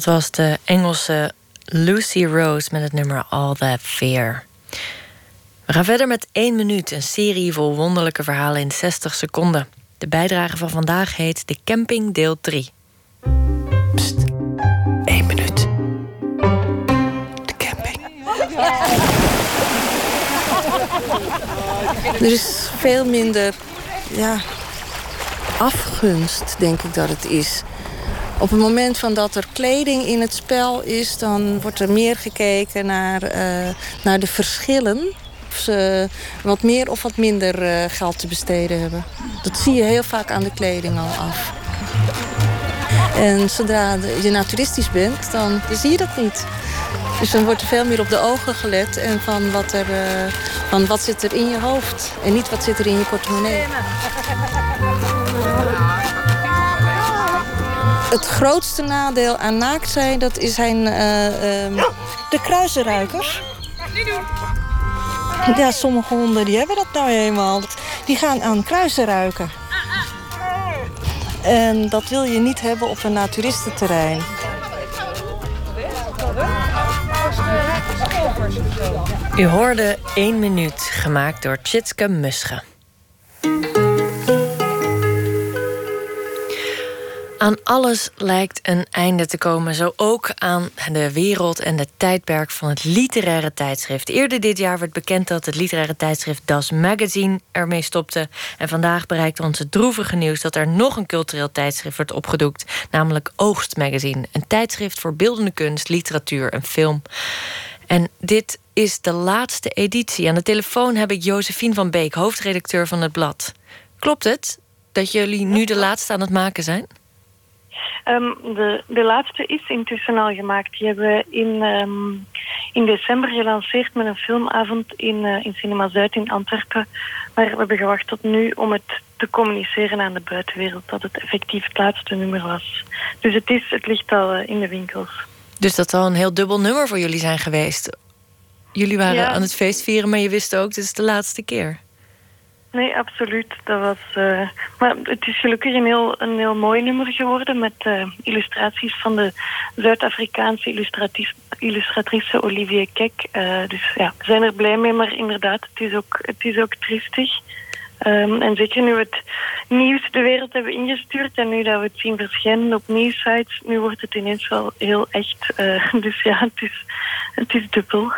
Speaker 3: Dat was de Engelse Lucy Rose met het nummer All That Fear. We gaan verder met 1 minuut, een serie vol wonderlijke verhalen in 60 seconden. De bijdrage van vandaag heet De Camping deel 3.
Speaker 10: Pst, 1 minuut. De camping.
Speaker 11: Er is veel minder ja, afgunst, denk ik dat het is. Op het moment van dat er kleding in het spel is... dan wordt er meer gekeken naar, uh, naar de verschillen. Of ze wat meer of wat minder uh, geld te besteden hebben. Dat zie je heel vaak aan de kleding al af. En zodra je naturistisch bent, dan zie je dat niet. Dus dan wordt er veel meer op de ogen gelet en van wat, er, uh, van wat zit er in je hoofd. En niet wat zit er in je portemonnee. Het grootste nadeel aan naakt zijn, dat zijn uh, um, de kruisenruikers. Ja, sommige honden die hebben dat nou eenmaal. Die gaan aan kruisen ruiken. En dat wil je niet hebben op een naturistenterrein.
Speaker 3: U hoorde 1 minuut, gemaakt door Tjitske Musche. Aan alles lijkt een einde te komen, zo ook aan de wereld en het tijdperk van het literaire tijdschrift. Eerder dit jaar werd bekend dat het literaire tijdschrift Das Magazine ermee stopte. En vandaag bereikte ons het droevige nieuws dat er nog een cultureel tijdschrift wordt opgedoekt, namelijk Oogst Magazine, een tijdschrift voor beeldende kunst, literatuur en film. En dit is de laatste editie. Aan de telefoon heb ik Josephine van Beek, hoofdredacteur van het blad. Klopt het dat jullie nu de laatste aan het maken zijn?
Speaker 12: Um, de, de laatste is intussen al gemaakt. Die hebben we in, um, in december gelanceerd met een filmavond in, uh, in Cinema Zuid in Antwerpen. Maar we hebben gewacht tot nu om het te communiceren aan de buitenwereld dat het effectief het laatste nummer was. Dus het, is, het ligt al uh, in de winkels.
Speaker 3: Dus dat zal een heel dubbel nummer voor jullie zijn geweest. Jullie waren ja. aan het feest vieren, maar je wist ook, dit is de laatste keer.
Speaker 12: Nee, absoluut. Dat was, uh, maar het is gelukkig een heel, een heel mooi nummer geworden met uh, illustraties van de Zuid-Afrikaanse illustratrice Olivier Kek. Uh, dus ja, we zijn er blij mee, maar inderdaad, het is ook, het is ook triestig. Um, en zeker nu we het nieuws de wereld hebben ingestuurd en nu dat we het zien verschijnen op nieuwsites, nu wordt het ineens wel heel echt. dus ja, het is, het is dubbel.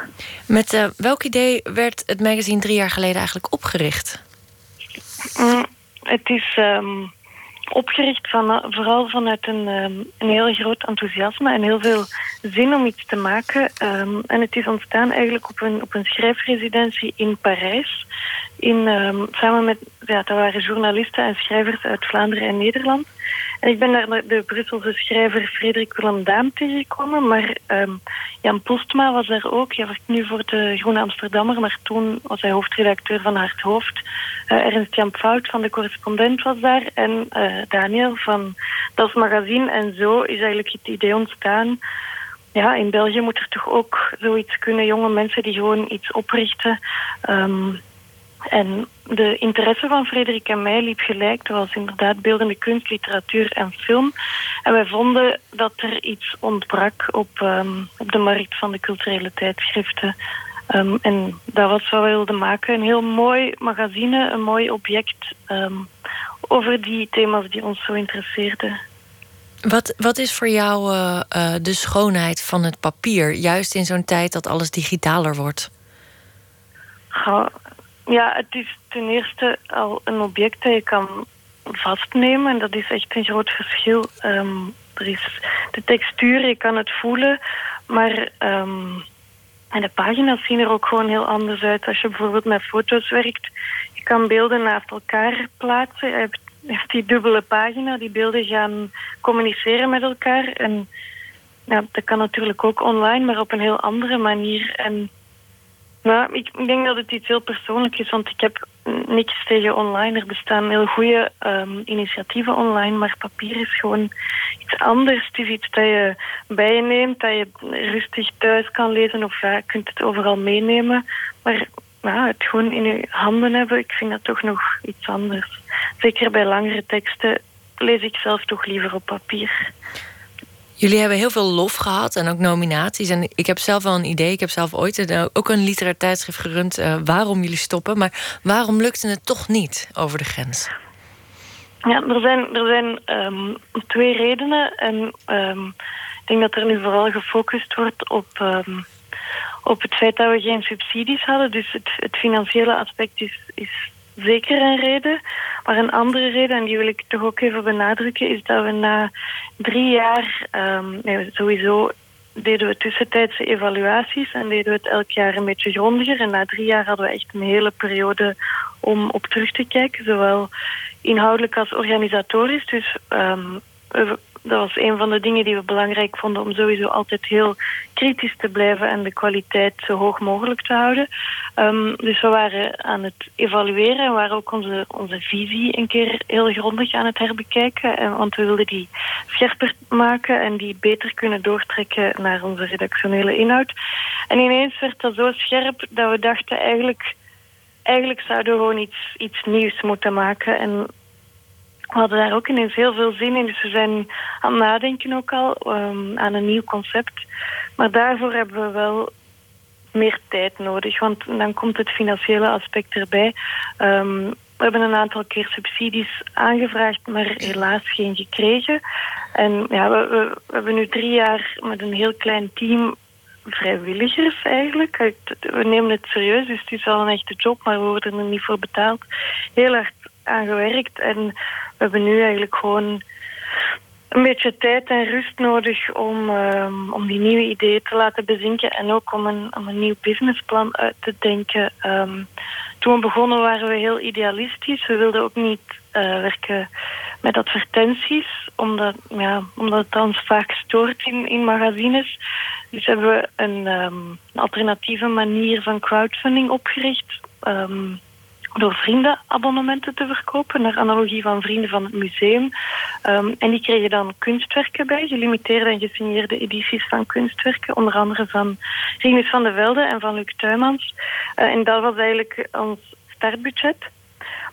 Speaker 3: Met welk idee werd het magazine drie jaar geleden eigenlijk opgericht?
Speaker 12: Mm, het is um, opgericht van, vooral vanuit een, um, een heel groot enthousiasme en heel veel zin om iets te maken. Um, en het is ontstaan eigenlijk op een, op een schrijfresidentie in Parijs. In, samen met, ja, dat waren journalisten en schrijvers uit Vlaanderen en Nederland. En ik ben daar de Brusselse schrijver Frederik Willem Daam tegengekomen. Maar um, Jan Postma was daar ook. Hij werkt nu voor de Groene Amsterdammer. Maar toen was hij hoofdredacteur van Hart Hoofd. Uh, Ernst Jan Fout van de correspondent was daar. En uh, Daniel van Das Magazine. En zo is eigenlijk het idee ontstaan. Ja, in België moet er toch ook zoiets kunnen. Jonge mensen die gewoon iets oprichten. Um, en de interesse van Frederik en mij liep gelijk. Dat was inderdaad beeldende kunst, literatuur en film. En wij vonden dat er iets ontbrak op, um, op de markt van de culturele tijdschriften. Um, en dat was wat we wilden maken. Een heel mooi magazine, een mooi object um, over die thema's die ons zo interesseerden.
Speaker 3: Wat, wat is voor jou uh, uh, de schoonheid van het papier, juist in zo'n tijd dat alles digitaler wordt?
Speaker 12: Ja, het is ten eerste al een object dat je kan vastnemen. En dat is echt een groot verschil. Um, er is de textuur, je kan het voelen. Maar um, en de pagina's zien er ook gewoon heel anders uit. Als je bijvoorbeeld met foto's werkt, je kan beelden naast elkaar plaatsen. Je hebt, je hebt die dubbele pagina, die beelden gaan communiceren met elkaar. En ja, dat kan natuurlijk ook online, maar op een heel andere manier. En nou, ik denk dat het iets heel persoonlijk is, want ik heb niks tegen online. Er bestaan heel goede um, initiatieven online, maar papier is gewoon iets anders. Het is iets dat je bij je neemt, dat je rustig thuis kan lezen of ja, je kunt het overal meenemen. Maar ja, het gewoon in je handen hebben, ik vind dat toch nog iets anders. Zeker bij langere teksten lees ik zelf toch liever op papier.
Speaker 3: Jullie hebben heel veel lof gehad en ook nominaties. En ik heb zelf wel een idee. Ik heb zelf ooit een, ook een literair tijdschrift gerund uh, waarom jullie stoppen. Maar waarom lukte het toch niet over de grens?
Speaker 12: Ja, er zijn, er zijn um, twee redenen. En um, ik denk dat er nu vooral gefocust wordt op, um, op het feit dat we geen subsidies hadden. Dus het, het financiële aspect is, is zeker een reden. Maar een andere reden, en die wil ik toch ook even benadrukken, is dat we na drie jaar, um, nee, sowieso deden we tussentijdse evaluaties en deden we het elk jaar een beetje grondiger. En na drie jaar hadden we echt een hele periode om op terug te kijken, zowel inhoudelijk als organisatorisch. Dus um, dat was een van de dingen die we belangrijk vonden om sowieso altijd heel kritisch te blijven en de kwaliteit zo hoog mogelijk te houden. Um, dus we waren aan het evalueren en waren ook onze, onze visie een keer heel grondig aan het herbekijken. En, want we wilden die scherper maken en die beter kunnen doortrekken naar onze redactionele inhoud. En ineens werd dat zo scherp dat we dachten eigenlijk eigenlijk zouden we gewoon iets, iets nieuws moeten maken. En we hadden daar ook ineens heel veel zin in. Dus we zijn aan het nadenken ook al um, aan een nieuw concept. Maar daarvoor hebben we wel meer tijd nodig. Want dan komt het financiële aspect erbij. Um, we hebben een aantal keer subsidies aangevraagd, maar helaas geen gekregen. En ja, we, we, we hebben nu drie jaar met een heel klein team vrijwilligers eigenlijk. We nemen het serieus, dus het is wel een echte job, maar we worden er niet voor betaald. Heel hard aan gewerkt en we hebben nu eigenlijk gewoon een beetje tijd en rust nodig om, um, om die nieuwe ideeën te laten bezinken en ook om een, om een nieuw businessplan uit te denken. Um, toen we begonnen waren we heel idealistisch. We wilden ook niet uh, werken met advertenties, omdat, ja, omdat het ons vaak stoort in, in magazines. Dus hebben we een, um, een alternatieve manier van crowdfunding opgericht. Door vriendenabonnementen te verkopen, naar analogie van vrienden van het museum. Um, en die kregen dan kunstwerken bij, gelimiteerde en gesigneerde edities van kunstwerken, onder andere van Rinus van de Velde en van Luc Tuymans. Uh, en dat was eigenlijk ons startbudget.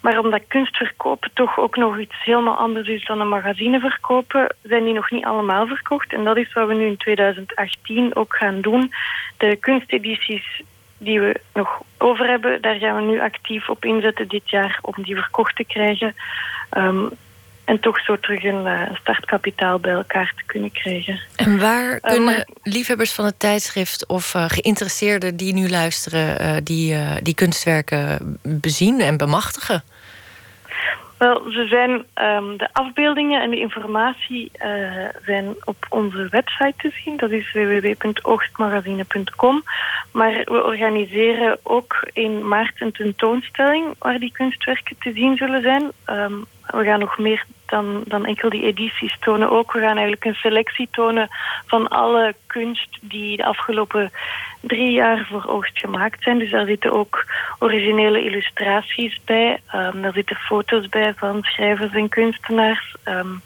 Speaker 12: Maar omdat kunstverkopen toch ook nog iets helemaal anders is dan een magazine verkopen, zijn die nog niet allemaal verkocht. En dat is wat we nu in 2018 ook gaan doen. De kunstedities die we nog over hebben, daar gaan we nu actief op inzetten dit jaar om die verkocht te krijgen. Um, en toch zo terug een uh, startkapitaal bij elkaar te kunnen krijgen.
Speaker 3: En waar uh, kunnen maar... liefhebbers van het tijdschrift of uh, geïnteresseerden die nu luisteren, die, die kunstwerken bezien en bemachtigen?
Speaker 12: Wel, ze zijn um, de afbeeldingen en de informatie uh, zijn op onze website te zien. Dat is www.oogstmagazine.com. Maar we organiseren ook in maart een tentoonstelling waar die kunstwerken te zien zullen zijn. Um, we gaan nog meer dan, dan enkel die edities tonen ook. We gaan eigenlijk een selectie tonen van alle kunst die de afgelopen drie jaar voor oogst gemaakt zijn. Dus daar zitten ook originele illustraties bij. Um, daar zitten foto's bij van schrijvers en kunstenaars. Um,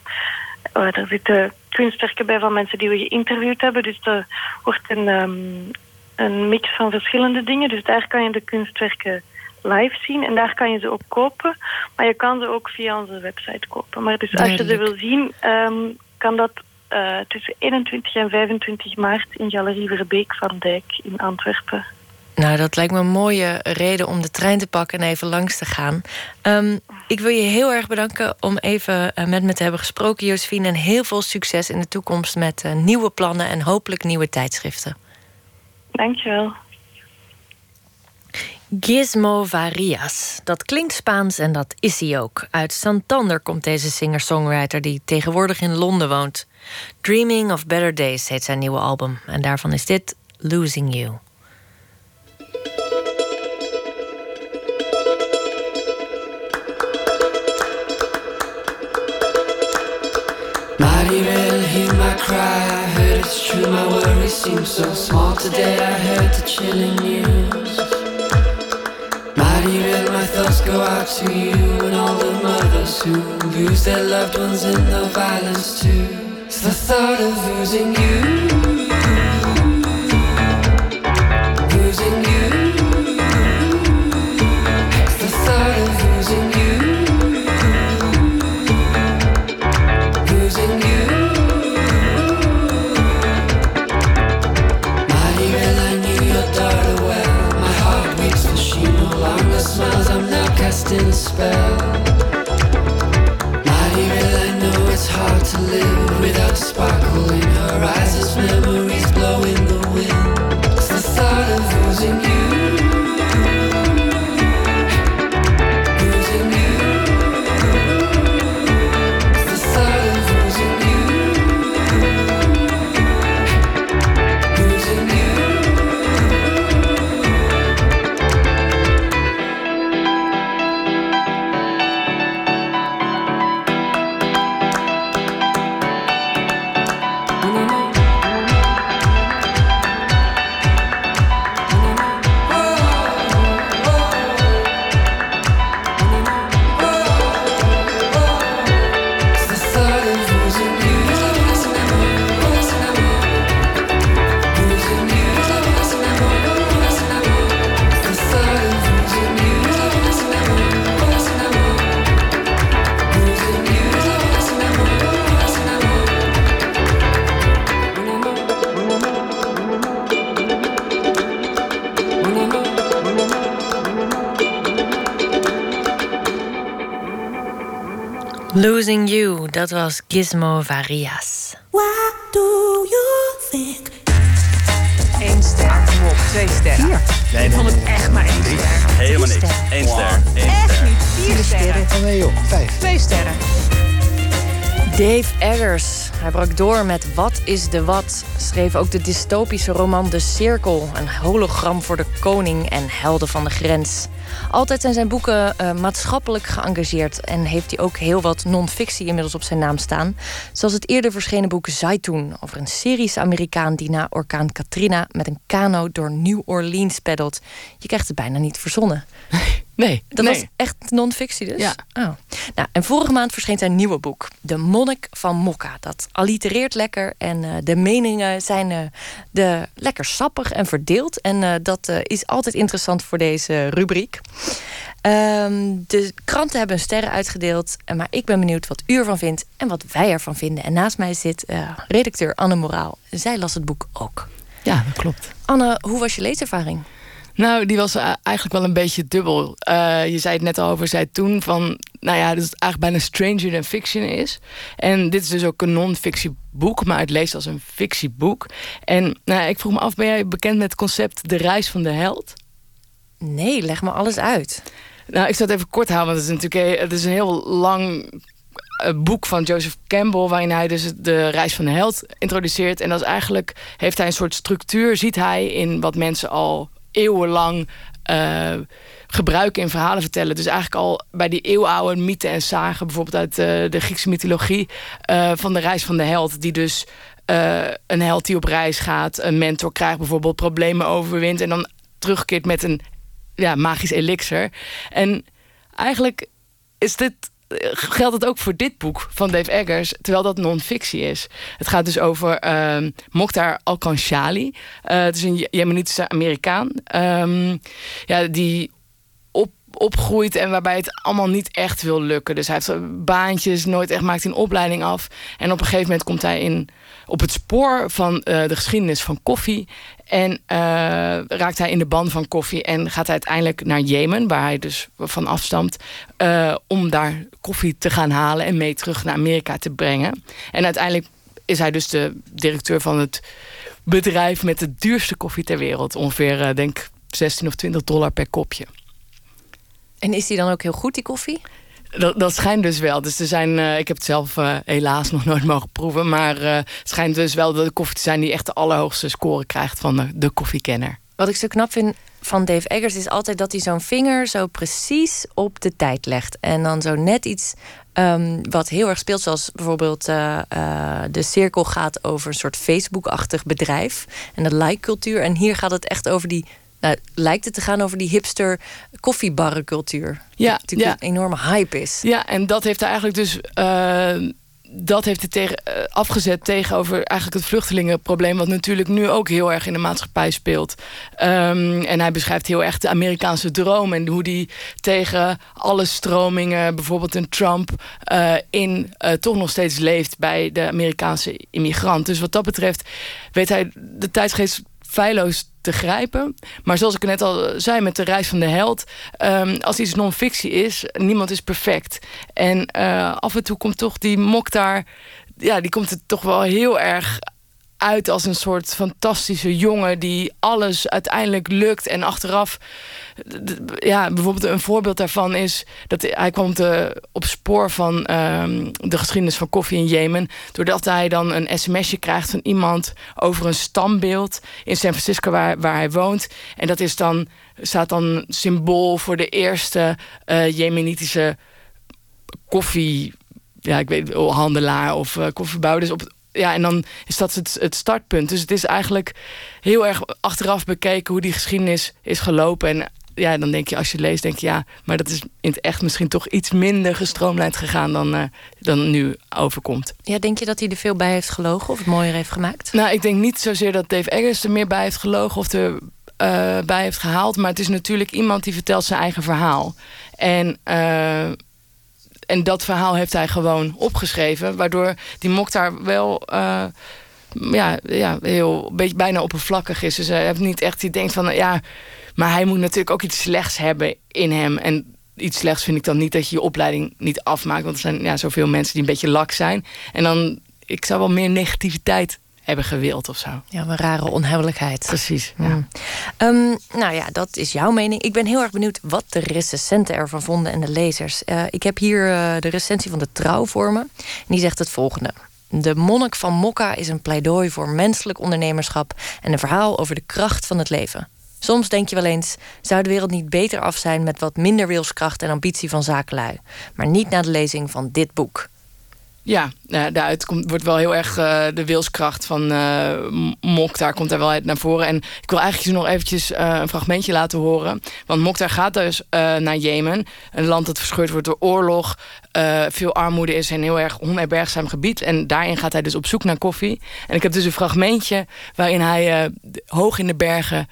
Speaker 12: daar zitten kunstwerken bij van mensen die we geïnterviewd hebben. Dus er wordt een, um, een mix van verschillende dingen. Dus daar kan je de kunstwerken live zien. En daar kan je ze ook kopen. Maar je kan ze ook via onze website kopen. Maar dus als je ze wil zien, um, kan dat uh, tussen 21 en 25 maart in Galerie Verbeek van Dijk in Antwerpen.
Speaker 3: Nou, dat lijkt me een mooie reden om de trein te pakken en even langs te gaan. Um, ik wil je heel erg bedanken om even uh, met me te hebben gesproken, Josephine. En heel veel succes in de toekomst met uh, nieuwe plannen en hopelijk nieuwe tijdschriften.
Speaker 12: Dankjewel.
Speaker 3: Gizmo Varias. Dat klinkt Spaans en dat is hij ook. Uit Santander komt deze singer-songwriter die tegenwoordig in Londen woont. Dreaming of Better Days heet zijn nieuwe album. En daarvan is dit Losing You.
Speaker 2: Hear my cry. I heard it's true, my worries seem so small. Today I heard the chilling news. Maribel, my thoughts go out to you and all the mothers who lose their loved ones in the violence too. It's the thought of losing you. spell. Losing You,
Speaker 3: dat was Gizmo Varias. What do you
Speaker 13: think? Eén ster, kom op, twee sterren. Vier. Nee, ik vond het echt maar één ster.
Speaker 14: Helemaal niks. Eén ster. Eén
Speaker 13: echt ster. niet, vier sterren.
Speaker 15: Oh nee joh, vijf.
Speaker 13: Twee sterren.
Speaker 3: Dave Eggers. Hij brak door met Wat is de Wat? Schreef ook de dystopische roman De Cirkel. Een hologram voor de koning en helden van de grens. Altijd zijn zijn boeken uh, maatschappelijk geëngageerd... en heeft hij ook heel wat non-fictie inmiddels op zijn naam staan. Zoals het eerder verschenen boek Zaitoon... over een Syrische Amerikaan die na orkaan Katrina... met een kano door New Orleans peddelt. Je krijgt het bijna niet verzonnen.
Speaker 13: Nee.
Speaker 3: Dat
Speaker 13: nee.
Speaker 3: was echt non-fictie dus?
Speaker 13: Ja.
Speaker 3: Oh. Nou, en vorige maand verscheen zijn nieuwe boek. De Monnik van Mokka. Dat allitereert lekker. En uh, de meningen zijn uh, de, lekker sappig en verdeeld. En uh, dat is altijd interessant voor deze rubriek. Um, de kranten hebben hun sterren uitgedeeld. Maar ik ben benieuwd wat u ervan vindt. En wat wij ervan vinden. En naast mij zit redacteur Anne Moraal. Zij las het boek ook.
Speaker 13: Ja, dat klopt.
Speaker 3: Anne, hoe was je leeservaring?
Speaker 13: Nou, die was eigenlijk wel een beetje dubbel. Uh, je zei het net al over, zei toen van... nou ja, dat het eigenlijk bijna stranger than fiction is. En dit is dus ook een non-fictieboek... maar het leest als een fictieboek. En nou, ik vroeg me af, ben jij bekend met het concept... de reis van de held?
Speaker 3: Nee, leg me alles uit.
Speaker 13: Nou, ik zal het even kort houden, want het is natuurlijk het is een heel lang boek van Joseph Campbell... waarin hij dus de reis van de held introduceert. En dat is eigenlijk, heeft hij een soort structuur... ziet hij in wat mensen al eeuwenlang uh, gebruiken in verhalen vertellen. Dus eigenlijk al bij die eeuwenoude mythen en zagen... bijvoorbeeld uit uh, de Griekse mythologie... Uh, van de reis van de held, die dus... een held die op reis gaat, een mentor krijgt bijvoorbeeld problemen overwint en dan terugkeert met een ja, magisch elixir. En eigenlijk is dit geldt het ook voor dit boek van Dave Eggers, terwijl dat non-fictie is. Het gaat dus over uh, Mokhtar Al-Kanshali. Uh, het is een Jemenitische Amerikaan. Um, ja, die op, opgroeit en waarbij het allemaal niet echt wil lukken. Dus hij heeft baantjes, nooit echt maakt een opleiding af. En op een gegeven moment komt hij in, op het spoor van uh, de geschiedenis van koffie. En uh, raakt hij in de ban van koffie en gaat hij uiteindelijk naar Jemen, waar hij dus van afstamt, uh, om daar koffie te gaan halen en mee terug naar Amerika te brengen. En uiteindelijk is hij dus de directeur van het bedrijf met de duurste koffie ter wereld. Ongeveer, denk 16 of 20 dollar per kopje.
Speaker 3: En is die dan ook heel goed, die koffie?
Speaker 13: Dat, dat schijnt dus wel. Dus er zijn, uh, ik heb het zelf uh, helaas nog nooit mogen proeven. Maar uh, het schijnt dus wel dat de koffie te zijn die echt de allerhoogste score krijgt van de, de koffiekenner.
Speaker 3: Wat ik zo knap vind van Dave Eggers is altijd dat hij zo'n vinger zo precies op de tijd legt. En dan zo net iets um, wat heel erg speelt, zoals bijvoorbeeld de cirkel gaat over een soort Facebook-achtig bedrijf en de like-cultuur. En hier gaat het echt over die nou, lijkt het te gaan over die hipster koffiebarrencultuur.
Speaker 13: Ja,
Speaker 3: natuurlijk
Speaker 13: ja.
Speaker 3: een enorme hype is.
Speaker 13: Ja, en dat heeft hij eigenlijk dus. Uh, dat heeft hij tegen, uh, afgezet tegenover eigenlijk het vluchtelingenprobleem, wat natuurlijk nu ook heel erg in de maatschappij speelt. Um, en hij beschrijft heel erg de Amerikaanse droom en hoe die tegen alle stromingen, bijvoorbeeld een Trump, uh, in toch nog steeds leeft bij de Amerikaanse immigrant. Dus wat dat betreft weet hij de tijdsgeest feilloos te grijpen. Maar zoals ik net al zei met de reis van de held... Um, als iets non-fictie is, niemand is perfect. En uh, af en toe komt toch die mok daar... ja, die komt het toch wel heel erg uit als een soort fantastische jongen... die alles uiteindelijk lukt en achteraf... Ja, bijvoorbeeld een voorbeeld daarvan is... dat hij kwam te, op spoor van um, de geschiedenis van koffie in Jemen... doordat hij dan een sms'je krijgt van iemand... over een stambeeld in San Francisco waar, waar hij woont. En dat is dan, staat dan symbool voor de eerste uh, Jemenitische koffie... ja, ik weet handelaar of uh, koffiebouwer. Dus op, ja, en dan is dat het, het startpunt. Dus het is eigenlijk heel erg achteraf bekeken hoe die geschiedenis is gelopen. En ja, dan denk je, als je leest, denk je ja, maar dat is in het echt misschien toch iets minder gestroomlijnd gegaan dan, uh, dan nu overkomt.
Speaker 3: Ja, denk je dat hij er veel bij heeft gelogen of het mooier heeft gemaakt?
Speaker 13: Nou, ik denk niet zozeer dat Dave Eggers er meer bij heeft gelogen of er uh, bij heeft gehaald. Maar het is natuurlijk iemand die vertelt zijn eigen verhaal. En. Uh, en dat verhaal heeft hij gewoon opgeschreven. Waardoor die Mokhtar wel uh, ja, ja, heel beetje bijna oppervlakkig is. Dus hij heeft niet echt die denkt van ja, maar hij moet natuurlijk ook iets slechts hebben in hem. En iets slechts vind ik dan niet dat je je opleiding niet afmaakt. Want er zijn ja, zoveel mensen die een beetje lak zijn. En dan, ik zou wel meer negativiteit hebben gewild of zo.
Speaker 3: Ja, een rare onhebbelijkheid.
Speaker 13: Precies. Ja.
Speaker 3: Mm. Ehm, nou ja, dat is jouw mening. Ik ben heel erg benieuwd wat de recensenten ervan vonden en de lezers. Uh, ik heb hier uh, de recensie van de Trouw voor me. En die zegt het volgende. De monnik van Mokka is een pleidooi voor menselijk ondernemerschap en een verhaal over de kracht van het leven. Soms denk je wel eens, zou de wereld niet beter af zijn met wat minder wilskracht en ambitie van zakenlui. Maar niet na de lezing van dit boek.
Speaker 13: Ja, daaruit komt, wordt wel heel erg uh, de wilskracht van uh, Mokhtar komt daar wel uit naar voren. En ik wil eigenlijk nog eventjes uh, een fragmentje laten horen. Want Mokhtar gaat dus naar Jemen. Een land dat verscheurd wordt door oorlog. veel armoede is en heel erg onherbergzaam gebied. En daarin gaat hij dus op zoek naar koffie. En ik heb dus een fragmentje waarin hij hoog in de bergen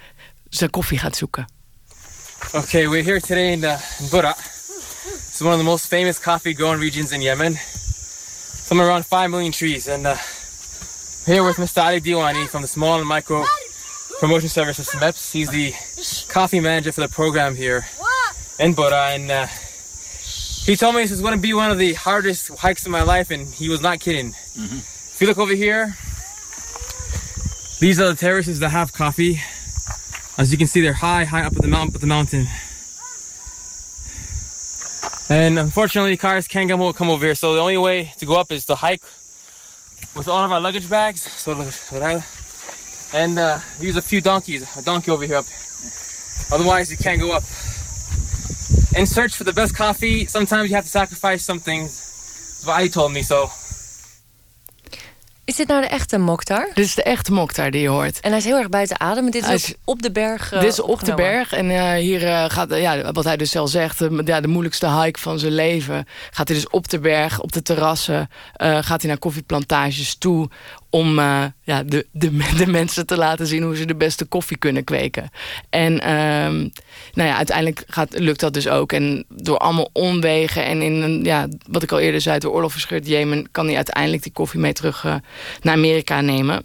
Speaker 13: zijn koffie gaat zoeken.
Speaker 15: Oké, okay, we're here today in, uh, in Bura. It's one of the most famous coffee growing regions in Yemen. Somewhere around 5 million trees. And uh, here with Mr. Ali Diwani from the Small and Micro Promotion Service of SMEPS. He's the coffee manager for the program here in Bora. And uh, he told me this is going to be one of the hardest hikes of my life, and he was not kidding. Mm-hmm. If you look over here, these are the terraces that have coffee. As you can see, they're high, high up at the mountain. Up the mountain. And unfortunately, cars can't come, come over here. So the only way to go up is to hike with all of our luggage bags. So and uh, use a few donkeys, a donkey over here up. Otherwise, you can't go up. In search for the best coffee, sometimes you have to sacrifice some things. That's what I told me. So
Speaker 3: Is dit nou de echte Mokhtar?
Speaker 13: Dit is de echte Mokhtar die je hoort.
Speaker 3: En hij is heel erg buiten adem. Dit is, is op de berg. Uh,
Speaker 13: dit is op de berg. En uh, hier uh, gaat, ja, wat hij dus zelf zegt, ja, de moeilijkste hike van zijn leven. Gaat hij dus op de berg, op de terrassen. gaat hij naar koffieplantages toe om uh, ja, de, de, de, mensen te laten zien hoe ze de beste koffie kunnen kweken. En um, nou ja, uiteindelijk gaat, lukt dat dus ook. En door allemaal omwegen en in een, ja, wat ik al eerder zei, door oorlog verscheurd Jemen, kan hij uiteindelijk die koffie mee terug uh, naar Amerika nemen.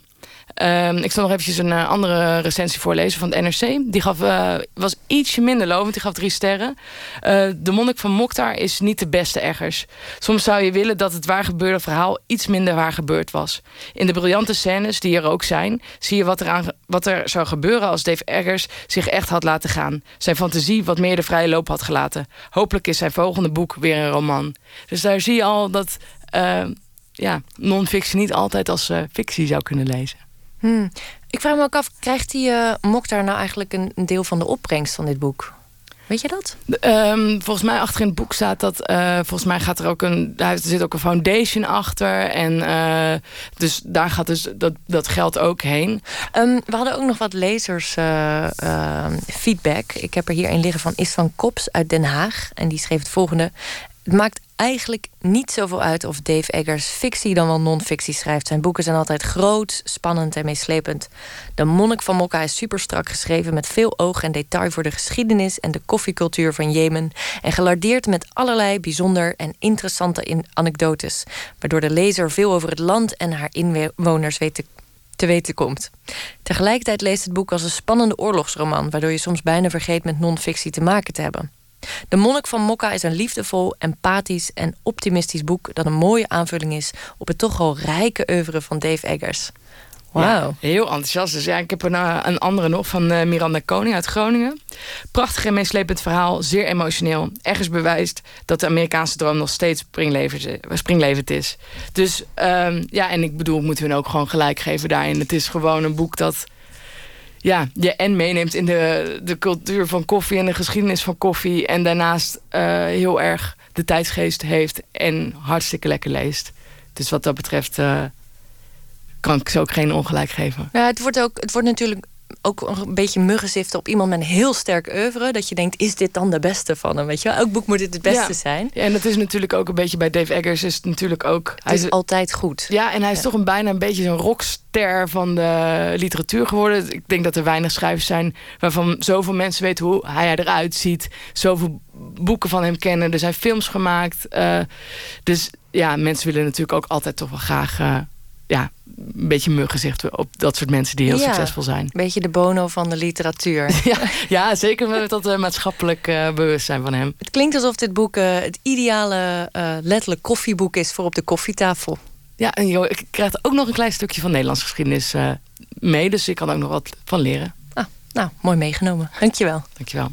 Speaker 13: Um, ik zal nog eventjes een uh, andere recensie voorlezen van het NRC. Die gaf, uh, was ietsje minder lovend. Die gaf drie sterren. Uh, de monnik van Mokhtar is niet de beste eggers. Soms zou je willen dat het waar gebeurde verhaal iets minder waar gebeurd was. In de briljante scènes die er ook zijn... zie je wat er, aan, wat er zou gebeuren als Dave Eggers zich echt had laten gaan. Zijn fantasie wat meer de vrije loop had gelaten. Hopelijk is zijn volgende boek weer een roman. Dus daar zie je al dat ja, non-fictie niet altijd als fictie zou kunnen lezen.
Speaker 3: Hmm. Ik vraag me ook af, krijgt die uh, Mokhtar nou eigenlijk een, een, deel van de opbrengst van dit boek? Weet je dat?
Speaker 13: Um, volgens mij achter in het boek staat dat... Uh, volgens mij gaat er ook een... Er zit ook een foundation achter. En uh, dus daar gaat dus dat, dat geld ook heen.
Speaker 3: Um, we hadden ook nog wat lezers feedback. Ik heb er hier een liggen van Istvan Kops uit Den Haag. En die schreef het volgende. Het maakt eigenlijk niet zoveel uit of Dave Eggers fictie dan wel non-fictie schrijft. Zijn boeken zijn altijd groot, spannend en meeslepend. De Monnik van Mokka is super strak geschreven met veel oog en detail voor de geschiedenis en de koffiecultuur van Jemen. En gelardeerd met allerlei bijzonder en interessante anekdotes. Waardoor de lezer veel over het land en haar inwoners weet te te weten komt. Tegelijkertijd leest het boek als een spannende oorlogsroman, waardoor je soms bijna vergeet met non-fictie te maken te hebben. De Monnik van Mokka is een liefdevol, empathisch en optimistisch boek dat een mooie aanvulling is op het toch al rijke oeuvre van Dave Eggers. Wauw.
Speaker 13: heel enthousiast. Dus ja, ik heb er nou een andere nog van uh, Miranda Koning uit Groningen. Prachtig en meeslepend verhaal, zeer emotioneel. Ergens bewijst dat de Amerikaanse droom nog steeds springlevend is. Dus um, ja, en ik bedoel, moeten we ook gewoon gelijk geven daarin. Het is gewoon een boek dat ja, je en meeneemt in de, de cultuur van koffie en de geschiedenis van koffie. En daarnaast uh, heel erg de tijdsgeest heeft en hartstikke lekker leest. Dus wat dat betreft uh, kan ik ze ook geen ongelijk geven.
Speaker 3: Ja, het wordt, ook, het wordt natuurlijk ook een beetje muggenziften op iemand met een heel sterk oeuvre. Dat je denkt, is dit dan de beste van hem? Weet je wel? Elk boek moet dit het beste zijn.
Speaker 13: Ja, en dat is natuurlijk ook een beetje bij Dave Eggers. Is het natuurlijk ook.
Speaker 3: hij is altijd goed.
Speaker 13: Ja, en hij is toch een bijna een beetje zo'n rockster van de literatuur geworden. Ik denk dat er weinig schrijvers zijn waarvan zoveel mensen weten hoe hij eruit ziet. Zoveel boeken van hem kennen. Er zijn films gemaakt. Uh, dus ja, mensen willen natuurlijk ook altijd toch wel graag. Uh, ja, een beetje muggenzicht op dat soort mensen die heel
Speaker 3: Ja,
Speaker 13: succesvol zijn.
Speaker 3: Een beetje de bono van de literatuur.
Speaker 13: ja, ja, zeker met dat eh, maatschappelijk eh, bewustzijn van hem.
Speaker 3: Het klinkt alsof dit boek eh, het ideale letterlijk koffieboek is voor op de koffietafel.
Speaker 13: Ja, en joh, ik krijg er ook nog een klein stukje van Nederlandse geschiedenis mee. Dus ik kan ook nog wat van leren.
Speaker 3: Ah, nou, mooi meegenomen. Dankjewel.
Speaker 13: Dankjewel.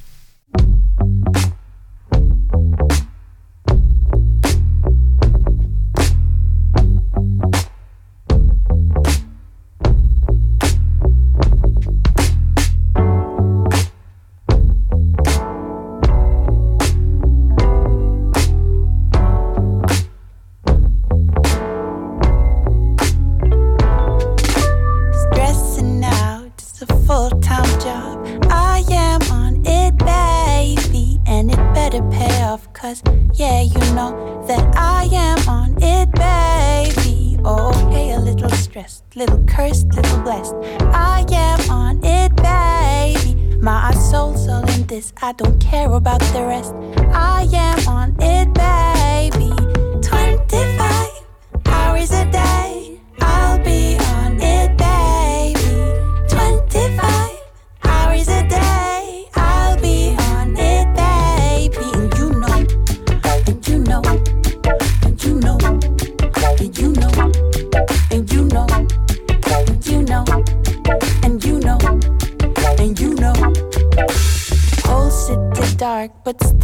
Speaker 16: Little cursed, little blessed. I am on it, baby. My soul's all in this, I don't care about the rest. I am on it, baby. 25 hours a day. I'll be but still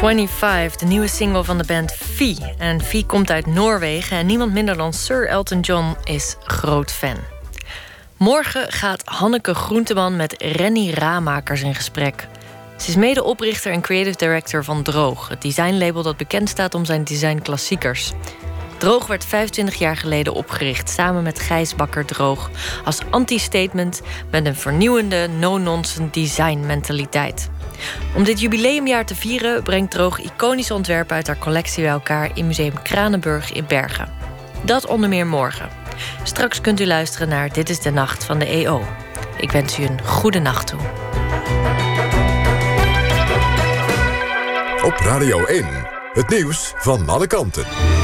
Speaker 3: 25, de nieuwe single van de band Vie. En Vie komt uit Noorwegen en niemand minder dan Sir Elton John is groot fan. Morgen gaat Hanneke Groenteman met Renny Ramakers in gesprek. Ze is medeoprichter en creative director van Droog, het designlabel dat bekend staat om zijn designklassiekers. Droog werd 25 jaar geleden opgericht samen met Gijs Bakker Droog als anti-statement met een vernieuwende no-nonsense design mentaliteit. Om dit jubileumjaar te vieren brengt Droog iconische ontwerpen uit haar collectie bij elkaar in Museum Kranenburg in Bergen. Dat onder meer morgen. Straks kunt u luisteren naar Dit is de Nacht van de EO. Ik wens u een goede nacht toe.
Speaker 1: Op Radio 1, het nieuws van alle kanten.